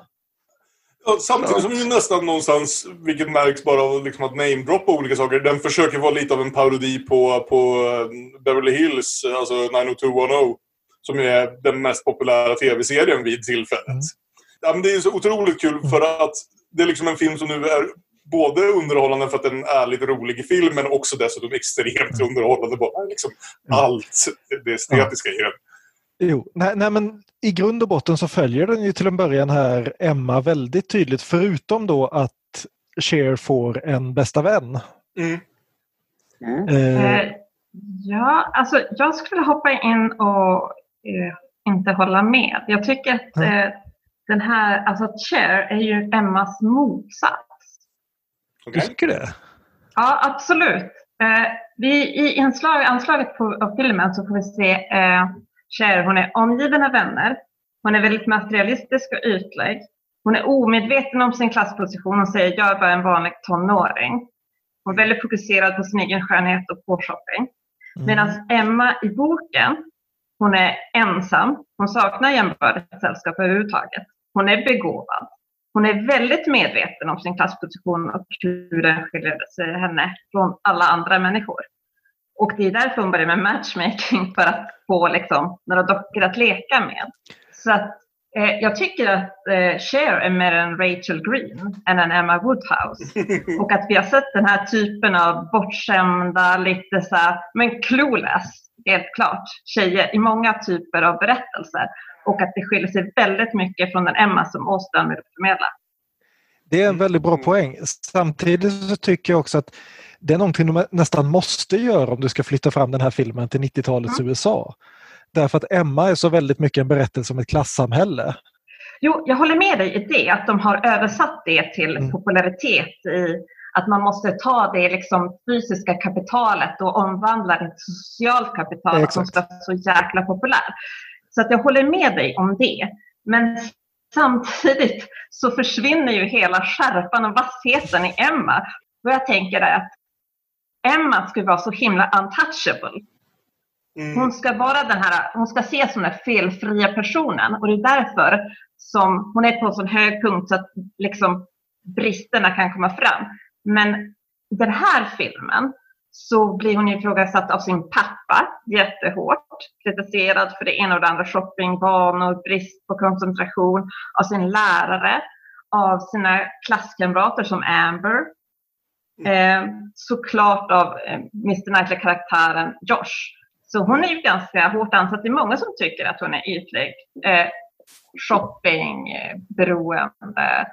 Samtidigt som ju nästan någonstans, vilket märks bara av liksom att namedroppa olika saker, den försöker vara lite av en parodi på, på eh, Beverly Hills, alltså 90210, som är den mest populära tv-serien vid tillfället. Mm. Ja, men det är så otroligt kul för att det är liksom en film som nu är både underhållande för att den är lite rolig i film men också dessutom extremt underhållande. Bara liksom allt det estetiska i den. Jo, nej, nej, men i grund och botten så följer den ju till en början här Emma väldigt tydligt förutom då att Cher får en bästa vän. Mm. Mm. Eh, ja, alltså jag skulle hoppa in och eh, inte hålla med. Jag tycker att eh, den här, alltså Cher är ju Emmas motsats. Okay. Tycker det? Ja, absolut. Eh, vi, I inslag, anslaget på, av filmen så får vi se eh, Cher, hon är omgiven av vänner. Hon är väldigt materialistisk och ytlig. Hon är omedveten om sin klassposition och säger jag är bara en vanlig tonåring. Hon är väldigt fokuserad på sin egen skönhet och på shopping. Mm. Medan Emma i boken, hon är ensam. Hon saknar jämbördigt sällskap överhuvudtaget. Hon är begåvad. Hon är väldigt medveten om sin klassposition och hur den skiljer sig henne från alla andra människor. Och det är därför hon börjar med matchmaking, för att få liksom, några dockor att leka med. Så att, eh, jag tycker att eh, Cher är mer en Rachel Green än en Emma Woodhouse. Och att vi har sett den här typen av bortskämda, lite så här, men clueless, helt klart, tjejer i många typer av berättelser. Och att det skiljer sig väldigt mycket från den Emma som Åström vill förmedla. Det är en väldigt bra poäng. Samtidigt så tycker jag också att det är någonting du nästan måste göra om du ska flytta fram den här filmen till 90-talets mm. USA. Därför att Emma är så väldigt mycket en berättelse om ett klassamhälle. Jo, jag håller med dig i det, att de har översatt det till mm. popularitet i att man måste ta det liksom fysiska kapitalet och omvandla det till socialt kapital Exakt. som ska vara så jäkla populärt. Så att jag håller med dig om det. Men samtidigt så försvinner ju hela skärpan och vassheten i Emma. Vad jag tänker är att Emma skulle vara så himla untouchable. Mm. Hon ska vara den här, hon ska ses som den felfria personen och det är därför som hon är på en sån hög punkt så att liksom bristerna kan komma fram. Men den här filmen så blir hon ifrågasatt av sin pappa jättehårt. Kritiserad för det ena och det andra, shoppingvanor, brist på koncentration, av sin lärare, av sina klasskamrater som Amber, Eh, såklart av eh, Mr Knightley-karaktären Josh. Så hon är ju ganska hårt ansatt. Det är många som tycker att hon är ytlig. Eh, shopping, beroende,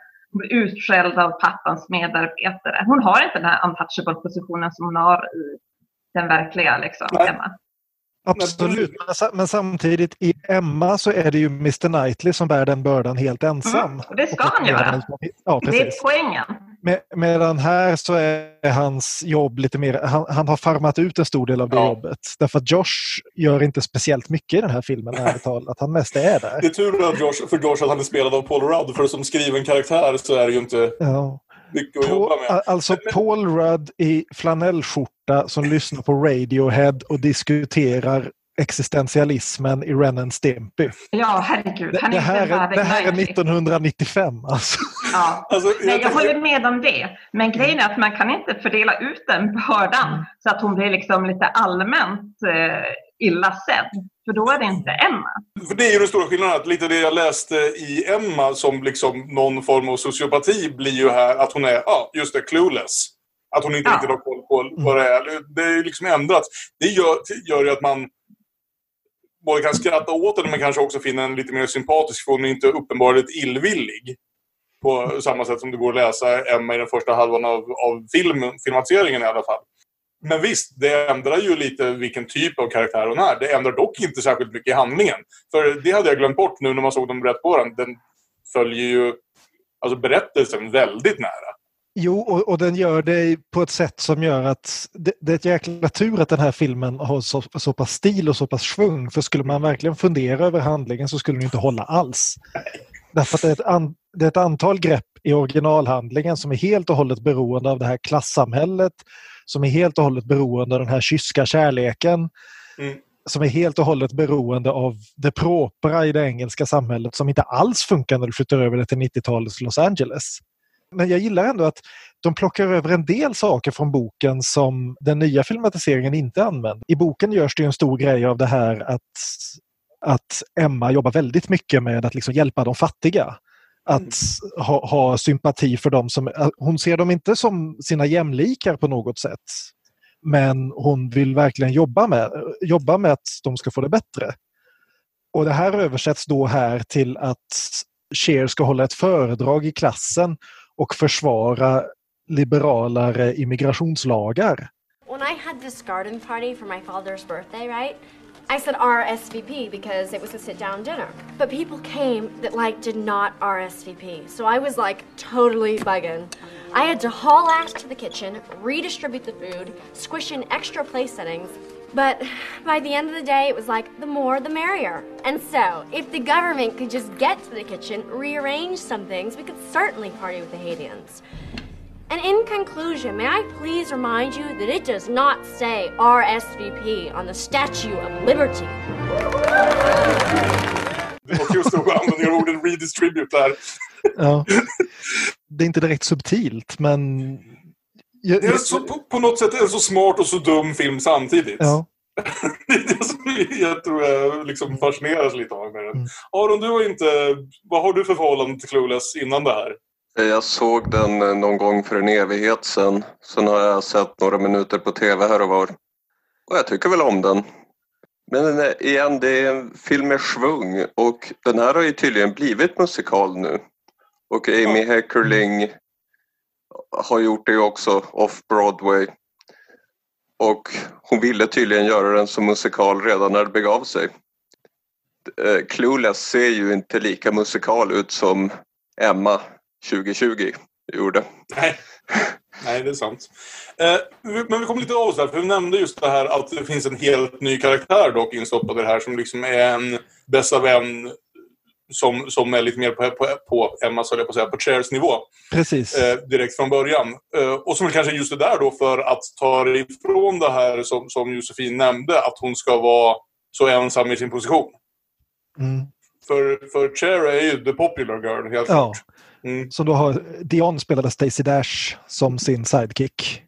utskälld av pappans medarbetare. Hon har inte den här untouchable-positionen som hon har i den verkliga liksom, Emma. Absolut, men samtidigt i Emma så är det ju Mr Knightley som bär den bördan helt ensam. Mm, det ska han göra. Ja, det är poängen. Med, medan här så är hans jobb lite mer, han, han, har farmat ut en stor del av det ja. jobbet. Därför att Josh gör inte speciellt mycket i den här filmen, ärligt talat. Han mest är där. Det är tur att Josh, för Josh att han är spelad av Paul Rudd, för som skriven karaktär så är det ju inte... Ja mycket att jobba med. Alltså Paul Rudd i flanellskjorta som lyssnar på Radiohead och diskuterar existentialismen i Ren and Stimpy. Ja, herregud. Han är det, här är, det här är 1995 alltså. Ja. Alltså, jag, Nej, jag håller med om det. Men grejen är att man kan inte fördela ut den bördan mm. så att hon blir liksom lite allmänt eh, illa sedd. För då är det inte Emma. För det är ju den stora skillnaden. Att lite det jag läste i Emma som liksom någon form av sociopati blir ju här att hon är, ja, just det, clueless. Att hon inte ja. riktigt har koll på vad det är. Det är liksom ändrat. Det gör, gör ju att man både kan skratta åt henne men kanske också finna en lite mer sympatisk för hon är inte uppenbarligen illvillig. På samma sätt som det går att läsa Emma i den första halvan av, av film, filmatiseringen i alla fall. Men visst, det ändrar ju lite vilken typ av karaktär hon är. Det ändrar dock inte särskilt mycket i handlingen. För det hade jag glömt bort nu när man såg dem rätt på den. Den följer ju alltså berättelsen väldigt nära. Jo, och, och, den gör det på ett sätt som gör att det, det är ett jäkla tur att den här filmen har så, så pass stil och så pass svung. För skulle man verkligen fundera över handlingen så skulle den inte hålla alls. Därför att det är, ett an, det är ett antal grepp i originalhandlingen som är helt och hållet beroende av det här klassamhället som är helt och hållet beroende av den här kyska kärleken. Mm. som är helt och hållet beroende av det propra i det engelska samhället som inte alls funkar när du flyttar över det till 90-talets Los Angeles. Men jag gillar ändå att de plockar över en del saker från boken som den nya filmatiseringen inte använder. I boken görs det en stor grej av det här att, att Emma jobbar väldigt mycket med att liksom hjälpa de fattiga. Att mm. ha, ha, sympati för dem som... Hon ser dem inte som sina jämlikar på något sätt. Men hon vill verkligen jobba med, jobba med att de ska få det bättre. Och det här översätts då här till att Cher ska hålla ett föredrag i klassen och försvara liberalare immigrationslagar. When I had this garden party for my father's birthday, right? I said RSVP because it was a sit down dinner. But people came that like did not RSVP. So I was like totally bugging. I had to haul ass to the kitchen, redistribute the food, squish in extra place settings. But by the end of the day, it was like the more the merrier. And so, if the government could just get to the kitchen, rearrange some things, we could certainly party with the Haitians. And in conclusion, may I please remind you that it does not say RSVP on the Statue of Liberty. Och just då använder jag ordet redistribute där. Ja. Det är inte direkt subtilt, men... Jag, det är så, på, på, något sätt en så smart och så dum film samtidigt. Ja. det är det som jag tror jag liksom fascineras lite av med den. Mm. Aron, du har inte... Vad har du för förhållande till Clueless innan det här? Jag såg den eh, någon gång för en evighet sedan. Sen har jag sett några minuter på tv här och var. Och jag tycker väl om den. Men eh, igen, det är en film med svung och den här har ju tydligen blivit musikal nu. Och Amy Heckerling har gjort det också off-Broadway. Och hon ville tydligen göra den som musikal redan när det begav sig. Eh, Clueless ser ju inte lika musikal ut som Emma 2020 gjorde. Nej. Nej, det är sant. Eh, men vi kommer lite av oss där, för vi nämnde just det här att det finns en helt ny karaktär dock instoppad i det här som liksom är en bästa vän som, som är lite mer på, på, på Emmas, jag på säga, på Chairs nivå. Precis. Eh, direkt från början. Eh, och som kanske just det där då för att ta ifrån det här som, som Josefin nämnde, att hon ska vara så ensam i sin position. Mm. För, för Cher är ju the popular girl, helt ja. klart. Mm. Så då har Dion spelade Stacey Dash som sin sidekick.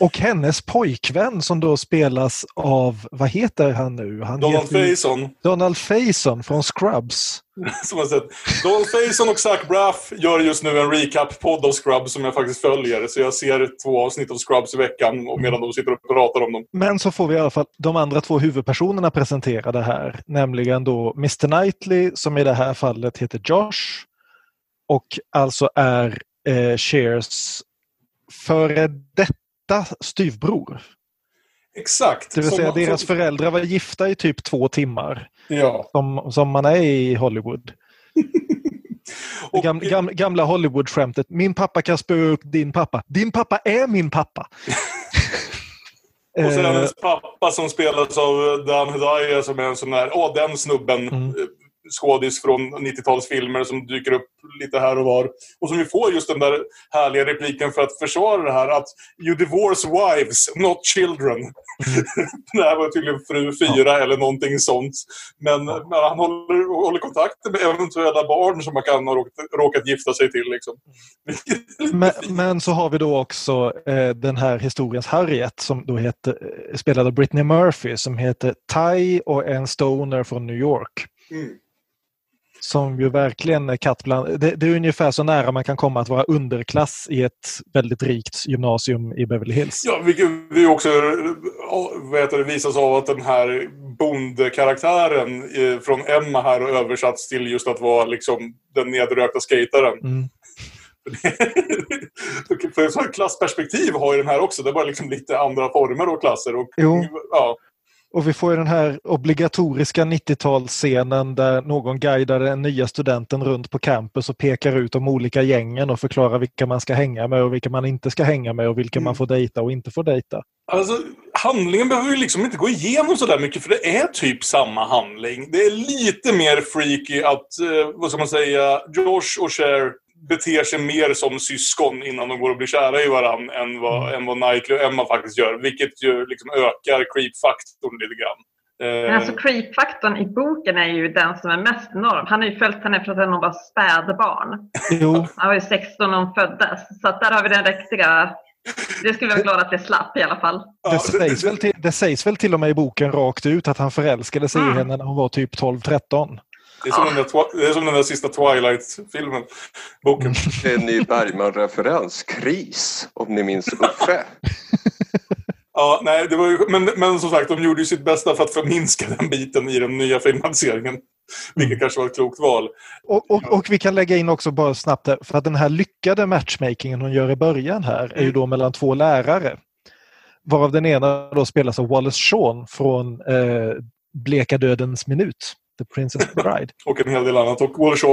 Och hennes pojkvän som då spelas av, vad heter han nu? Han Donald Faison. Donald Faison från Scrubs. som har sett. Donald Faison och Zach Braff gör just nu en recap-podd av Scrubs som jag faktiskt följer. Så jag ser två avsnitt av Scrubs i veckan och medan de sitter och pratar om dem. Men så får vi i alla fall de andra två huvudpersonerna presenterade här. Nämligen då Mr Knightley som i det här fallet heter Josh och alltså är eh, Shears före detta styvbror. Exakt. Det vill säga som, deras som... föräldrar var gifta i typ två timmar. Ja. Som, som man är i Hollywood. och, Gam, gam, gamla Hollywood-skämtet. Min pappa kan spöa upp din pappa. Din pappa är min pappa. och sen hennes pappa som spelas av Dan Hedaya som är en sån där, åh den snubben. Mm skådis från 90-talsfilmer som dyker upp lite här och var. Och som vi får just den där härliga repliken för att försvara det här att You divorce wives, not children. det här var tydligen fru fyra ja. eller någonting sånt. Men, ja. men han håller, håller kontakt med eventuella barn som man kan ha råkat, råkat gifta sig till. Liksom. men, men, så har vi då också eh, den här historiens Harriet som då heter, eh, spelade Britney Murphy som heter Ty och en stoner från New York. Mm. Som ju verkligen är katt bland... Det, det, är ungefär så nära man kan komma att vara underklass i ett väldigt rikt gymnasium i Beverly Hills. Ja, vilket vi också vet det, visas av att den här bondkaraktären från Emma här har översatts till just att vara liksom den nedrökta skataren. Mm. För ett klassperspektiv har ju den här också. Det är bara liksom lite andra former och klasser. Och, jo. Ja. Och vi får den här obligatoriska 90-talsscenen där någon guidar den nya studenten runt på campus och pekar ut de olika gängen och förklarar vilka man ska hänga med och vilka man inte ska hänga med och vilka mm. man får dejta och inte får dejta. Alltså, handlingen behöver ju liksom inte gå igenom så där mycket för det är typ samma handling. Det är lite mer freaky att, eh, vad ska man säga, Josh och Cher beter sig mer som syskon innan de går och blir kära i varandra än vad, mm. än vad Knightley och Emma faktiskt gör. Vilket ju liksom ökar creep-faktorn lite grann. Men alltså creep-faktorn i boken är ju den som är mest enorm. Han har ju följt henne från att hon var spädbarn. Jo. Han var ju 16 när hon föddes. Så att där har vi den riktiga... Det skulle vi vara glada att det slapp i alla fall. Det sägs, väl till, det sägs väl till och med i boken rakt ut att han förälskade sig i henne när hon var typ 12-13. Det är som, den, där, det är som den där sista Twilight-filmen. Boken. Det är en ny Bergman-referens. Kris, om ni minns Uffe. Ja, nej, det var ju, men, men som sagt, de gjorde ju sitt bästa för att förminska den biten i den nya filmatiseringen. Vilket kanske var ett klokt val. Och, och, och vi kan lägga in också bara snabbt där, för att den här lyckade matchmakingen hon gör i början här är ju då mellan två lärare. Varav den ena då spelas av Wallace Shawn från eh, Bleka dödens minut, The Princess Bride. Och en hel del annat. Och Wallace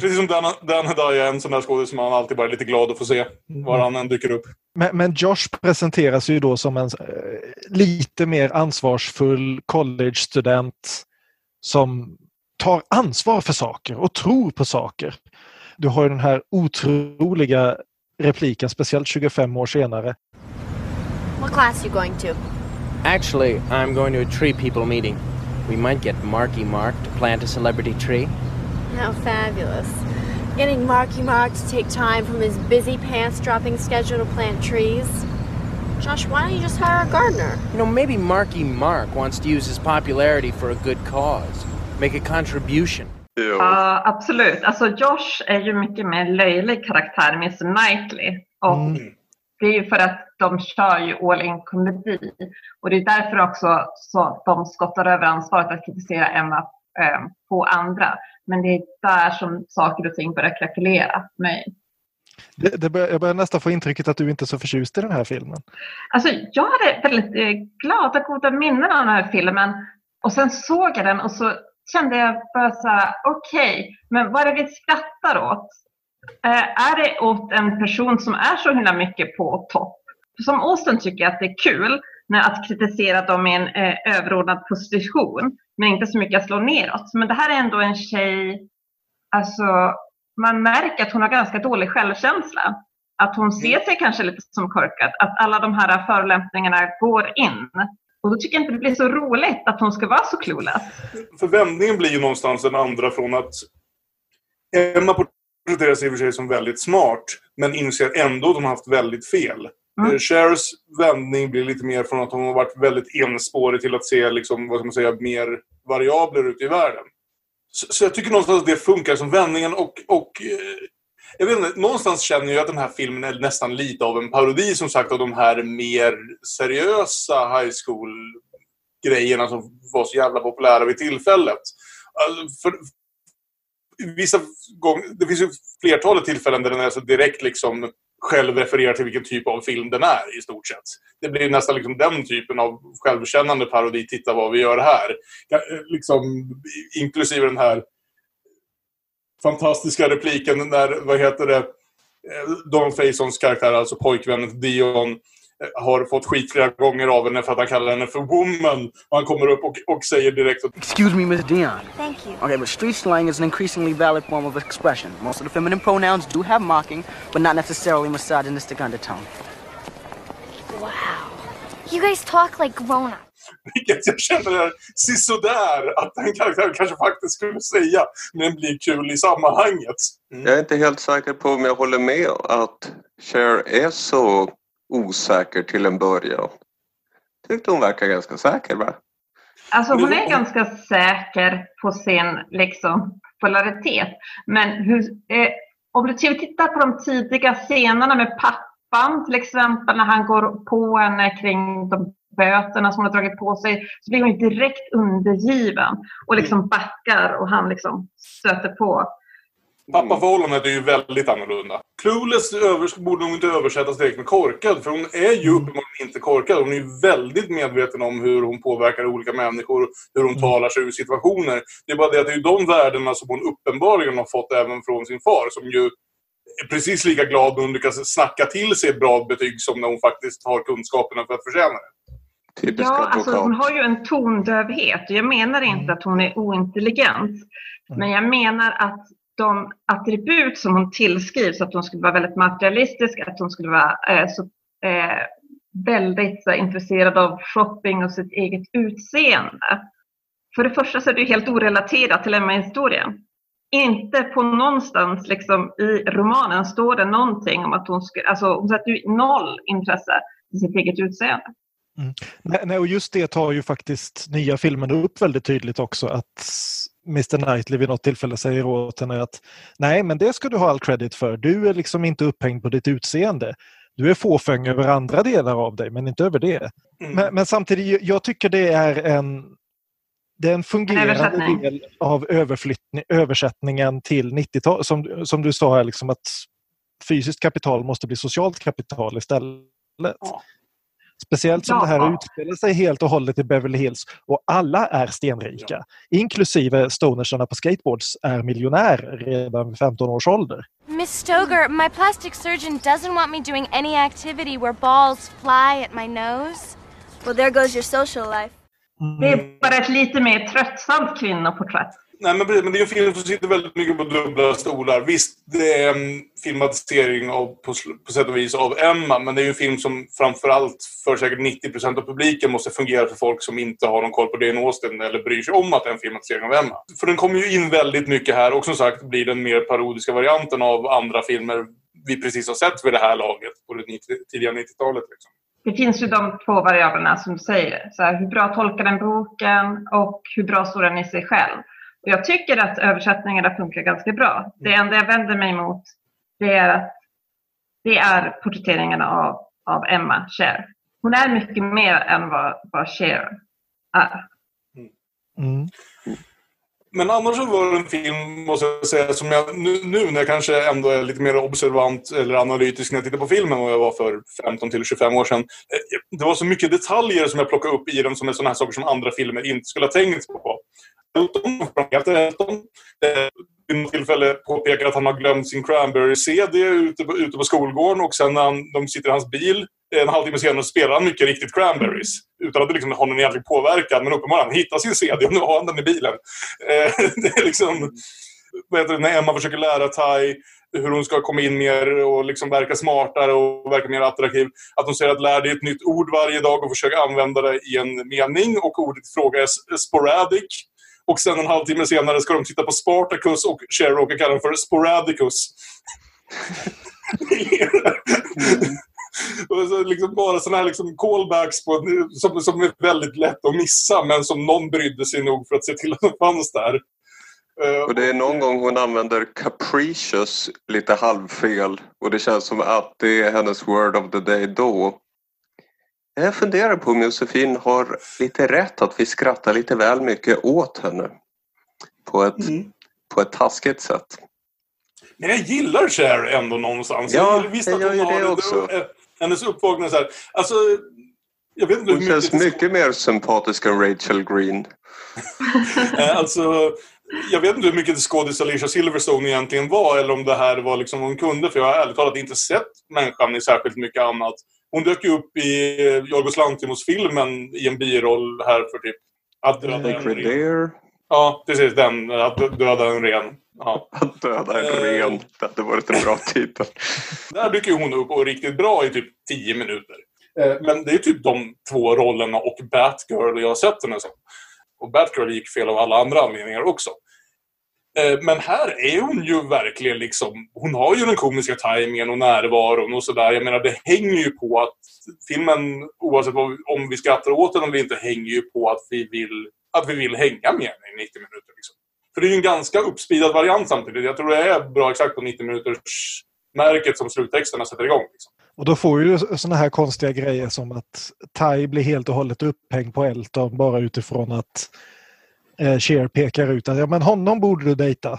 precis som Dan, Dan Hedaya, är en sån där skådis som man alltid bara är lite glad att få se. Var han än dyker upp. Men, men Josh presenteras ju då som en eh, lite mer ansvarsfull college-student som tar ansvar för saker och tror på saker. Du har ju den här otroliga repliken, speciellt 25 år senare. What class you going to? Actually, I'm going to a tree people meeting. We might get Marky Mark to plant a celebrity tree. How fabulous. Getting Marky Mark to take time from his busy pants dropping schedule to plant trees. Josh, why don't you just hire a gardener? You know, maybe Marky Mark wants to use his popularity for a good cause. Make a contribution. Jo. Ja, absolut. Alltså Josh är ju mycket mer löjlig karaktär än Mr Knightley. Och mm. Det är ju för att de kör ju all in komedi. Och det är därför också så de skottar över ansvaret att kritisera Emma eh, på andra. Men det är där som saker och ting börjar krackelera för mig. Det, det bör, jag börjar nästan få intrycket att du inte är så förtjust i den här filmen. Alltså, jag hade väldigt eh, glada, goda minnen av den här filmen. Och sen såg jag den och så kände jag bara så här, okej, men vad är det vi skrattar åt? Eh, är det åt en person som är så himla mycket på topp? Som Austin tycker jag att det är kul när att kritisera dem i en eh, överordnad position, men inte så mycket att slå neråt. Men det här är ändå en tjej, alltså man märker att hon har ganska dålig självkänsla. Att hon ser sig kanske lite som korkad, att alla de här förolämpningarna går in. Och då tycker jag inte det blir så roligt att hon ska vara så clueless. För vändningen blir ju någonstans den andra från att Emma porträtterar sig i och för sig som väldigt smart, men inser ändå att hon har haft väldigt fel. Mm. Mm. Chers vändning blir lite mer från att hon har varit väldigt enspårig till att se liksom, vad ska man säga, mer variabler ute i världen. Så, så jag tycker någonstans att det funkar som vändningen och, och eh, jag vet inte, någonstans känner jag att den här filmen är nästan lite av en parodi som sagt av de här mer seriösa high school-grejerna som var så jävla populära vid tillfället. Alltså, för, vissa gånger, det finns ju flertalet tillfällen där den är så direkt liksom själv refererar till vilken typ av film den är i stort sett. Det blir nästan liksom den typen av självkännande parodi. Titta vad vi gör här. Ja, eh, Liksom, inklusive den här fantastiska repliken när, vad heter det, eh, Don Faisons karaktär, alltså pojkvännen Dion, eh, har fått skit flera gånger av henne för att han kallar henne för woman. Och han kommer upp och, och säger direkt att Excuse me, Miss Dion. Thank you. Okay, but street slang is an increasingly valid form of expression. Most of the feminine pronouns do have mocking, but not necessarily misogynistic undertone. Wow. You guys talk like grown-ups. vilket jag känner är sisådär att den karaktären kanske faktiskt skulle säga, men blir kul i sammanhanget. Jag är inte helt säker på om jag håller med att Cher är så osäker till en början. Tyckte hon verkar ganska säker va? Alltså hon är ganska säker på sin liksom, polaritet. Men hur, eh, om du tittar på de tidiga scenerna med pappan, till exempel när han går på henne kring de böterna som hon har dragit på sig, så blir hon direkt undergiven och liksom backar och han liksom stöter på. Pappaförhållandet är ju väldigt annorlunda. Clueless övers borde nog inte översättas direkt med korkad, för hon är ju uppenbarligen inte korkad. Hon är ju väldigt medveten om hur hon påverkar olika människor, hur hon talar sig ur situationer. Det är bara det att det är ju de värdena som hon uppenbarligen har fått även från sin far, som ju är precis lika glad när hon lyckas snacka till sig ett bra betyg som när hon faktiskt har kunskaperna för att förtjäna det. Ja, alltså hon har ju en tondövhet. Jag menar inte att hon är ointelligent. Men jag menar att de attribut som hon tillskrivs, att hon skulle vara väldigt materialistisk, att hon skulle vara eh, så, eh, väldigt så, intresserad av shopping och sitt eget utseende. För det första så är det helt orelaterat till Emma-historien. Inte på någonstans liksom, i romanen står det någonting om att hon skulle, alltså hon sätter ju noll intresse i sitt eget utseende. Mm. Nej, nej, och just det tar ju faktiskt nya filmen upp väldigt tydligt också att Mr Knightley vid något tillfälle säger åt henne att nej men det ska du ha all credit för. Du är liksom inte upphängd på ditt utseende. Du är fåfäng över andra delar av dig men inte över det. Mm. Men, men, samtidigt, jag tycker det är en det är en fungerande en del av översättningen till 90-talet. Som, som du sa här, liksom att fysiskt kapital måste bli socialt kapital istället. Ja. Speciellt som ja. det här utspelar sig helt och hållet i Beverly Hills och alla är stenrika. Ja. Inklusive stonersarna på skateboards är miljonärer redan vid 15 års ålder. Miss Stoger, my plastic surgeon doesn't want me doing any activity where balls fly at my nose. Well, there goes your social life. Mm. Det är bara ett lite mer tröttsamt kvinnoporträtt. Nej, men, men det är en film som sitter väldigt mycket på dubbla stolar. Visst, det är en filmatisering av, på, på sätt och vis av Emma, men det är ju en film som framförallt för säkert 90% av publiken måste fungera för folk som inte har någon koll på Jane Austen eller bryr sig om att det är en filmatisering av Emma. För den kommer ju in väldigt mycket här och som sagt blir den mer parodiska varianten av andra filmer vi precis har sett vid det här laget på det tidiga 90-talet. Liksom det finns ju de två variablerna som du säger. Så här, hur bra tolkar den boken och hur bra står den i sig själv. Och jag tycker att översättningarna funkar ganska bra. Det enda jag vänder mig emot det är att det är porträtteringarna av, av Emma Cher. Hon är mycket mer än vad, vad Cher är. Mm. Men annars så var det en film, måste jag säga, som jag nu, nu, när jag kanske ändå är lite mer observant eller analytisk när jag tittar på filmen än vad jag var för 15 till 25 år sedan. Eh, det var så mycket detaljer som jag plockade upp i den som är sådana här saker som andra filmer inte skulle ha tänkt på. Elton, Frank Elton, eh, vid något tillfälle påpekar att han har glömt sin cranberry-CD ute, på, ute på skolgården och sen när han, de sitter i hans bil en halvtimme senare spelar han mycket riktigt cranberries. Utan att det liksom har någon egentlig påverkan. Men uppenbarligen, han hittar sin CD och nu har han den i bilen. Eh, det är liksom... Vad heter det, när Emma försöker lära Tai hur hon ska komma in mer och liksom verka smartare och verka mer attraktiv. Att hon säger att lär dig ett nytt ord varje dag och försök använda det i en mening. Och ordet i fråga är sporadic. Och sen en halvtimme senare ska de titta på Spartacus och Cher råkar kalla den för Sporadicus. mm. Och så liksom bara sådana här liksom callbacks på, som, som är väldigt lätt att missa men som någon brydde sig nog för att se till att de fanns där. Eh, och det är någon gång hon använder capricious lite halvfel och det känns som att det är hennes word of the day då. Jag funderar på om Josefin har lite rätt att vi skrattar lite väl mycket åt henne. På ett, mm. på ett taskigt sätt. Men jag gillar Cher ändå någonstans. Ja, jag, jag gör det också. Det, hennes uppvaknande så här. Alltså, jag vet inte Hon känns mycket mer sympatisk än Rachel Green. Eh, alltså, jag vet inte hur mycket skådis Alicia Silverstone egentligen var eller om det här var liksom vad hon kunde. För jag har ärligt talat inte sett människan i särskilt mycket annat. Hon dök ju upp i Jorgos Lanthimos-filmen i en biroll här för typ... Att döda en ren. Ja, precis. Den. Att döda en ren. Ja. Att döda en ren. Det hade varit en bra titel. Där dyker hon upp och riktigt bra i typ 10 minuter. Eh, men det är typ de två rollerna och Batgirl jag har sett henne som. Och Batgirl gick fel av alla andra anledningar också. Eh, men här är hon ju verkligen liksom... Hon har ju den komiska tajmingen och närvaron och sådär. Jag menar, det hänger ju på att filmen, oavsett om vi skrattar åt den eller inte, hänger ju på att vi vill, att vi vill hänga med henne i 90 minuter. Liksom. För det är ju en ganska uppspeedad variant samtidigt. Jag tror det är bra exakt på 90 minuters märket som sluttexterna sätter igång. Liksom. Och då får du sådana här konstiga grejer som att Tai blir helt och hållet upphängd på Elton bara utifrån att eh, Cher pekar ut att ja, men honom borde du dejta.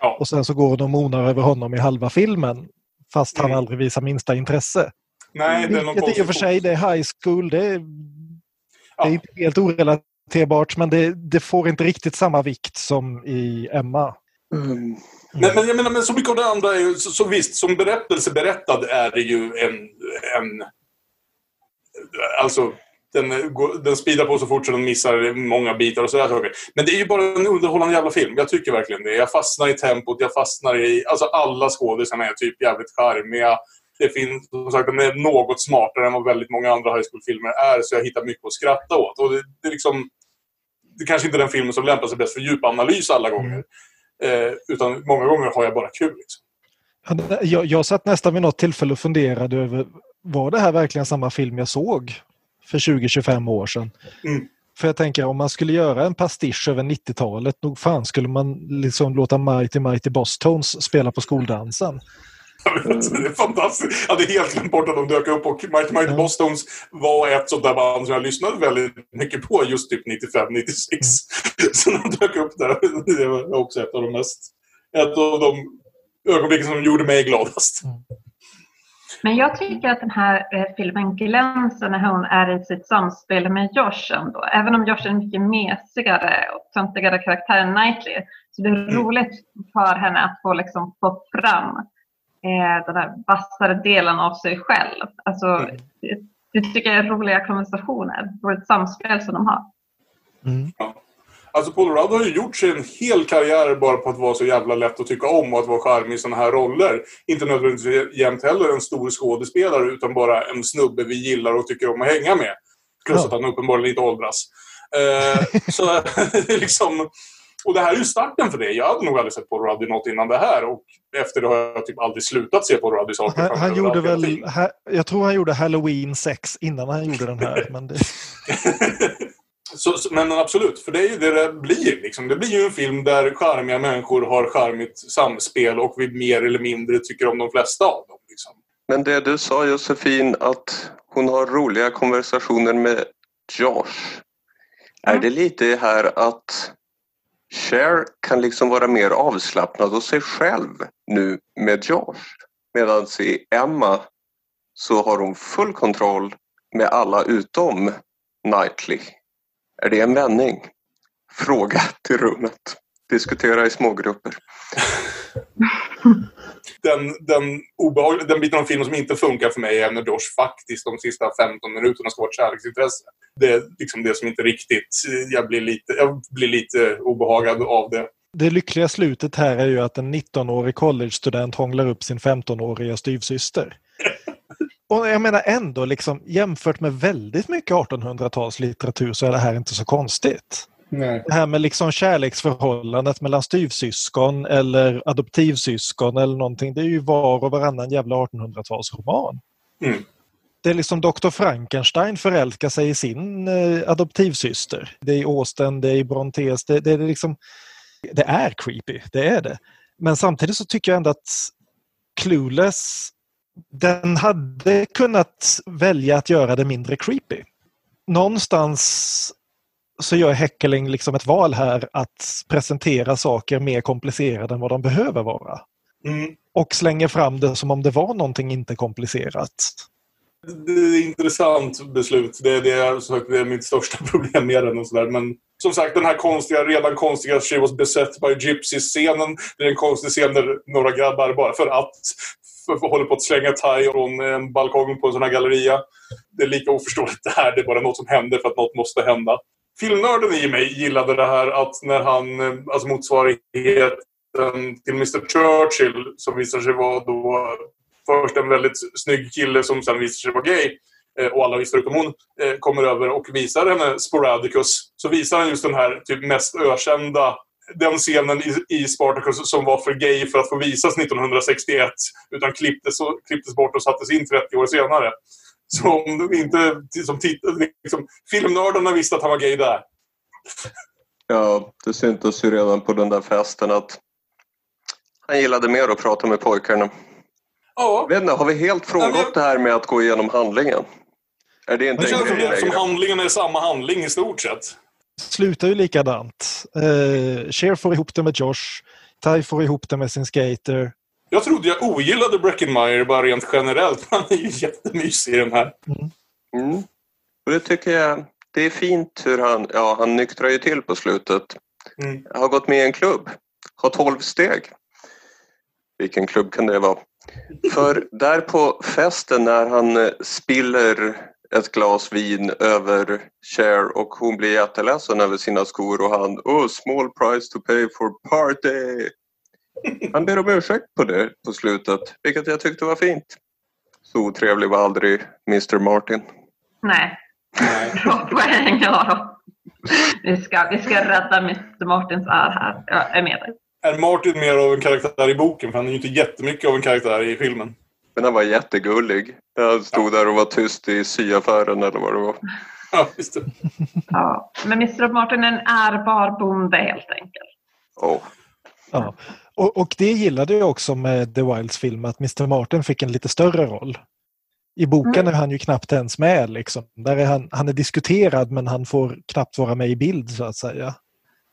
Ja. Och sen så går de och monar över honom i halva filmen fast mm. han aldrig visar minsta intresse. Nej, det är Vilket i och för sig, det är high school, det är, ja. det är inte helt orelaterbart men det, det, får inte riktigt samma vikt som i Emma. Mm. Men, men, jag menar, men så mycket av det andra är ju, så, så visst, som berättelse berättad är det ju en... en alltså, den, den speedar på så fort så den missar många bitar och sådär saker. Men det är ju bara en underhållande jävla film. Jag tycker verkligen det. Jag fastnar i tempot, jag fastnar i... Alltså alla skådisarna är typ jävligt charmiga. det finns, som sagt, den är något smartare än vad väldigt många andra high school-filmer är. Så jag hittar mycket att skratta åt. Och det, det är liksom... Det kanske inte är den filmen som lämpar sig bäst för djupanalys alla gånger. Eh, utan många gånger har jag bara kul. Liksom. Jag, jag satt nästan vid något tillfälle och funderade över var det här verkligen samma film jag såg för 20-25 år sedan? Mm. För jag tänker om man skulle göra en pastisch över 90-talet, nog fan skulle man liksom låta Mighty Mighty Boss Tones spela på skoldansen. det är fantastiskt. Jag hade helt glömt bort att de dök upp och Mighty Mighty ja. Bosstones var ett sånt där band som jag lyssnade väldigt mycket på just typ 95, 96. Mm. Så de dök upp där. Det var också ett av de mest... Ett av de ögonblicken som gjorde mig gladast. Mm. Men jag tycker att den här eh, filmen glänser när hon är i sitt samspel med Josh ändå. Även om Josh är en mycket mesigare och töntigare karaktär än Knightley. Så det är mm. roligt för henne att få liksom få fram eh, den här vassare delen av sig själv. Alltså, mm. det, det, tycker jag är roliga konversationer, roligt samspel som de har. Mm. Alltså Paul Rudd har ju gjort sig en hel karriär bara på att vara så jävla lätt att tycka om och att vara charmig i sådana här roller. Inte nödvändigtvis jämt heller en stor skådespelare utan bara en snubbe vi gillar och tycker om att hänga med. Plus ja. att han uppenbarligen inte åldras. Eh, så liksom... Och det här är ju starten för det. Jag hade nog aldrig sett Paul Rudd i något innan det här. Och efter det har jag typ aldrig slutat se Paul Rudd i saker. Han, han gjorde väl... Ha, jag tror han gjorde Halloween 6 innan han gjorde den här. men det... Så, men absolut, för det är ju det det blir. Liksom. Det blir ju en film där charmiga människor har charmigt samspel och vi mer eller mindre tycker om de flesta av dem. Liksom. Men det du sa Josefin, att hon har roliga konversationer med Josh. Mm. Är det lite här att Cher kan liksom vara mer avslappnad hos sig själv nu med Josh? Medan i Emma så har hon full kontroll med alla utom Knightley. Är det en vändning? Fråga till rummet. Diskutera i smågrupper. den, den, obehag, den biten av filmen som inte funkar för mig är när Josh faktiskt de sista 15 minuterna ska vara ett kärleksintresse. Det är liksom det som inte riktigt... Jag blir lite, jag blir lite obehagad av det. Det lyckliga slutet här är ju att en 19-årig collegestudent hånglar upp sin 15-åriga styvsyster. Och jag menar ändå, liksom, jämfört med väldigt mycket 1800-talslitteratur så är det här inte så konstigt. Nej. Det här med liksom kärleksförhållandet mellan styvsyskon eller adoptivsyskon eller någonting, det är ju var och varannan jävla 1800-talsroman. Mm. Det är liksom Dr. Frankenstein förälskar sig i sin eh, adoptivsyster. Det är i Austen, det är i Brontes, det, det, är liksom... Det är creepy, det är det. Men samtidigt så tycker jag ändå att Clueless den hade kunnat välja att göra det mindre creepy. Någonstans så gör Häckeling liksom ett val här att presentera saker mer komplicerade än vad de behöver vara. Mm. Och slänger fram det som om det var någonting inte komplicerat. Det är ett intressant beslut. Det är, det är, det är mitt största problem med den. Och så där. Men som sagt, den här konstiga, redan konstiga She was beset by gypsies-scenen. Det är en konstig scen där några grabbar bara för att håller på att slänga thai från eh, en balkong på en sån här galleria. Det är lika oförståeligt det här. Det är bara något som händer för att något måste hända. Filmnörden i mig gillade det här att när han, eh, alltså motsvarigheten till Mr Churchill som visar sig vara då först en väldigt snygg kille som sen visar sig vara gay eh, och alla visste utom hon, kommer över och visar henne Sporadicus. Så visar han just den här typ mest ökända den scenen i, i Spartacus som var för gay för att få visas 1961 utan klipptes, klipptes bort och sattes in 30 år senare. Så om inte som liksom, filmnördarna visste att han var gay där. Ja, det syntes ju redan på den där festen att han gillade mer att prata med pojkarna. Ja. Vet inte, har vi helt frångått ja, det här med att gå igenom handlingen? Är det inte det känns som, som handlingen är samma handling i stort sett slutar ju likadant. Eh, Cher får ihop det med Josh. Ty får ihop det med sin skater. Jag trodde jag ogillade Breckenmeyer bara rent generellt. Han är ju jättemysig i den här. Mm. Mm. Och det tycker jag, det är fint hur han, ja han nyktrar ju till på slutet. Mm. Har gått med i en klubb. Har tolv steg. Vilken klubb kan det vara? För där på festen när han eh, spiller ett glas vin över Cher och hon blir jätteledsen över sina skor och han oh small price to pay for party. Han ber om ursäkt på det på slutet, vilket jag tyckte var fint. Så otrevlig var aldrig Mr Martin. Nej. Bra poäng, ja. Vi ska, vi ska rädda Mr Martins är här. Jag är med dig. Är Martin mer av en karaktär i boken? För han är ju inte jättemycket av en karaktär i filmen. Men han var jättegullig. Han stod där och var tyst i syaffären eller vad det var. Ja, just det. Ja. Men Mr Martin är en ärbar bonde helt enkelt. Oh. Ja. Och, och det gillade jag också med The Wilds film, att Mr Martin fick en lite större roll. I boken Mm. är han ju knappt ens med. Liksom. Där är han, han är diskuterad men han får knappt vara med i bild så att säga.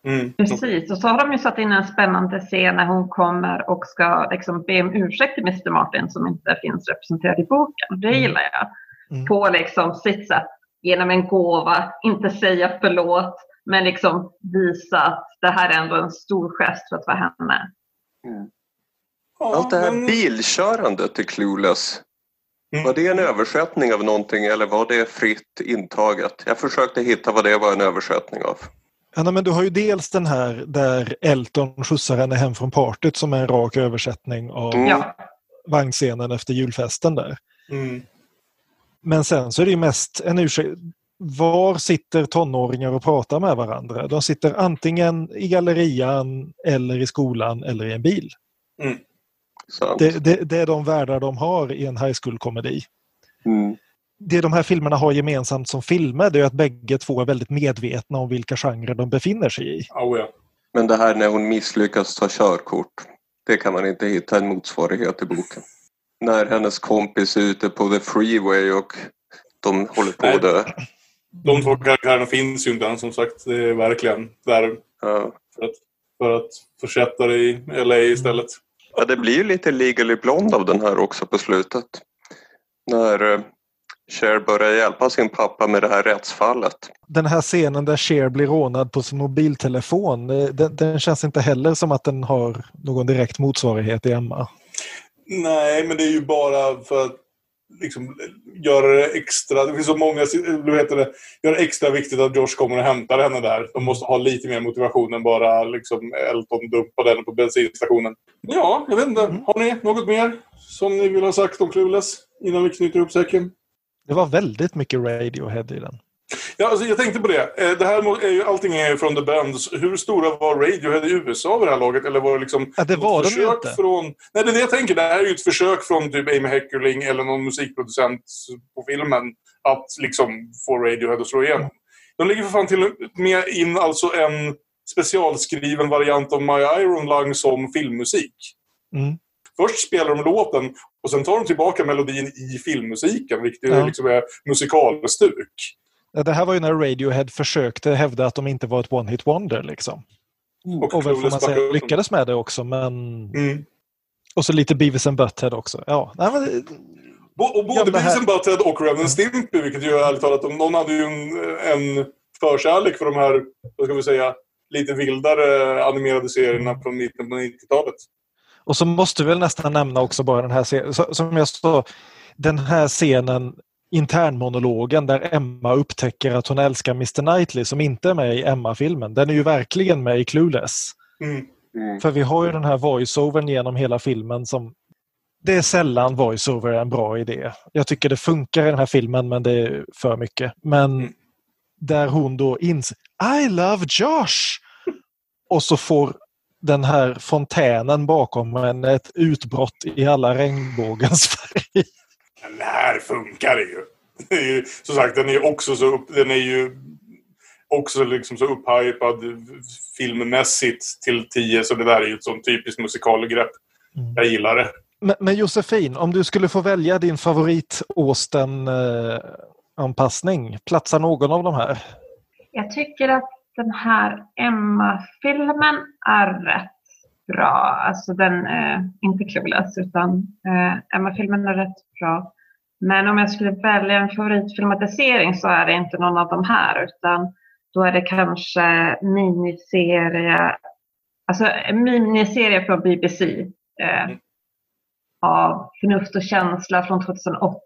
Mm. Precis, och så har de ju satt in en spännande scen när hon kommer och ska liksom be om ursäkt till Mr Martin som inte finns representerad i boken. Det gillar jag. Mm. På liksom sitt sätt, genom en gåva, inte säga förlåt, men liksom visa att det här är ändå en stor gest för att vara henne. Allt det här bilkörandet i Clueless. Var det en översättning av någonting eller var det fritt intaget? Jag försökte hitta vad det var en översättning av. Ja, men du har ju dels den här där Elton skjutsar henne hem från partyt som är en rak översättning av Mm. Vagnscenen efter julfesten där. Mm. Men sen så är det ju mest en ursäkt. Var sitter tonåringar och pratar med varandra? De sitter antingen i gallerian eller i skolan eller i en bil. Mm. Det, det, det är de världar de har i en high school-komedi. Det de här filmerna har gemensamt som filmer det är att bägge två är väldigt medvetna om vilka genrer de befinner sig i. Oh, ja. Men det här när hon misslyckas ta körkort. Det kan man inte hitta en motsvarighet i boken. När hennes kompis är ute på the freeway och de håller på Nej. att dö. De två karaktärerna finns ju inte som sagt. Det är verkligen där Ja. för att, för att försätta det i LA istället. Ja, det blir ju lite Legally Blonde av den här också på slutet. När eh, Cher börjar hjälpa sin pappa med det här rättsfallet. Den här scenen där Cher blir rånad på sin mobiltelefon, eh, den, den känns inte heller som att den har någon direkt motsvarighet i Emma. Nej, men det är ju bara för att liksom, göra det extra. Det finns så många... Vad heter det? Göra det extra viktigt att Josh kommer och hämtar henne där. De måste ha lite mer motivation än bara liksom, Elton dumpade henne på bensinstationen. Ja, jag vet inte. Har ni något mer som ni vill ha sagt om Clueless innan vi knyter ihop säcken? Det var väldigt mycket Radiohead i den. Ja, alltså, jag tänkte på det. Eh, det här är ju, allting är ju från The Bends. Hur stora var Radiohead i USA vid det här laget? Eller var det liksom Ja, det var ett de försök inte. från... Nej, det är det jag tänker. Det här är ju ett försök från typ Amy Heckerling eller någon musikproducent på filmen att liksom få Radiohead att slå igenom. De lägger för fan till och med in alltså en specialskriven variant av My Iron Lung som filmmusik. Mm. Först spelar de låten och sen tar de tillbaka melodin i filmmusiken, vilket Ja. liksom är musikalstuk. Det här var ju när Radiohead försökte hävda att de inte var ett one-hit wonder. Liksom. Och, Och väl får man säga, lyckades med det också. Men... Mm. Och så lite Beavis and Butthead också. Ja, nej, men... Bo- Och både Ja, Beavis and Butthead och Reverend Stimpy, vilket ju ärligt talat, om någon hade ju en, en förkärlek för de här, vad ska vi säga, lite vildare animerade serierna från mitten på 90-talet. Och så måste vi väl nästan nämna också bara den här scenen. Som jag sa, den här scenen, internmonologen där Emma upptäcker att hon älskar Mr Knightley som inte är med i Emma-filmen. Den är ju verkligen med i Clueless. Mm. Mm. För vi har ju den här voiceovern genom hela filmen som det är sällan voiceover är en bra idé. Jag tycker det funkar i den här filmen men det är för mycket. Men Mm. där hon då inser I love Josh! Och så får den här fontänen bakom henne ett utbrott i alla regnbågens färger. Den här funkar det ju. Det är ju som sagt, den är också så, upp, den är ju också liksom så upphypad filmmässigt till 10 så det där är ju ett sånt typiskt musikalgrepp. Mm. Jag gillar det. Men, men Josefin, om du skulle få välja din favorit Austen-anpassning, platsar någon av de här? Jag tycker att den här Emma-filmen är rätt bra. Alltså den är inte Clueless utan eh, Emma-filmen är rätt bra. Men om jag skulle välja en favoritfilmatisering så är det inte någon av de här utan då är det kanske miniserie, alltså en miniserie från BBC eh, av Förnuft och känsla från 2008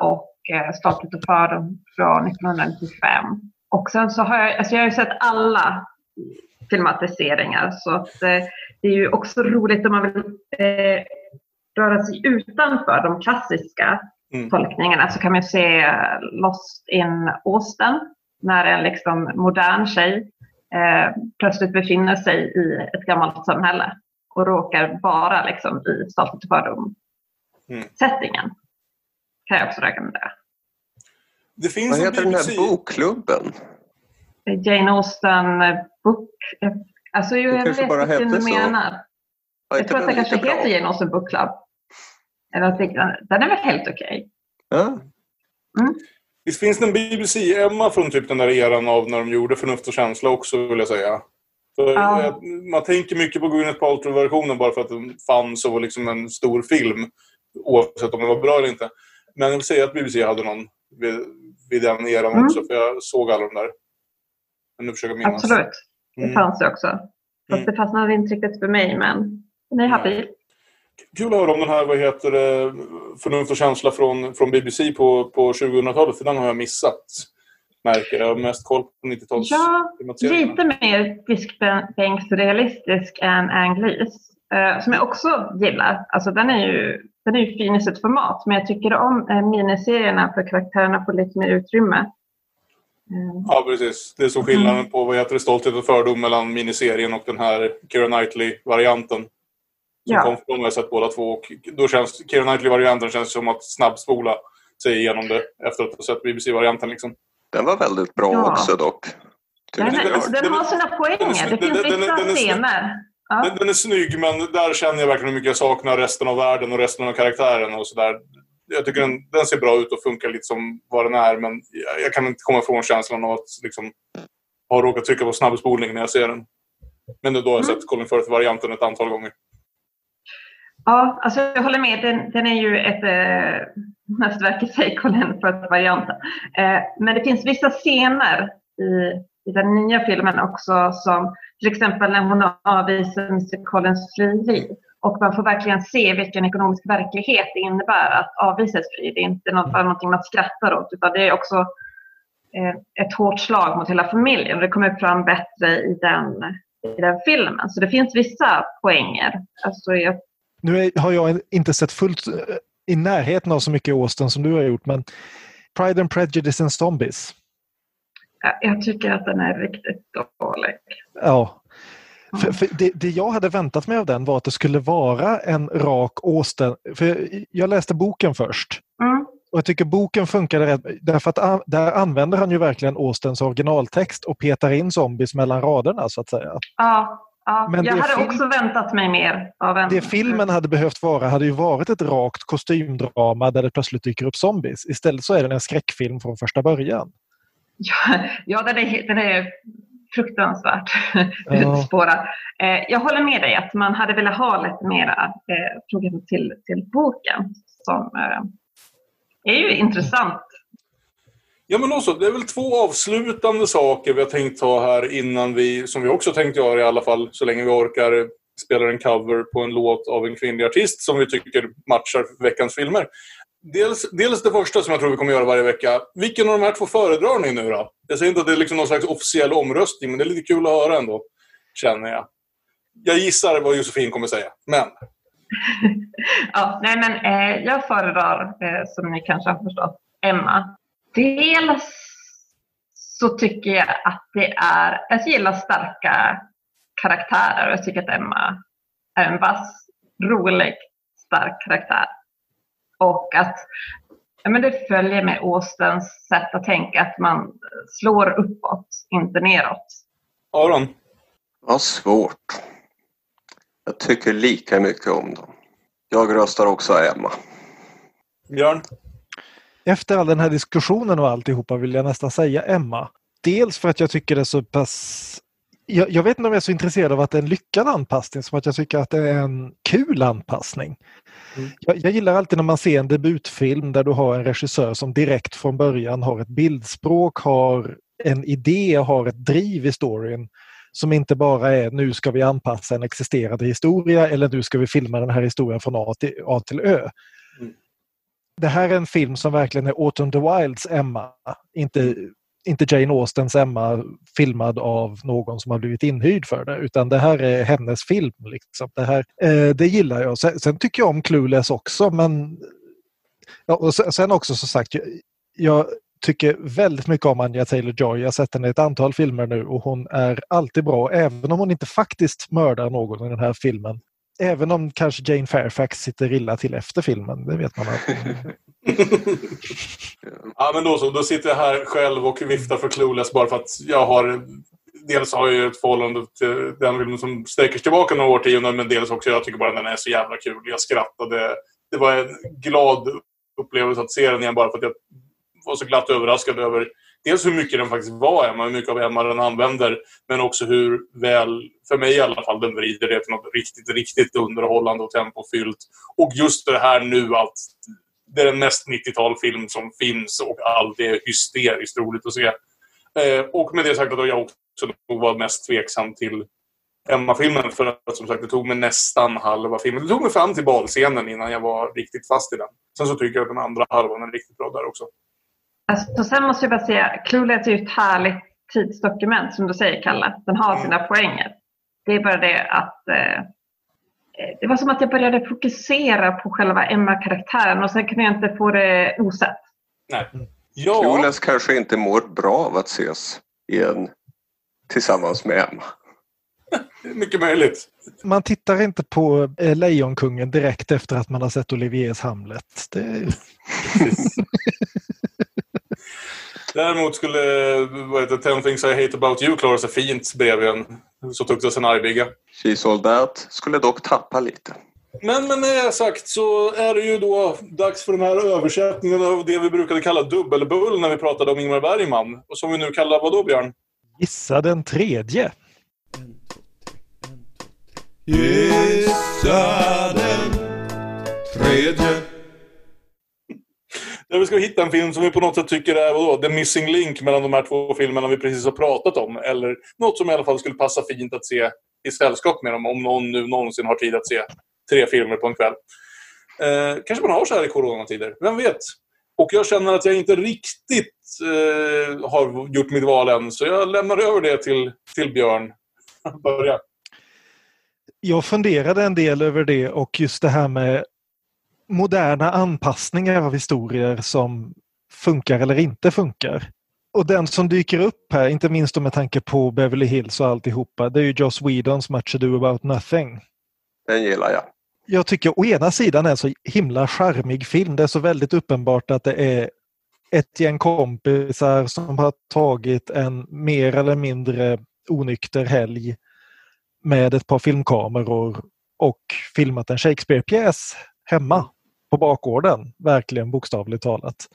och eh, Stolthet och fördom från 1995. Och sen så har jag, alltså jag har ju sett alla filmatiseringar så att, eh, det är ju också roligt om man vill eh, röra sig utanför de klassiska Mm. tolkningarna så kan man se Lost in Austin när en liksom modern tjej eh, plötsligt befinner sig i ett gammalt samhälle och råkar vara liksom i och fördom Mm. Kan jag också rekommendera. Det finns Vad en heter den BBC... här bokklubben? Jane Austen eh, Book... eh, Alltså Det jag kanske vet bara hette du så. menar. Jag tror att det den kanske bra? heter Jane Austen Book Club. Eller något liknande. Den är väl helt okej. Ja. Visst finns det en BBC-Emma från typ den där eran av när de gjorde Förnuft och känsla också vill jag säga. För Ja. eh, Man tänker mycket på Gwyneth Paltrow-versionen bara för att den fanns och var liksom en stor film. Oavsett om den var bra eller inte. Men jag vill säga att BBC hade någon vid, den eran Mm. också. För jag såg alla de där. Men nu försöker jag minnas. Absolut. Det Mm. fanns det också. Fast det fastnade inte riktigt för mig, men den är habil. Kul att höra om den här, vad heter det, Förnuft och känsla från, från BBC på, på 2000-talet. För den har jag missat. Märker jag. Har mest koll på 90-tals Ja, lite mer diskbänksrealistisk än Ang Lees. eh, som jag också gillar. Alltså den är ju, den är ju fin i sitt format. Men jag tycker om eh, miniserierna för karaktärerna får lite mer utrymme. Eh, Ja, precis. Det är så skillnaden på vad heter det, Stolthet och fördom mellan miniserien och den här Keira Knightley-varianten. Som Ja. kom från, jag har sett båda två. Och då känns Keira Knightley-varianten känns som att snabbspola sig igenom det efter att ha sett BBC-varianten. Liksom. Den var väldigt bra Ja. också dock. Den, den- alltså, den den- har sina poänger. Det finns vissa scener. Ja. Den, den är snygg, men där känner jag verkligen hur mycket jag saknar resten av världen och resten av karaktären och sådär. Jag tycker den, den ser bra ut och funkar lite som vad den är, men jag, jag kan inte komma ifrån känslan av att liksom, ha råkat trycka på snabbspolning när jag ser den. Men då har jag sett Colin Firth-varianten ett antal gånger. Ja, alltså jag håller med. Den, den är ju ett eh, mästerverk i sig, Colin Firth-varianten. Eh, men det finns vissa scener i, i den nya filmen också som till exempel när hon avvisar Mr Collins frieri. Och man får verkligen se vilken ekonomisk verklighet det innebär att avvisa ett frieri. Det är inte något, bara någonting man skrattar åt utan det är också eh, ett hårt slag mot hela familjen. Och det kommer fram bättre i den, i den filmen. Så det finns vissa poänger. Alltså jag Nu har jag inte sett fullt eh, i närheten av så mycket Austin som du har gjort, men Pride and Prejudice and Zombies. Jag- tycker att den är riktigt dålig. Ja. För, för det, det jag hade väntat mig av den var att det skulle vara en rak Austen. För jag läste boken först. Mm. Och jag tycker boken funkade rätt. Därför att där använder han ju verkligen Austens originaltext och petar in zombies mellan raderna så att säga. Ja, ja. Men jag hade film- också väntat mig mer av en... Det filmen hade behövt vara hade ju varit ett rakt kostymdrama där det plötsligt dyker upp zombies. Istället så är den en skräckfilm från första början. Ja, ja den, är, den är fruktansvärt Ja. utspårad. Eh, jag håller med dig att man hade velat ha lite mera eh, troget till, till boken som eh, är ju intressant. Ja, men också, det är väl två avslutande saker vi har tänkt ta här innan vi, som vi också tänkt göra i alla fall, så länge vi orkar, spelar en cover på en låt av en kvinnlig artist som vi tycker matchar veckans filmer. Dels, dels det första som jag tror vi kommer göra varje vecka. Vilken av de här två föredrar ni nu då? Jag säger inte att det är liksom någon slags officiell omröstning, men det är lite kul att höra ändå, känner jag. Jag gissar vad Josefin kommer säga, men... Ja, nej, men, eh, jag föredrar, eh, som ni kanske har förstått, Emma. Dels så tycker jag att det är, jag gillar starka karaktärer och jag tycker att Emma är en vass, rolig, stark karaktär. Och att ja, men det följer med Austens sätt att tänka, att man slår uppåt, inte neråt. Aron? Vad svårt. Jag tycker lika mycket om dem. Jag röstar också Emma. Björn? Efter all den här diskussionen och alltihopa vill jag nästan säga Emma. Dels för att jag tycker det är så pass... Jag, jag vet inte om jag är så intresserad av att det är en lyckad anpassning som att jag tycker att det är en kul anpassning. Jag, jag gillar alltid när man ser en debutfilm där du har en regissör som direkt från början har ett bildspråk, har en idé, har ett driv i storyn som inte bara är nu ska vi anpassa en existerande historia eller nu ska vi filma den här historien från A till, A till Ö. Det här är en film som verkligen är Autumn the Wilds Emma, inte, inte Jane Austens Emma filmad av någon som har blivit inhyrd för det, utan det här är hennes film. Liksom. Det, här, eh, det gillar jag. Sen, sen tycker jag om Clueless också, men Ja, och sen också som sagt, jag, jag tycker väldigt mycket om Anja Taylor-Joy. Jag har sett henne i ett antal filmer nu och hon är alltid bra, även om hon inte faktiskt mördar någon i den här filmen. Även om kanske Jane Fairfax sitter illa till efter filmen, det vet man aldrig. ja, men då så. Då sitter jag här själv och viftar för Clueless bara för att jag har... Dels har jag ett förhållande till den filmen som sträcker sig tillbaka några årtionden, men dels också jag tycker bara den är så jävla kul. Jag skrattade. Det var en glad upplevelse att se den igen bara för att jag var så glatt överraskad över dels hur mycket den faktiskt var Emma, hur mycket av Emma den använder, men också hur väl, för mig i alla fall, den vrider det till något riktigt, riktigt underhållande och tempofyllt. Och just det här nu att det är den mest 90-talfilm som finns och allt är hysteriskt roligt att se. Eh, och med det sagt att jag också nog var mest tveksam till Emma-filmen för att som sagt det tog mig nästan halva filmen. Det tog mig fram till balscenen innan jag var riktigt fast i den. Sen så tycker jag att den andra halvan är riktigt bra där också. Alltså, sen måste jag bara säga, Clueless är ju ett härligt tidsdokument som du säger Kalle. Den har sina mm. poänger. Det är bara det att eh, det var som att jag började fokusera på själva Emma-karaktären och sen kunde jag inte få det osett. Nej. Ja. Clueless kanske inte mår bra av att ses igen tillsammans med Emma. Mycket möjligt. Man tittar inte på eh, Lejonkungen direkt efter att man har sett Oliviers Hamlet. Det... Däremot skulle vad heter, Ten things I hate about you klara sig fint bredvid en så tuktas en argbigga. She's all that skulle dock tappa lite. Men med det sagt så är det ju då dags för den här översättningen av det vi brukade kalla dubbelbull när vi pratade om Ingmar Bergman. Och som vi nu kallar vad då, Björn? Gissa den tredje. Gissa den tredje. Där vi ska hitta en film som vi på något sätt tycker är vadå, the missing link mellan de här två filmerna vi precis har pratat om. Eller något som i alla fall skulle passa fint att se i sällskap med dem om någon nu någonsin har tid att se tre filmer på en kväll. Eh, kanske man har så här i coronatider, vem vet? Och jag känner att jag inte riktigt eh, har gjort mitt val än, så jag lämnar över det till, till Björn. Börja. Jag funderade en del över det och just det här med moderna anpassningar av historier som funkar eller inte funkar. Och den som dyker upp här, inte minst med tanke på Beverly Hills och alltihopa, det är ju Joss Whedons Much Ado About Nothing. Den gillar jag. Jag tycker å ena sidan är en så himla charmig film. Det är så väldigt uppenbart att det är ett gäng kompisar som har tagit en mer eller mindre onykter helg med ett par filmkameror och filmat en Shakespeare-pjäs hemma på bakgården, verkligen bokstavligt talat.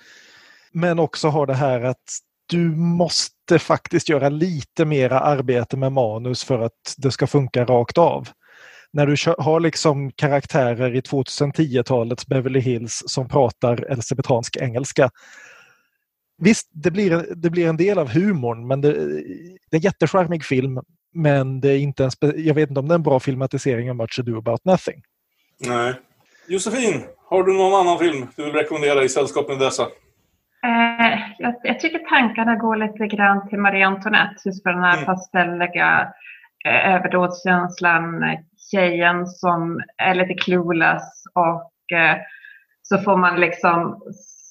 Men också har det här att du måste faktiskt göra lite mera arbete med manus för att det ska funka rakt av. När du har liksom karaktärer i 2010-talets Beverly Hills som pratar elsabetansk engelska. Visst, det blir, det blir en del av humorn men det, det är en jättecharmig film men det är inte en jag vet inte om det är en bra filmatisering av Much Ado About Nothing. Nej. Josefin, har du någon annan film du vill rekommendera i sällskap med dessa? Eh, jag, jag, tycker tankarna går lite grann till Marie Antoinette, just för den här mm. pastelliga eh, överdådskänslan, tjejen som är lite clueless och eh, så får man liksom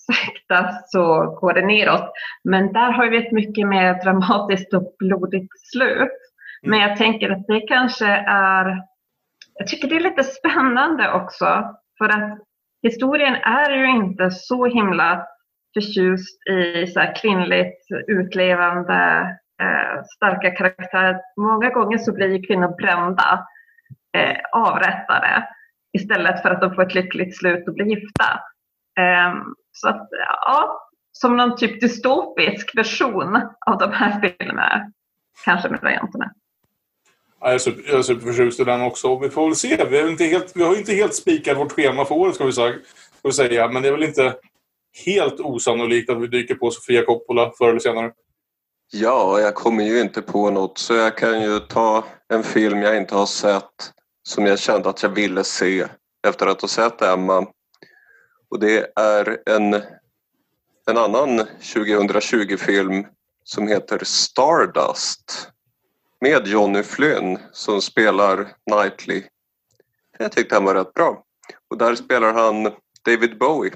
sakta så går det neråt. Men där har vi ett mycket mer dramatiskt och blodigt slut. Mm. Men jag tänker att det kanske är jag tycker det är lite spännande också. För att historien är ju inte så himla förtjust i så kvinnligt utlevande eh, starka karaktärer. Många gånger så blir kvinnor brända, eh, avrättade istället för att de får ett lyckligt slut och blir gifta. Eh, så att, ja, som någon typ dystopisk version av de här filmerna, kanske med varianterna. Jag är, super, jag är superförtjust i den också. Vi får väl se. Vi, är inte helt, vi har inte helt spikat vårt schema för året ska vi, säga, ska vi säga. Men det är väl inte helt osannolikt att vi dyker på Sofia Coppola förr eller senare. Ja, jag kommer ju inte på något så jag kan ju ta en film jag inte har sett som jag kände att jag ville se efter att ha sett Emma. Och det är en, en annan 2020-film som heter Stardust med Johnny Flynn som spelar Knightley. Jag tyckte han var rätt bra. Och där spelar han David Bowie.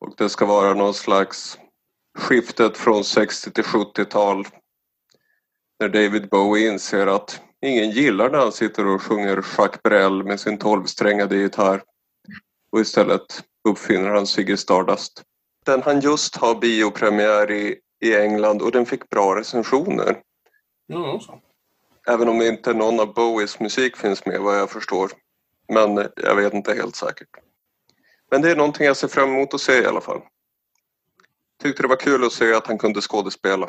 Och det ska vara någon slags skiftet från 60 till 70-tal. När David Bowie inser att ingen gillar när han sitter och sjunger Jacques Brel med sin tolvsträngade gitarr. Och istället uppfinner han Ziggy Stardust. Den han just har biopremiär i, i England och den fick bra recensioner. Ja. Även om inte någon av Bowies musik finns med vad jag förstår. Men jag vet inte helt säkert. Men det är någonting jag ser fram emot att se i alla fall. Tyckte det var kul att se att han kunde skådespela.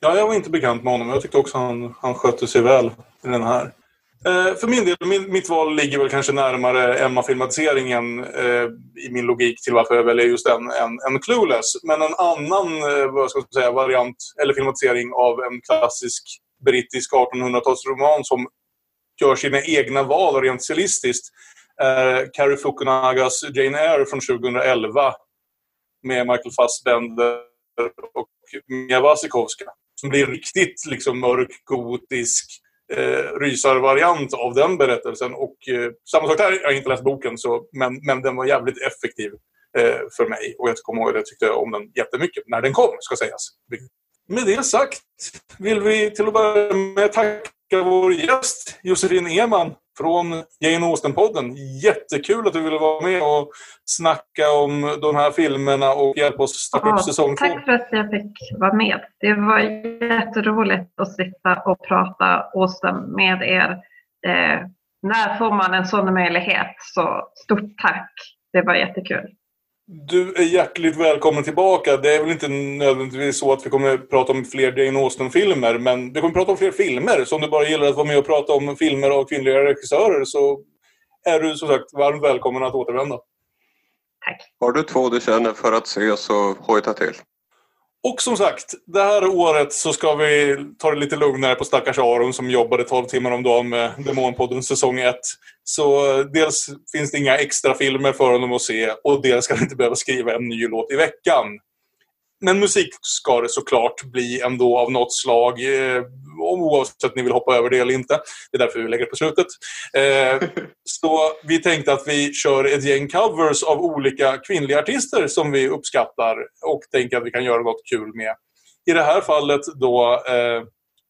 Ja, jag var inte bekant med honom. Jag tyckte också han, han skötte sig väl i den här. Eh, för min del, min, mitt val ligger väl kanske närmare Emma-filmatiseringen eh, i min logik till varför jag väljer just den än, än Clueless. Men en annan eh, vad ska jag säga, variant eller filmatisering av en klassisk brittisk 1800-talsroman som gör sina egna val rent stilistiskt är Carrie Fukunagas Jane Eyre från 2011 med Michael Fassbender och Mia Wasikowska. Som blir riktigt liksom mörk, gotisk eh, rysarvariant av den berättelsen. Och eh, samma sak där, jag har inte läst boken, så, men, men den var jävligt effektiv eh, för mig. Och jag kommer ihåg att jag tyckte om den jättemycket när den kom, ska sägas. Med det sagt vill vi till att börja med tacka vår gäst Josefin Eman från Jane Austen-podden. Jättekul att du ville vara med och snacka om de här filmerna och hjälpa oss starta Ja, upp säsong två. tack för att jag fick vara med. Det var jätteroligt att sitta och prata Austen med er. Eh, när får man en sån möjlighet? Så stort tack. Det var jättekul. Du är hjärtligt välkommen tillbaka. Det är väl inte nödvändigtvis så att vi kommer prata om fler Jane Austen-filmer, men vi kommer prata om fler filmer. Så om du bara gillar att vara med och prata om filmer av kvinnliga regissörer så är du som sagt varmt välkommen att återvända. Har du två du känner för att se så hojta till. Och som sagt, det här året så ska vi ta det lite lugnare på stackars Aron som jobbade 12 timmar om dagen med Demonpodden säsong 1. Så eh, dels finns det inga extra filmer för honom att se och dels ska han inte behöva skriva en ny låt i veckan. Men musik ska det såklart bli ändå av något slag, eh, oavsett ni vill hoppa över det eller inte. Det är därför vi lägger det på slutet. Eh, så vi tänkte att vi kör ett gäng covers av olika kvinnliga artister som vi uppskattar och tänker att vi kan göra något kul med. I det här fallet då eh,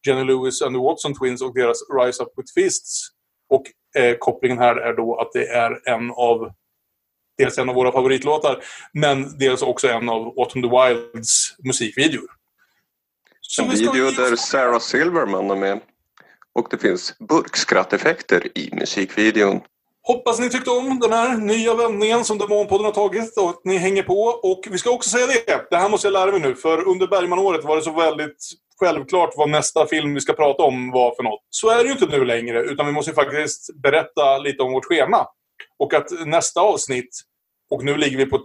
Jenny Lewis and the Watson Twins och deras Rise Up With Fists. Och eh, kopplingen här är då att det är en av dels en av våra favoritlåtar, men dels också en av Autumn the Wilds musikvideor. Så En vi video ge där Sarah Silverman är med. Och det finns burkskratteffekter i musikvideon. Hoppas ni tyckte om den här nya vändningen som Demonpodden har tagit och att ni hänger på. Och vi ska också säga det, det här måste jag lära mig nu, för under Bergman-året var det så väldigt självklart vad nästa film vi ska prata om var för något. Så är det ju inte nu längre, utan vi måste faktiskt berätta lite om vårt schema. Och att nästa avsnitt, och nu ligger vi på ett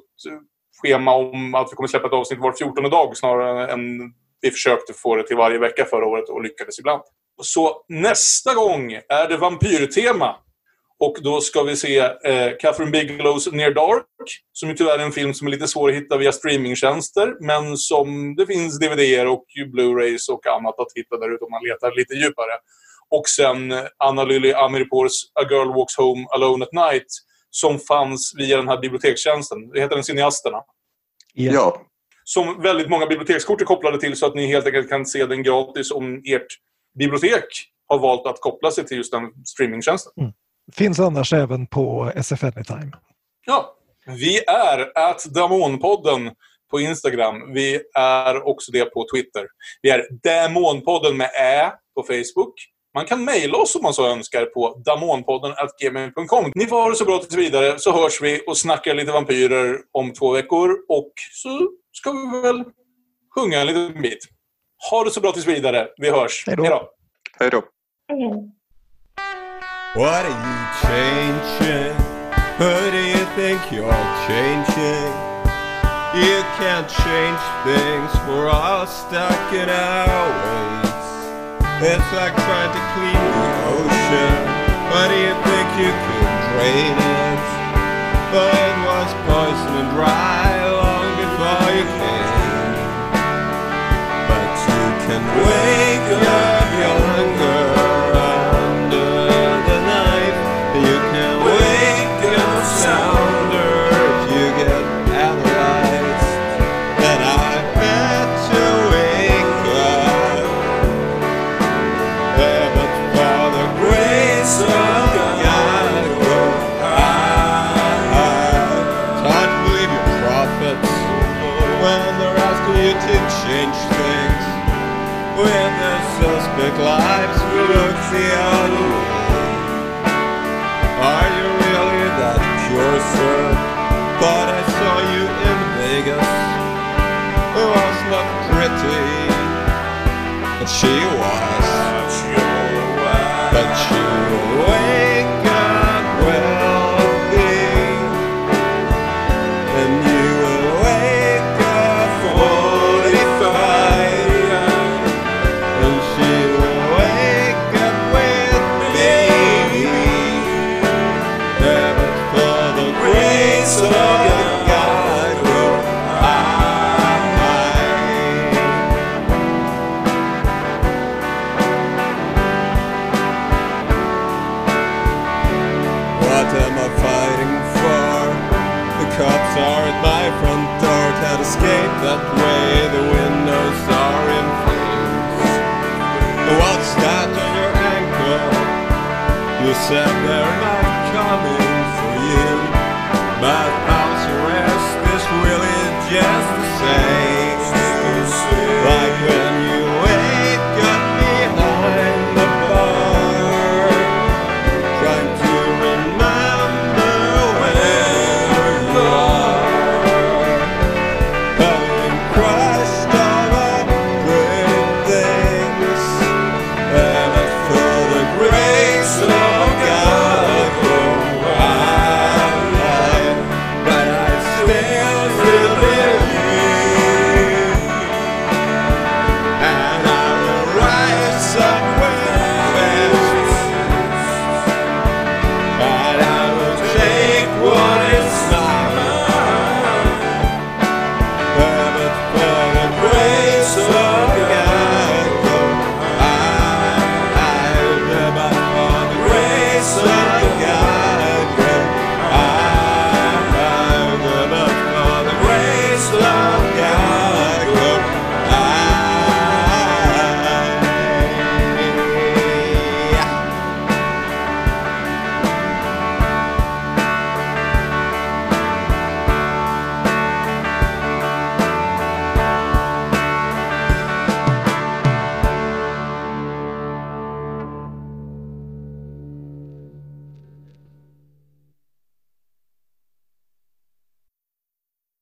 schema om att vi kommer släppa ett avsnitt var 14 dag snarare än vi försökte få det till varje vecka förra året och lyckades ibland. Så nästa gång är det vampyrtema. Och då ska vi se eh, Catherine Bigelows Near Dark, som ju tyvärr är en film som är lite svår att hitta via streamingtjänster, men som det finns DVD och Blu-rays och annat att hitta där ute om man letar lite djupare. Och sen Anna Lily Amirpours A Girl Walks Home Alone at Night, som fanns via den här bibliotekstjänsten. Det heter den Cineasterna. Ja. Som väldigt många bibliotekskort är kopplade till så att ni helt enkelt kan se den gratis om ert bibliotek har valt att koppla sig till just den streamingtjänsten. Finns annars även på SF Anytime. Ja, vi är at Damonpodden på Instagram. Vi är också det på Twitter. Vi är Damonpodden med Ä på Facebook. Man kan mejla oss om man så önskar på damonpodden.gmail.com. Ni får ha det så bra tills vidare så hörs vi och snackar lite vampyrer om två veckor. Och så ska vi väl sjunga en liten bit. Ha det så bra tills vidare. Vi hörs. Hej då. Hej då. Hej då. What are you changing? Who do you think you're changing? You can't change things, we're all stuck in our ways. It's like trying to clean the ocean. What do you think you can drain it? But it was poison and dry long before you came. But you can wake up younger under